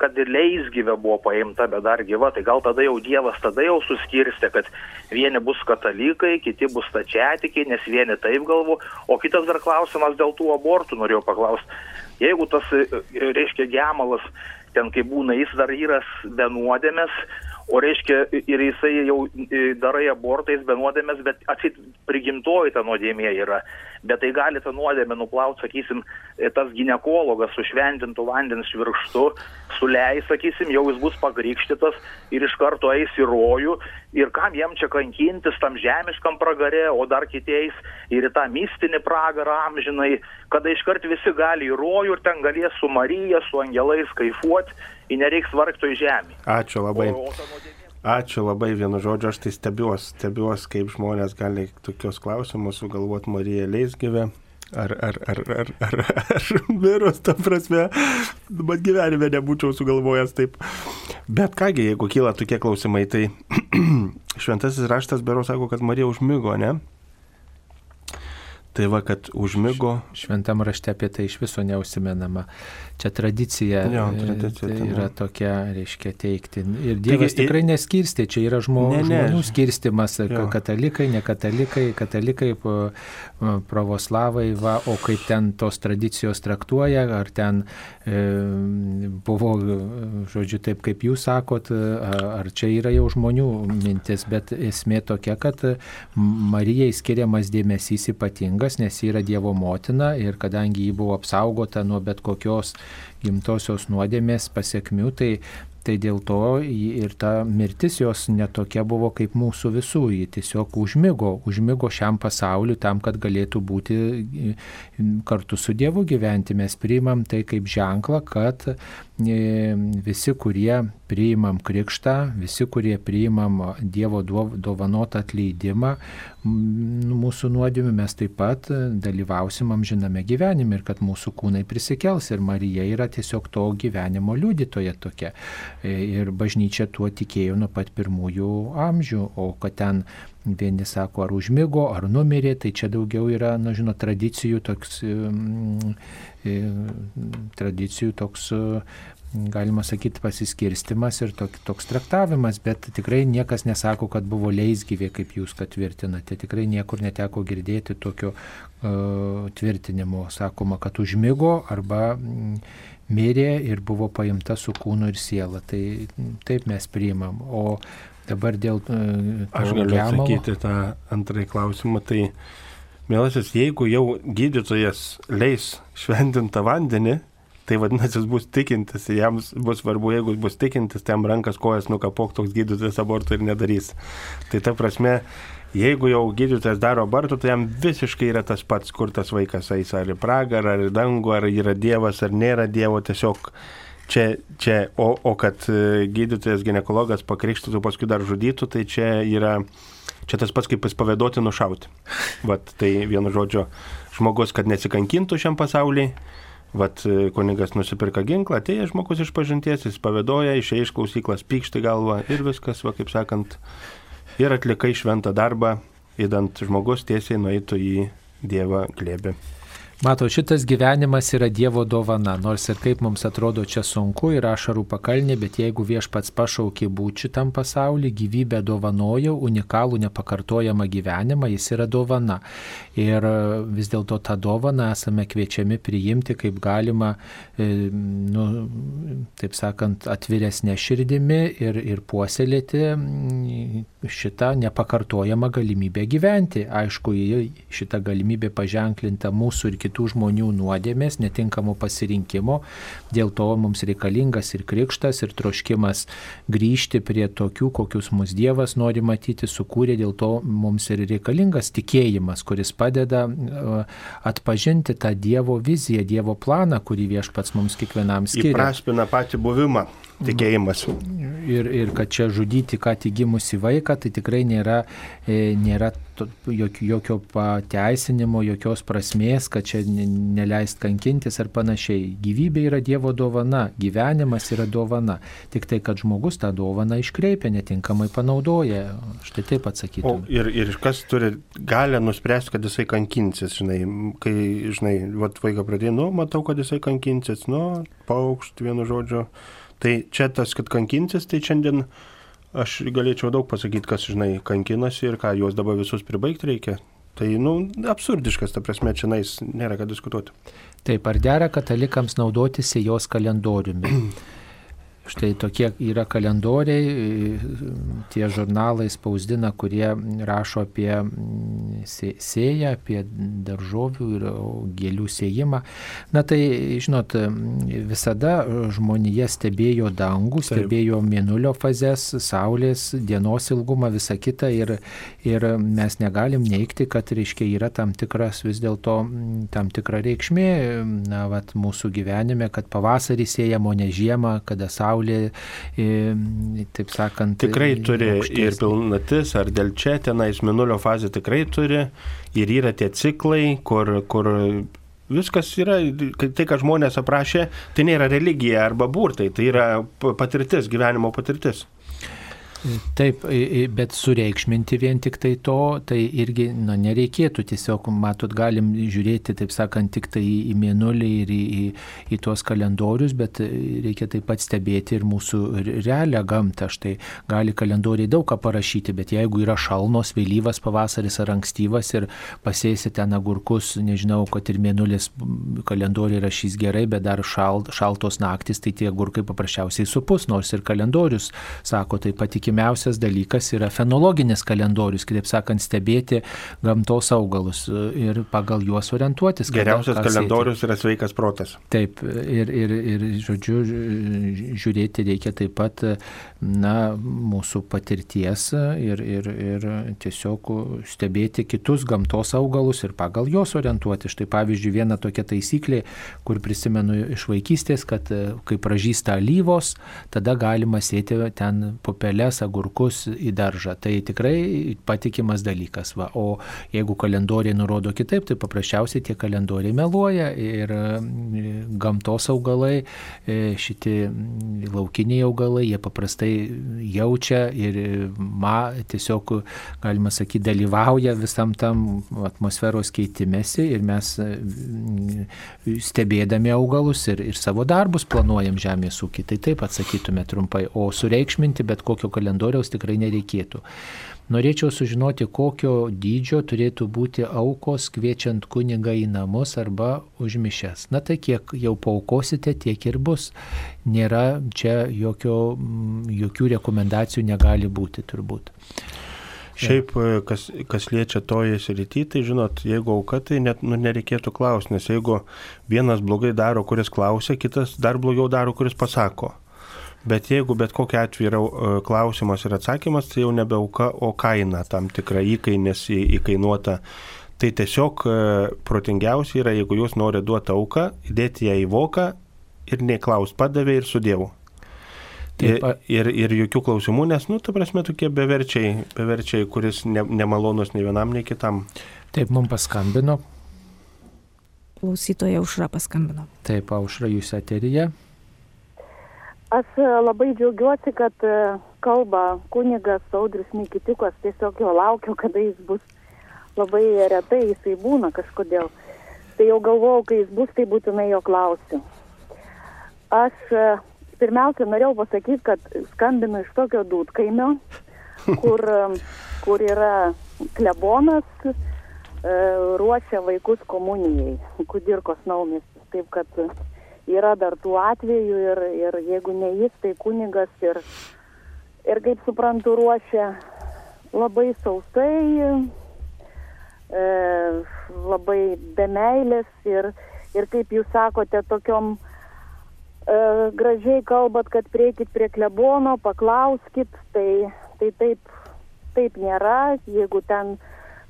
[SPEAKER 11] kad ir leisgyvė buvo paimta, bet dar gyva, tai gal tada jau Dievas tada jau suskirstė, kad vieni bus katalikai, kiti bus stačiatikiai, nes vieni taip galvo, o kitas dar klausimas dėl tų abortų norėjau paklausti. Jeigu tas, e, e, reiškia, gemalas, ten kai būna, jis dar yra be nuodėmės, o reiškia, ir jisai jau e, darai abortais be nuodėmės, bet atsit prigimtoji ta nuodėmė yra. Bet tai gali tą nuodėmę nuplauti, sakysim, e, tas gynekologas su šventintų vandens virštu, suleis, sakysim, jau jis bus pakrikštytas ir iš karto eis į rojų. Ir kam jam čia kankintis tam žemiškam pragarė, o dar kitiais ir į tą mistinį pragarą amžinai, kada iškart visi gali į rojų ir ten galės su Marija, su angelais kaifuoti, ir nereiks vargto į žemę.
[SPEAKER 2] Ačiū labai.
[SPEAKER 11] O, o
[SPEAKER 2] Ačiū labai vienu žodžiu, aš tai stebiuos, stebiuos, kaip žmonės gali tokios klausimus sugalvoti Marija Leisgyvė. Ar, ar, ar, ar, ar, ar mirus, ta prasme, bet gyvenime nebūčiau sugalvojęs taip. Bet kągi, jeigu kyla tokie klausimai, tai šventasis raštas Bero sako, kad Marija užmygo, ne? Tai va, kad užmygo.
[SPEAKER 1] Šventam rašte apie tai iš viso neusimenama. Čia tradicija,
[SPEAKER 2] Jo,
[SPEAKER 1] e,
[SPEAKER 2] tradicija,
[SPEAKER 1] tai yra tokia, reiškia, teikti. Ir Dievas
[SPEAKER 2] Taigi,
[SPEAKER 1] tikrai neskirstė, čia yra žmo,
[SPEAKER 2] Ne, ne.
[SPEAKER 1] žmonių skirstimas,
[SPEAKER 2] Jo.
[SPEAKER 1] ka- katalikai, ne katalikai, katalikai, po- pravoslavai, va, o kaip ten tos tradicijos traktuoja, ar ten e, buvo, žodžiu, taip kaip jūs sakot, ar čia yra jau žmonių mintis, bet esmė tokia, kad Marijai skiriamas dėmesys ypatingas, nes ji yra Dievo motina ir kadangi ji buvo apsaugota nuo bet kokios gimtosios nuodėmės pasiekmių, tai, tai dėl to ir ta mirtis jos netokia buvo kaip mūsų visų, ji tiesiog užmygo, užmygo šiam pasauliu tam, kad galėtų būti kartu su Dievu gyventi. Mes priimam tai kaip ženklą, kad visi, kurie priimam krikštą, visi, kurie priimam Dievo dovanotą atleidimą m, mūsų nuodėmių, mes taip pat dalyvausim amžiname gyvenime ir kad mūsų kūnai prisikels. Ir Marija yra tiesiog to gyvenimo liudytoja tokia. E, Ir bažnyčia tuo tikėjo nuo pat pirmųjų amžių, o kad ten vieni sako, ar užmygo, ar numirė, tai čia daugiau yra, na, žinot, tradicijų toks, e, tradicijų toks, e, galima sakyti, pasiskirstimas ir tok, toks traktavimas, bet tikrai niekas nesako, kad buvo leisgyvė, kaip jūs kad tvirtinate. Tikrai niekur neteko girdėti tokio uh, tvirtinimo. Sakoma, kad užmygo arba mirė ir buvo paimta su kūnu ir siela. Tai taip mes priimam. O dabar dėl... Uh,
[SPEAKER 2] Aš galiu atsakyti tą antrąjį klausimą. Tai, mielasis, jeigu jau gydytojas leis šventintą vandenį, tai vadinasi, jis bus tikintis, jam bus svarbu, jeigu jis bus tikintis, tai jam rankas kojas nukapok toks gydytojas abortų ir nedarys. Tai ta prasme, jeigu jau gydytojas daro abortų, tai jam visiškai yra tas pats, kur tas vaikas eis, ar į pragarą, ar į dangų, ar yra Dievas, ar nėra Dievo, tiesiog čia, čia o, o kad e, gydytojas, gynekologas pakrikštytų, paskui dar žudytų, tai čia yra, čia tas pats kaip jis pavėduoti nušauti. Vat, tai vienu žodžiu, žmogus, kad nesikankintų šiam pasauliui, Vat e, kunigas nusipirka ginklą, atėjęs žmogus iš pažinties, jis pavėdoja, išėjai iš klausyklas, pykšti galvą ir viskas, va kaip sakant, ir atlikai šventą darbą, įdant žmogus tiesiai nueitų į Dievą glėbį.
[SPEAKER 1] Mato, šitas gyvenimas yra Dievo dovana, nors ir kaip mums atrodo čia sunku ir ašarų pakalnė, bet jeigu viešpats pašaukė būti šitam pasauliu, gyvybę dovanojo, unikalų nepakartojamą gyvenimą, jis yra dovana. Ir e, vis dėlto tą dovaną esame kviečiami priimti kaip galima, e, nu, taip sakant, atviresnė širdimi ir, ir puoselėti mm, šitą nepakartojamą galimybę gyventi. Aišku, šita galimybė paženklinta mūsų ir kitų žmonių nuodėmės, netinkamo pasirinkimo. Dėl to mums reikalingas ir krikštas, ir troškimas grįžti prie tokių, kokius mus Dievas nori matyti, sukūrė. Dėl to mums ir reikalingas tikėjimas, kuris padeda e, atpažinti tą Dievo viziją, Dievo planą, kurį viešpats mums kiekvienam skiria.
[SPEAKER 2] Įpraspina patį buvimą, tikėjimas.
[SPEAKER 1] Ir, ir kad čia žudyti ką tik gimusi vaiką, tai tikrai nėra, e, nėra jokio, jokio pateisinimo, jokios prasmės, kad čia ne- neleist kankintis ar panašiai. Gyvybė yra Dievo dovana, gyvenimas yra dovana. Tik tai, kad žmogus tą dovaną iškreipia, netinkamai panaudoja. Štai taip
[SPEAKER 2] O
[SPEAKER 1] atsakytum.
[SPEAKER 2] ir, ir kas turi galę nuspręsti, kad jisai kankinsis, žinai, kai, žinai, vat vaiką pradėjo, nu, matau, kad jisai kankinsis, nu, paukšt vienu žodžiu. Tai čia tas, kad kankinsis, tai šiandien aš galėčiau daug pasakyti, kas, žinai, kankinasi ir ką juos dabar visus pribaigti reikia. Tai, nu, absurdiškas, ta prasme, čia nais, nėra ką diskutuoti.
[SPEAKER 1] Taip, ar dera katalikams naudotis jos kalendoriumi? Štai tokie yra kalendoriai, tie žurnalai spausdina, kurie rašo apie mm, sė- sėją, apie daržovių ir gėlių sėjimą. Na tai, žinot, visada žmonija stebėjo dangų, stebėjo mėnulio fazes, saulės, dienos ilgumą, visą kitą ir, ir mes negalim neikti, kad, reiškia, yra tam tikras vis dėlto mm, tam tikra reikšmė, na, vat, mūsų gyvenime, kad pavasarį sėjamo ne žiemą, kada saulė saulė, taip sakant.
[SPEAKER 2] Tikrai turi aukštesnė. ir pilnatis, ar dėl čia tenais minulio fazė tikrai turi ir yra tie ciklai, kur, kur Viskas yra, tai, ką žmonės aprašė, tai nėra religija arba burtai, tai yra patirtis, gyvenimo patirtis.
[SPEAKER 1] Taip, bet sureikšminti vien tik tai to, tai irgi na, nereikėtų. Tiesiog, matot, galim žiūrėti, taip sakant, tik tai į mėnulį ir į, į, į tuos kalendorius, bet reikia taip pat stebėti ir mūsų realią gamtą. Štai gali kalendoriai daug ką parašyti, bet jeigu yra šalnos, vėlyvas pavasaris ar ankstyvas ir pasėsi ten agurkus, nežinau, kad ir mėnulis kalendoriai rašys gerai, bet dar šal, šaltos naktis, tai tie agurkai paprasčiausiai supus, nors ir kalendorius sako, tai patikime įdomiausias dalykas yra fenologinis kalendorius, kitaip sakant, stebėti gamtos augalus ir pagal juos orientuotis.
[SPEAKER 2] Geriausias kalendorius yra sveikas protas.
[SPEAKER 1] Taip, ir, ir, ir žodžiu, žiūrėti reikia taip pat na, mūsų patirties ir, ir, ir tiesiog stebėti kitus gamtos augalus ir pagal juos orientuoti. Štai pavyzdžiui, viena tokia taisyklė, kur prisimenu iš vaikystės, kad kai pražįsta alyvos, tada galima sėti ten pupeles agurkus į daržą. Tai tikrai patikimas dalykas. Va. O jeigu kalendoriai nurodo kitaip, tai paprasčiausiai tie kalendoriai meluoja ir mm, gamtos augalai, e, šitie laukiniai augalai, jie paprastai jaučia ir ma, tiesiog, galima sakyti, dalyvauja visam tam atmosferos keitimėsi ir mes mm, stebėdami augalus ir, ir savo darbus planuojam žemės ūkį. Tai taip atsakytume trumpai. O sureikšminti bet kokio kalendoriaus kalendoriaus tikrai nereikėtų. Norėčiau sužinoti, kokio dydžio turėtų būti aukos kviečiant kunigą į namus arba užmišęs. Na tai kiek jau paukosite, tiek ir bus. Nėra čia jokio, mm, jokių rekomendacijų negali būti turbūt.
[SPEAKER 2] Šiaip, kas, kas liečia toje srity, tai žinot, jeigu auka, tai net nu, nereikėtų klausti, nes jeigu vienas blogai daro, kuris klausia, kitas dar blogiau daro, kuris pasako. Bet jeigu bet kokia atveju yra e, klausimas ir atsakymas, tai jau nebe auka, o kaina tam tikra įkainis įkainuota. Tai tiesiog e, protingiausia yra, jeigu jūs norite duoti auką, įdėti ją į voką ir neklaus padavė ir sudėjau. Ir, ir, ir jokių klausimų, nes, nu, ta prasme, tokie beverčiai, beverčiai kuris ne, nemalonus nei vienam, nei kitam.
[SPEAKER 1] Taip, mums paskambino.
[SPEAKER 3] Klausytoja Aušra paskambino.
[SPEAKER 1] Taip, Aušra, jūs eterija.
[SPEAKER 12] Aš e, labai džiaugiuosi, kad e, kalba kunigas Audrius Mikitikas, tiesiog jo laukiu, kada jis bus. Labai retai jisai būna kažkodėl. Tai jau galvojau, kai jis bus, tai būtinai jo klausiu. Aš e, pirmiausia norėjau pasakyti, kad skambinu iš tokio dūtkaimio, kur, kur yra klebonas, ruošia vaikus komunijai, kudirkos naumistis. Taip kad yra dar tų atvejų ir, ir jeigu ne jis, tai kunigas ir, ir kaip suprantu, ruošia labai sausai, e, labai be meilės ir, ir kaip jūs sakote, tokiom e, gražiai kalbat, kad prieikit prie klebono, paklauskit, tai, tai taip, taip nėra, jeigu ten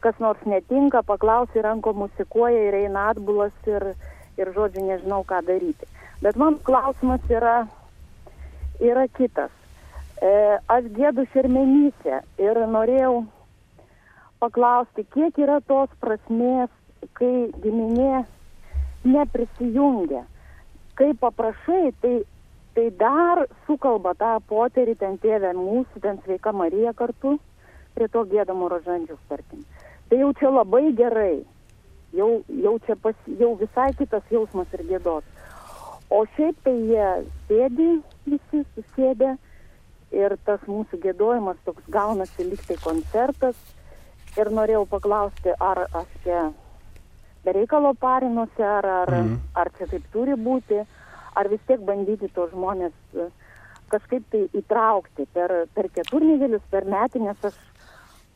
[SPEAKER 12] kas nors netinka, paklausi, ranko musikuoja ir eina atbulas ir, ir žodžiu nežinau, ką daryti. Bet man klausimas yra, yra kitas. E, aš gėdu šermenyse ir norėjau paklausti, kiek yra tos prasmės, kai giminė neprisijungia. Kai paprašai, tai, tai dar sukalba tą poterį, ten tėvę mūsų, ten sveika Marija kartu, prie to gėdamo rožandžius, tarkim. Tai jau čia labai gerai jau, jau čia pas, jau visai kitas jausmas ir gėdos. O šiaip tai jie sėdi visi susėdę ir tas mūsų gėdojimas toks gaunasi liktai koncertas. Ir norėjau paklausti, ar aš čia bereikalo parinuose, ar, ar, mhm. ar čia taip turi būti, ar vis tiek bandyti tos žmonės e, kažkaip tai įtraukti. Per, per keturnygelius, per metinės aš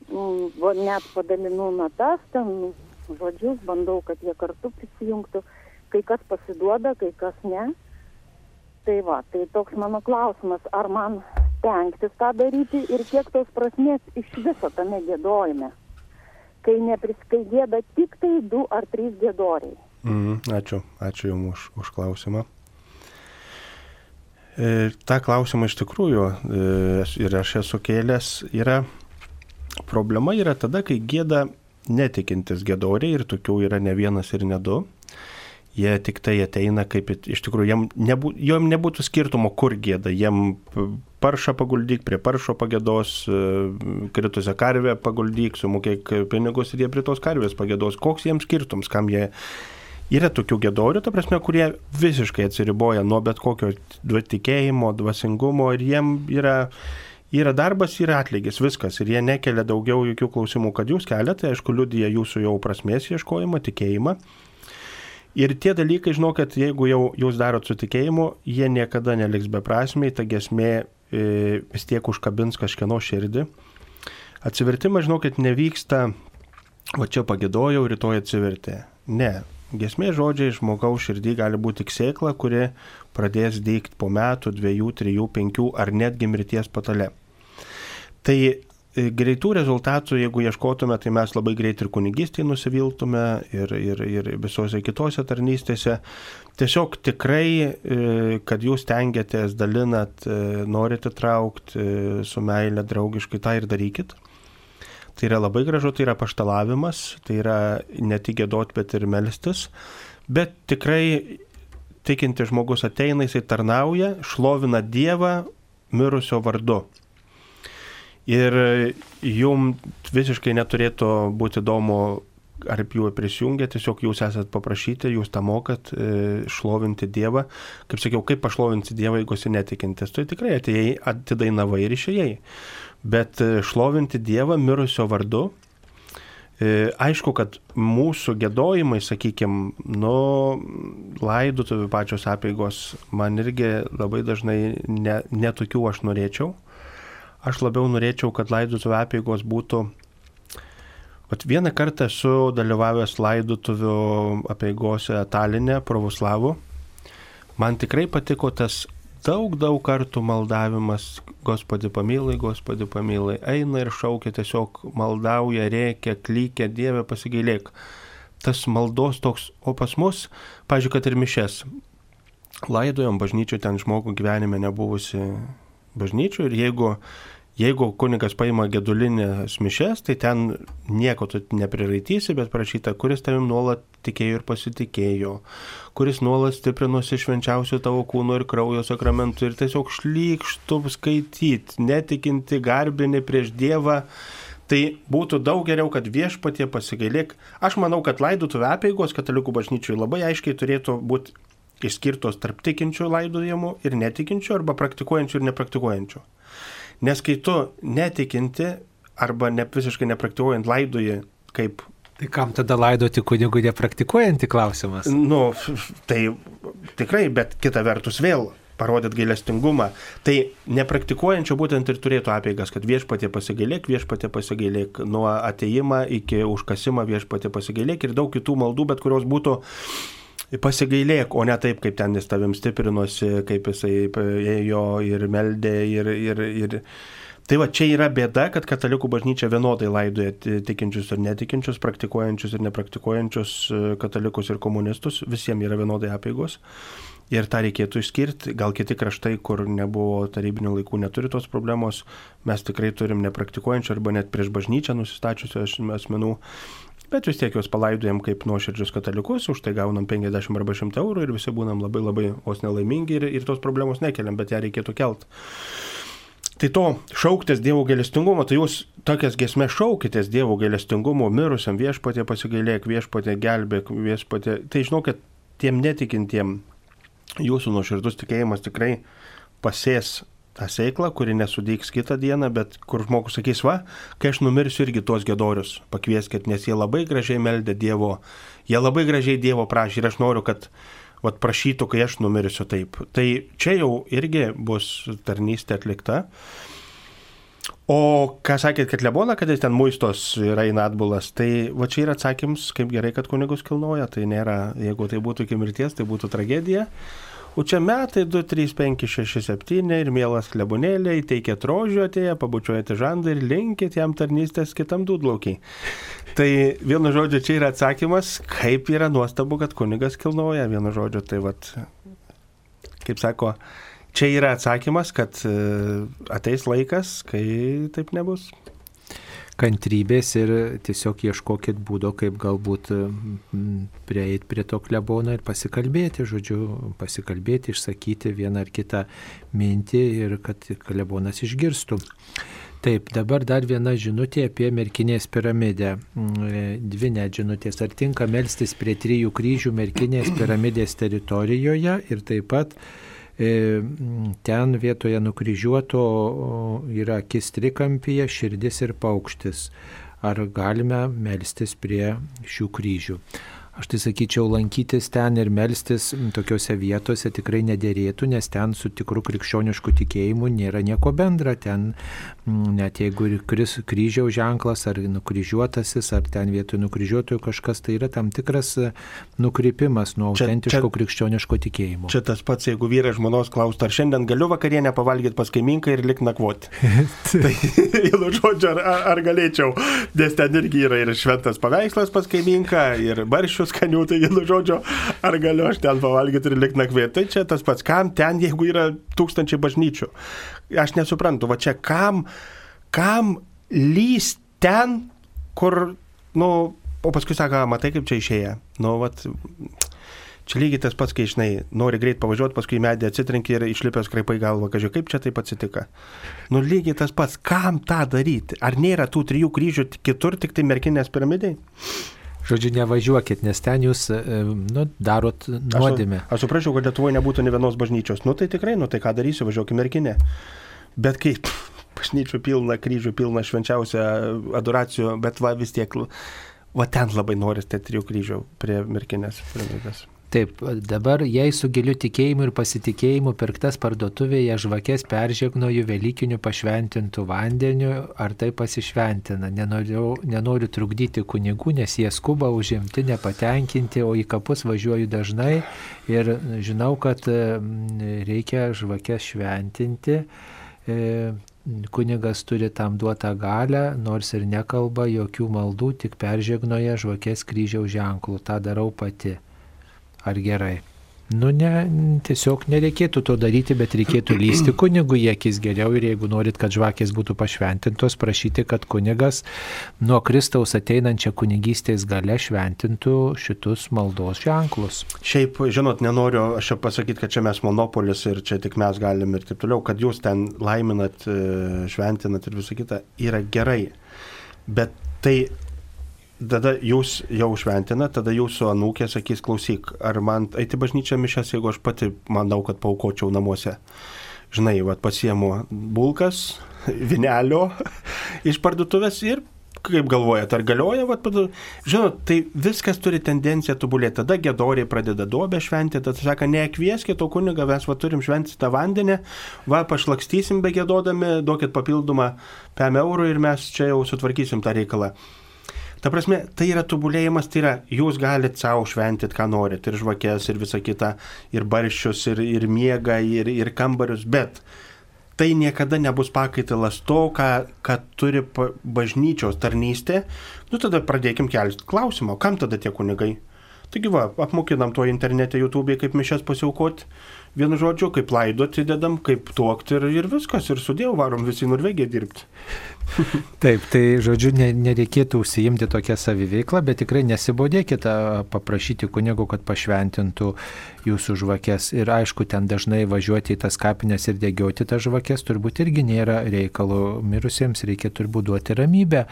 [SPEAKER 12] m, mm, net padalinu natas, ten žodžius, bandau, kad jie kartu prisijungtų, kai kas pasiduoda, kai kas ne. Tai va, tai toks mano klausimas, ar man tenktis tą daryti ir kiek tos prasmės iš viso tame gėdojime, kai nepriskaidėda tik tai du ar trys gėdoriai.
[SPEAKER 2] Mm, ačiū, ačiū Jums už, už klausimą. E, Ta klausimą iš tikrųjų e, ir aš esu kėlęs yra problema yra tada, kai gėda netikintis gėdoriai ir tokių yra ne vienas ir ne du. Jie tik tai ateina, kaip iš tikrųjų, jiem, nebū, jom nebūtų skirtumo, kur gėda. P- paršą paguldyk, prie paršo pagėdos, e, kritusią karvę paguldyk, sumokėk pinigus ir jie prie tos karvės pagėdos. Koks jiems skirtums, kam jie Yra tokių gedorių, ta prasme, kurie visiškai atsiriboja nuo bet kokio tikėjimo, dvasingumo ir jiem yra, yra darbas, yra atlygis, viskas. Ir jie nekelia daugiau jokių klausimų, kad jūs keliate, tai aišku, liudija jūsų jau prasmės ieškojimą, tikėjimą. Ir tie dalykai, žinokit, jeigu jau jūs darot su tikėjimu, jie niekada neliks beprasmiai, ta gesmė e, vis tiek užkabins kažkieno širdį. Atsivertimas, žinokit, nevyksta, o čia pagėdojau, rytoj atsivertė. Ne, Gesmė žodžiai žmogaus širdį gali būti tik sėkla, kuri pradės dėkti po metų, dviejų, trijų, penkių ar netgi mirties patale. Tai e, greitų rezultatų, jeigu ieškotume, tai mes labai greit ir kunigystėje nusiviltume ir, ir, ir visose kitose tarnystėse. Tiesiog tikrai, e, kad jūs tengiatės, dalinat, e, norite traukti su meilė draugiškai, tą ir darykit. Tai yra labai gražu, tai yra paštalavimas, tai yra ne tik gėdot, bet ir melstis. Bet tikrai tikinti žmogus ateina, jisai tarnauja, šlovina Dievą mirusio vardu. Ir jum visiškai neturėtų būti įdomu, ar jų prisijungia, tiesiog jūs esat paprašyti, jūs tą mokat e, šlovinti Dievą. Kaip sakiau, kaip pašlovinti Dievą, jeigu esi netikintis, tu tikrai atėjai, atidainavai ir išėjai. Bet e, šlovinti Dievą mirusio vardu, e, aišku, kad mūsų gėdojimai, sakykime, nu, laidotuvių pačios apėgos, man irgi labai dažnai ne, netokių aš norėčiau. Aš labiau norėčiau, kad laidotuvių apėgos būtų Vat vieną kartą esu dalyvavęs laidotuvių apieigose Talinė, pravoslavų. Man tikrai patiko tas daug, daug kartų maldavimas, Gospodи pamylai, Gospodi pamylai, eina ir šaukia, tiesiog maldauja, reikia, klykia, Dieve pasigailėk. Tas maldos toks, o pas mus, pažiūrėk, kad ir mišes. Laidojom bažnyčių ten žmogų gyvenime nebuvusi bažnyčių ir jeigu Jeigu kunigas paima gedulinės mišes, tai ten nieko tu nepriraitysi, bet parašyta, kuris tavim nuolat tikėjo ir pasitikėjo, kuris nuolat stiprinosi švenčiausių tavo kūno ir kraujo sakramentų ir tiesiog šlykštų skaityti, netikinti, garbinį prieš Dievą. Tai būtų daug geriau, kad viešpatie pasigailėk. Aš manau, kad laidotuvė apėgos katalikų bažnyčiui labai aiškiai turėtų būti išskirtos tarp tikinčių laidojimų ir netikinčių arba praktikuojančių ir nepraktikuojančių. Nes kai tu netikinti arba ne, visiškai nepraktikuojant laidoji kaip...
[SPEAKER 1] Tai kam tada laidoti kunigų nepraktikuojantį klausimas?
[SPEAKER 2] Nu, tai tikrai, bet kita vertus vėl parodyt gailestingumą. Tai nepraktikuojančio būtent ir turėtų apėgas, kad viešpatė pasigailėk, viešpatė pasigailėk, nuo ateimą iki užkasimą viešpatė pasigailėk ir daug kitų maldų, bet kurios būtų pasigailėk, o ne taip, kaip ten jis tavim stiprinosi, kaip jisai ėjo ir meldė ir... ir, ir Tai va čia yra bėda, kad katalikų bažnyčia vienodai laidoja tikinčius ir netikinčius, praktikuojančius ir nepraktikuojančius katalikus ir komunistus, visiems yra vienodai apėgos. Ir tą reikėtų išskirti. Gal kiti kraštai, kur nebuvo tarybinių laikų, neturi tos problemos. Mes tikrai turim nepraktikuojančių arba net prieš bažnyčią nusistačiusių asmenų. Bet vis tiek juos palaidojam kaip nuoširdžius katalikus, už tai gaunam 50 arba 100 eurų ir visi būnam labai labai vos nelaimingi ir, ir tos problemos nekeliam, bet ją reikėtų kelt. Tai to šauktis Dievo gailestingumo, tai jūs tokias gesmės šaukitės Dievo gailestingumo, mirusiam viešpatė pasigailėk, viešpatė gelbėk, viešpatė. Tai žinokit, tiem netikintiem jūsų nuoširdus tikėjimas tikrai pasės tą seiklą, kuri nesudyks kitą dieną, bet kur žmogus sakys, va, kai aš numirsiu irgi tuos gedorius, pakvieskit, nes jie labai gražiai meldė Dievo, jie labai gražiai Dievo prašė ir aš noriu, kad vat, prašytų, kai aš numirsiu taip. Tai čia jau irgi bus tarnystė atlikta. O ką sakėt, kad lebona, kad ten muistos yra į atbulas, tai va čia yra atsakyms, kaip gerai, kad kunigus kilnoja, tai nėra, jeigu tai būtų iki mirties, tai būtų tragedija. O čia metai 2, 3, 5, 6, 7 ir mielas klebonėliai, teikėt rožių atėję, pabučiuojate žandą ir linkit jam tarnystės kitam dūdlaukiai. Tai vienu žodžiu čia yra atsakymas, kaip yra nuostabu, kad kunigas kilnoja vienu žodžiu. Tai vad, kaip sako, čia yra atsakymas, kad e, ateis laikas, kai taip nebus.
[SPEAKER 1] Kantrybės ir tiesiog ieškokit būdo, kaip galbūt prieiti prie to klebono ir pasikalbėti, žodžiu, pasikalbėti, išsakyti vieną ar kitą mintį ir kad klebonas išgirstų. Taip, dabar dar viena žinutė apie merkinės piramidę. Dvi net žinutės. Ar tinka melstis prie trijų kryžių merkinės piramidės teritorijoje ir taip pat E, ten vietoje nukryžiuoto yra akis trikampyje, širdis ir paukštis. Ar galime melstis prie šių kryžių? Aš tai sakyčiau, lankytis ten ir melstis tokiuose vietose tikrai nederėtų, nes ten su tikru krikščionišku tikėjimu nėra nieko bendra. Ten net jeigu ir kryžiaus ženklas ar nukryžiuotasis, ar ten vietoj nukryžiuotojų kažkas, tai yra tam tikras nukrypimas nuo čia, autentiško čia, krikščioniško tikėjimo.
[SPEAKER 2] Čia tas pats, jeigu vyras žmonos klaustų, ar šiandien galiu vakarienę pavalgyti pas kaiminką ir lik nakvoti. tai, įlu žodžiu, ar, ar, galėčiau, nes ten irgi yra ir šventas paveikslas pas kaiminką, ir baršius skanių, tai vienu žodžiu, ar galiu aš ten pavalgyti ir likti nakvėti. Tai čia tas pats, kam ten, jeigu yra tūkstančiai bažnyčių. Aš nesuprantu, va čia kam, kam lys ten, kur, nu, o paskui sako, matai kaip čia išėję. Nu, vat, Čia lygiai tas pats, kai, žinai, nori greit pavažiuoti, paskui medį atsitrenki ir išlipęs kraipai galvą, kažkaip kaip čia taip atsitika. Nu lygiai tas pats, kam tą daryti? Ar nėra tų trijų kryžių kitur, tik tai merkinės piramidai?
[SPEAKER 1] Žodžiu, nevažiuokit, nes ten jūs e, nu, darot nuodėmę.
[SPEAKER 2] Aš, aš suprasčiau, kad Lietuvoje nebūtų ne vienos bažnyčios. Nu tai tikrai, nu tai ką darysiu, važiuokime merkinę. Bet kaip bažnyčių pilna, kryžių pilna, švenčiausia adoracijų, bet va vis tiek, va ten labai norisi trijų kryžių prie merkinės piramidės.
[SPEAKER 1] Taip, dabar jei su giliu tikėjimu ir pasitikėjimu pirktas parduotuvėje žvakės peržegnoju Velykiniu pašventintų vandeniu, ar tai pasišventina. Nenoriu, nenoriu trukdyti kunigų, nes jie skuba užimti, nepatenkinti, o į kapus važiuoju dažnai ir žinau, kad reikia žvakės šventinti. E, kunigas turi tam duotą galę, nors ir nekalba jokių maldų, tik peržegnoja žvakės kryžiaus ženklų. Ta darau pati ar gerai. Nu, ne, tiesiog nereikėtų to daryti, bet reikėtų lysti kunigų į akis geriau ir jeigu norit, kad žvakės būtų pašventintos, prašyti, kad kunigas nuo Kristaus ateinančią kunigystės gale šventintų šitus maldos ženklus.
[SPEAKER 2] Šiaip, žinot, nenoriu aš čia pasakyti, kad čia mes monopolis ir čia tik mes galim ir taip toliau, kad jūs ten laiminat, e, šventinat ir visą kitą, yra gerai. Bet tai tada jūs jau šventina, tada jūsų anūkė sakys, klausyk, ar man eiti bažnyčią mišęs, jeigu aš pati manau, kad paukočiau namuose. Žinai, vad pasiemu bulkas, vinelio iš parduotuvės ir kaip galvojate, ar galioja, vat, žinot, tai viskas turi tendenciją tobulėti. Tada gedoriai pradeda duobę šventyti, tada sako, nekvieskite to kuniga, mes va turim šventyti tą vandenį, va pašlakstysim be gėdodami, duokit papildomą 5 eurų ir mes čia jau sutvarkysim tą reikalą. Ta prasme, tai yra tobulėjimas, tai yra, jūs galite savo šventit, ką norit, ir žvakės, ir visą kitą, ir barščius, ir, ir miegą, ir, ir kambarius, bet tai niekada nebus pakaitalas to, ką, ką turi bažnyčios tarnystė. Nu tada pradėkim kelti klausimą, kam tada tie kunigai? Taigi va, apmokinam to internete, YouTube, kaip mišes pasiaukoti vienu žodžiu, kaip laidoti dedam, kaip tuokti ir, ir viskas, ir sudėjau varom visi į Norvegiją dirbti.
[SPEAKER 1] Taip, tai žodžiu, ne, nereikėtų užsiimti tokią saviveiklą, bet tikrai nesibodėkite paprašyti kunigo, kad pašventintų jūsų žvakės. Ir aišku, ten dažnai važiuoti į tas kapines ir degioti tas žvakės turbūt irgi nėra reikalo. Mirusiems reikia turbūt duoti ramybę.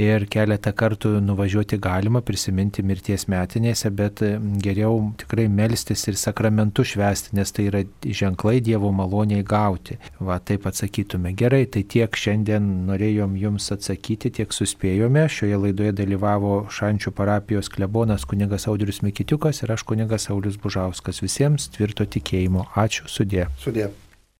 [SPEAKER 1] Ir keletą kartų nuvažiuoti galima, prisiminti mirties metinėse, bet geriau tikrai melstis ir sakramentų švesti, nes tai yra ženklai Dievo maloniai gauti. Va, taip atsakytume. Gerai, tai tiek šiandien norėjom jums atsakyti, tiek suspėjome. Šioje laidoje dalyvavo Šančių parapijos klebonas kunigas Audrius Mikitiukas ir aš kunigas Saulis Bužauskas. Visiems tvirto tikėjimo. Ačiū, sudė.
[SPEAKER 2] Sudė.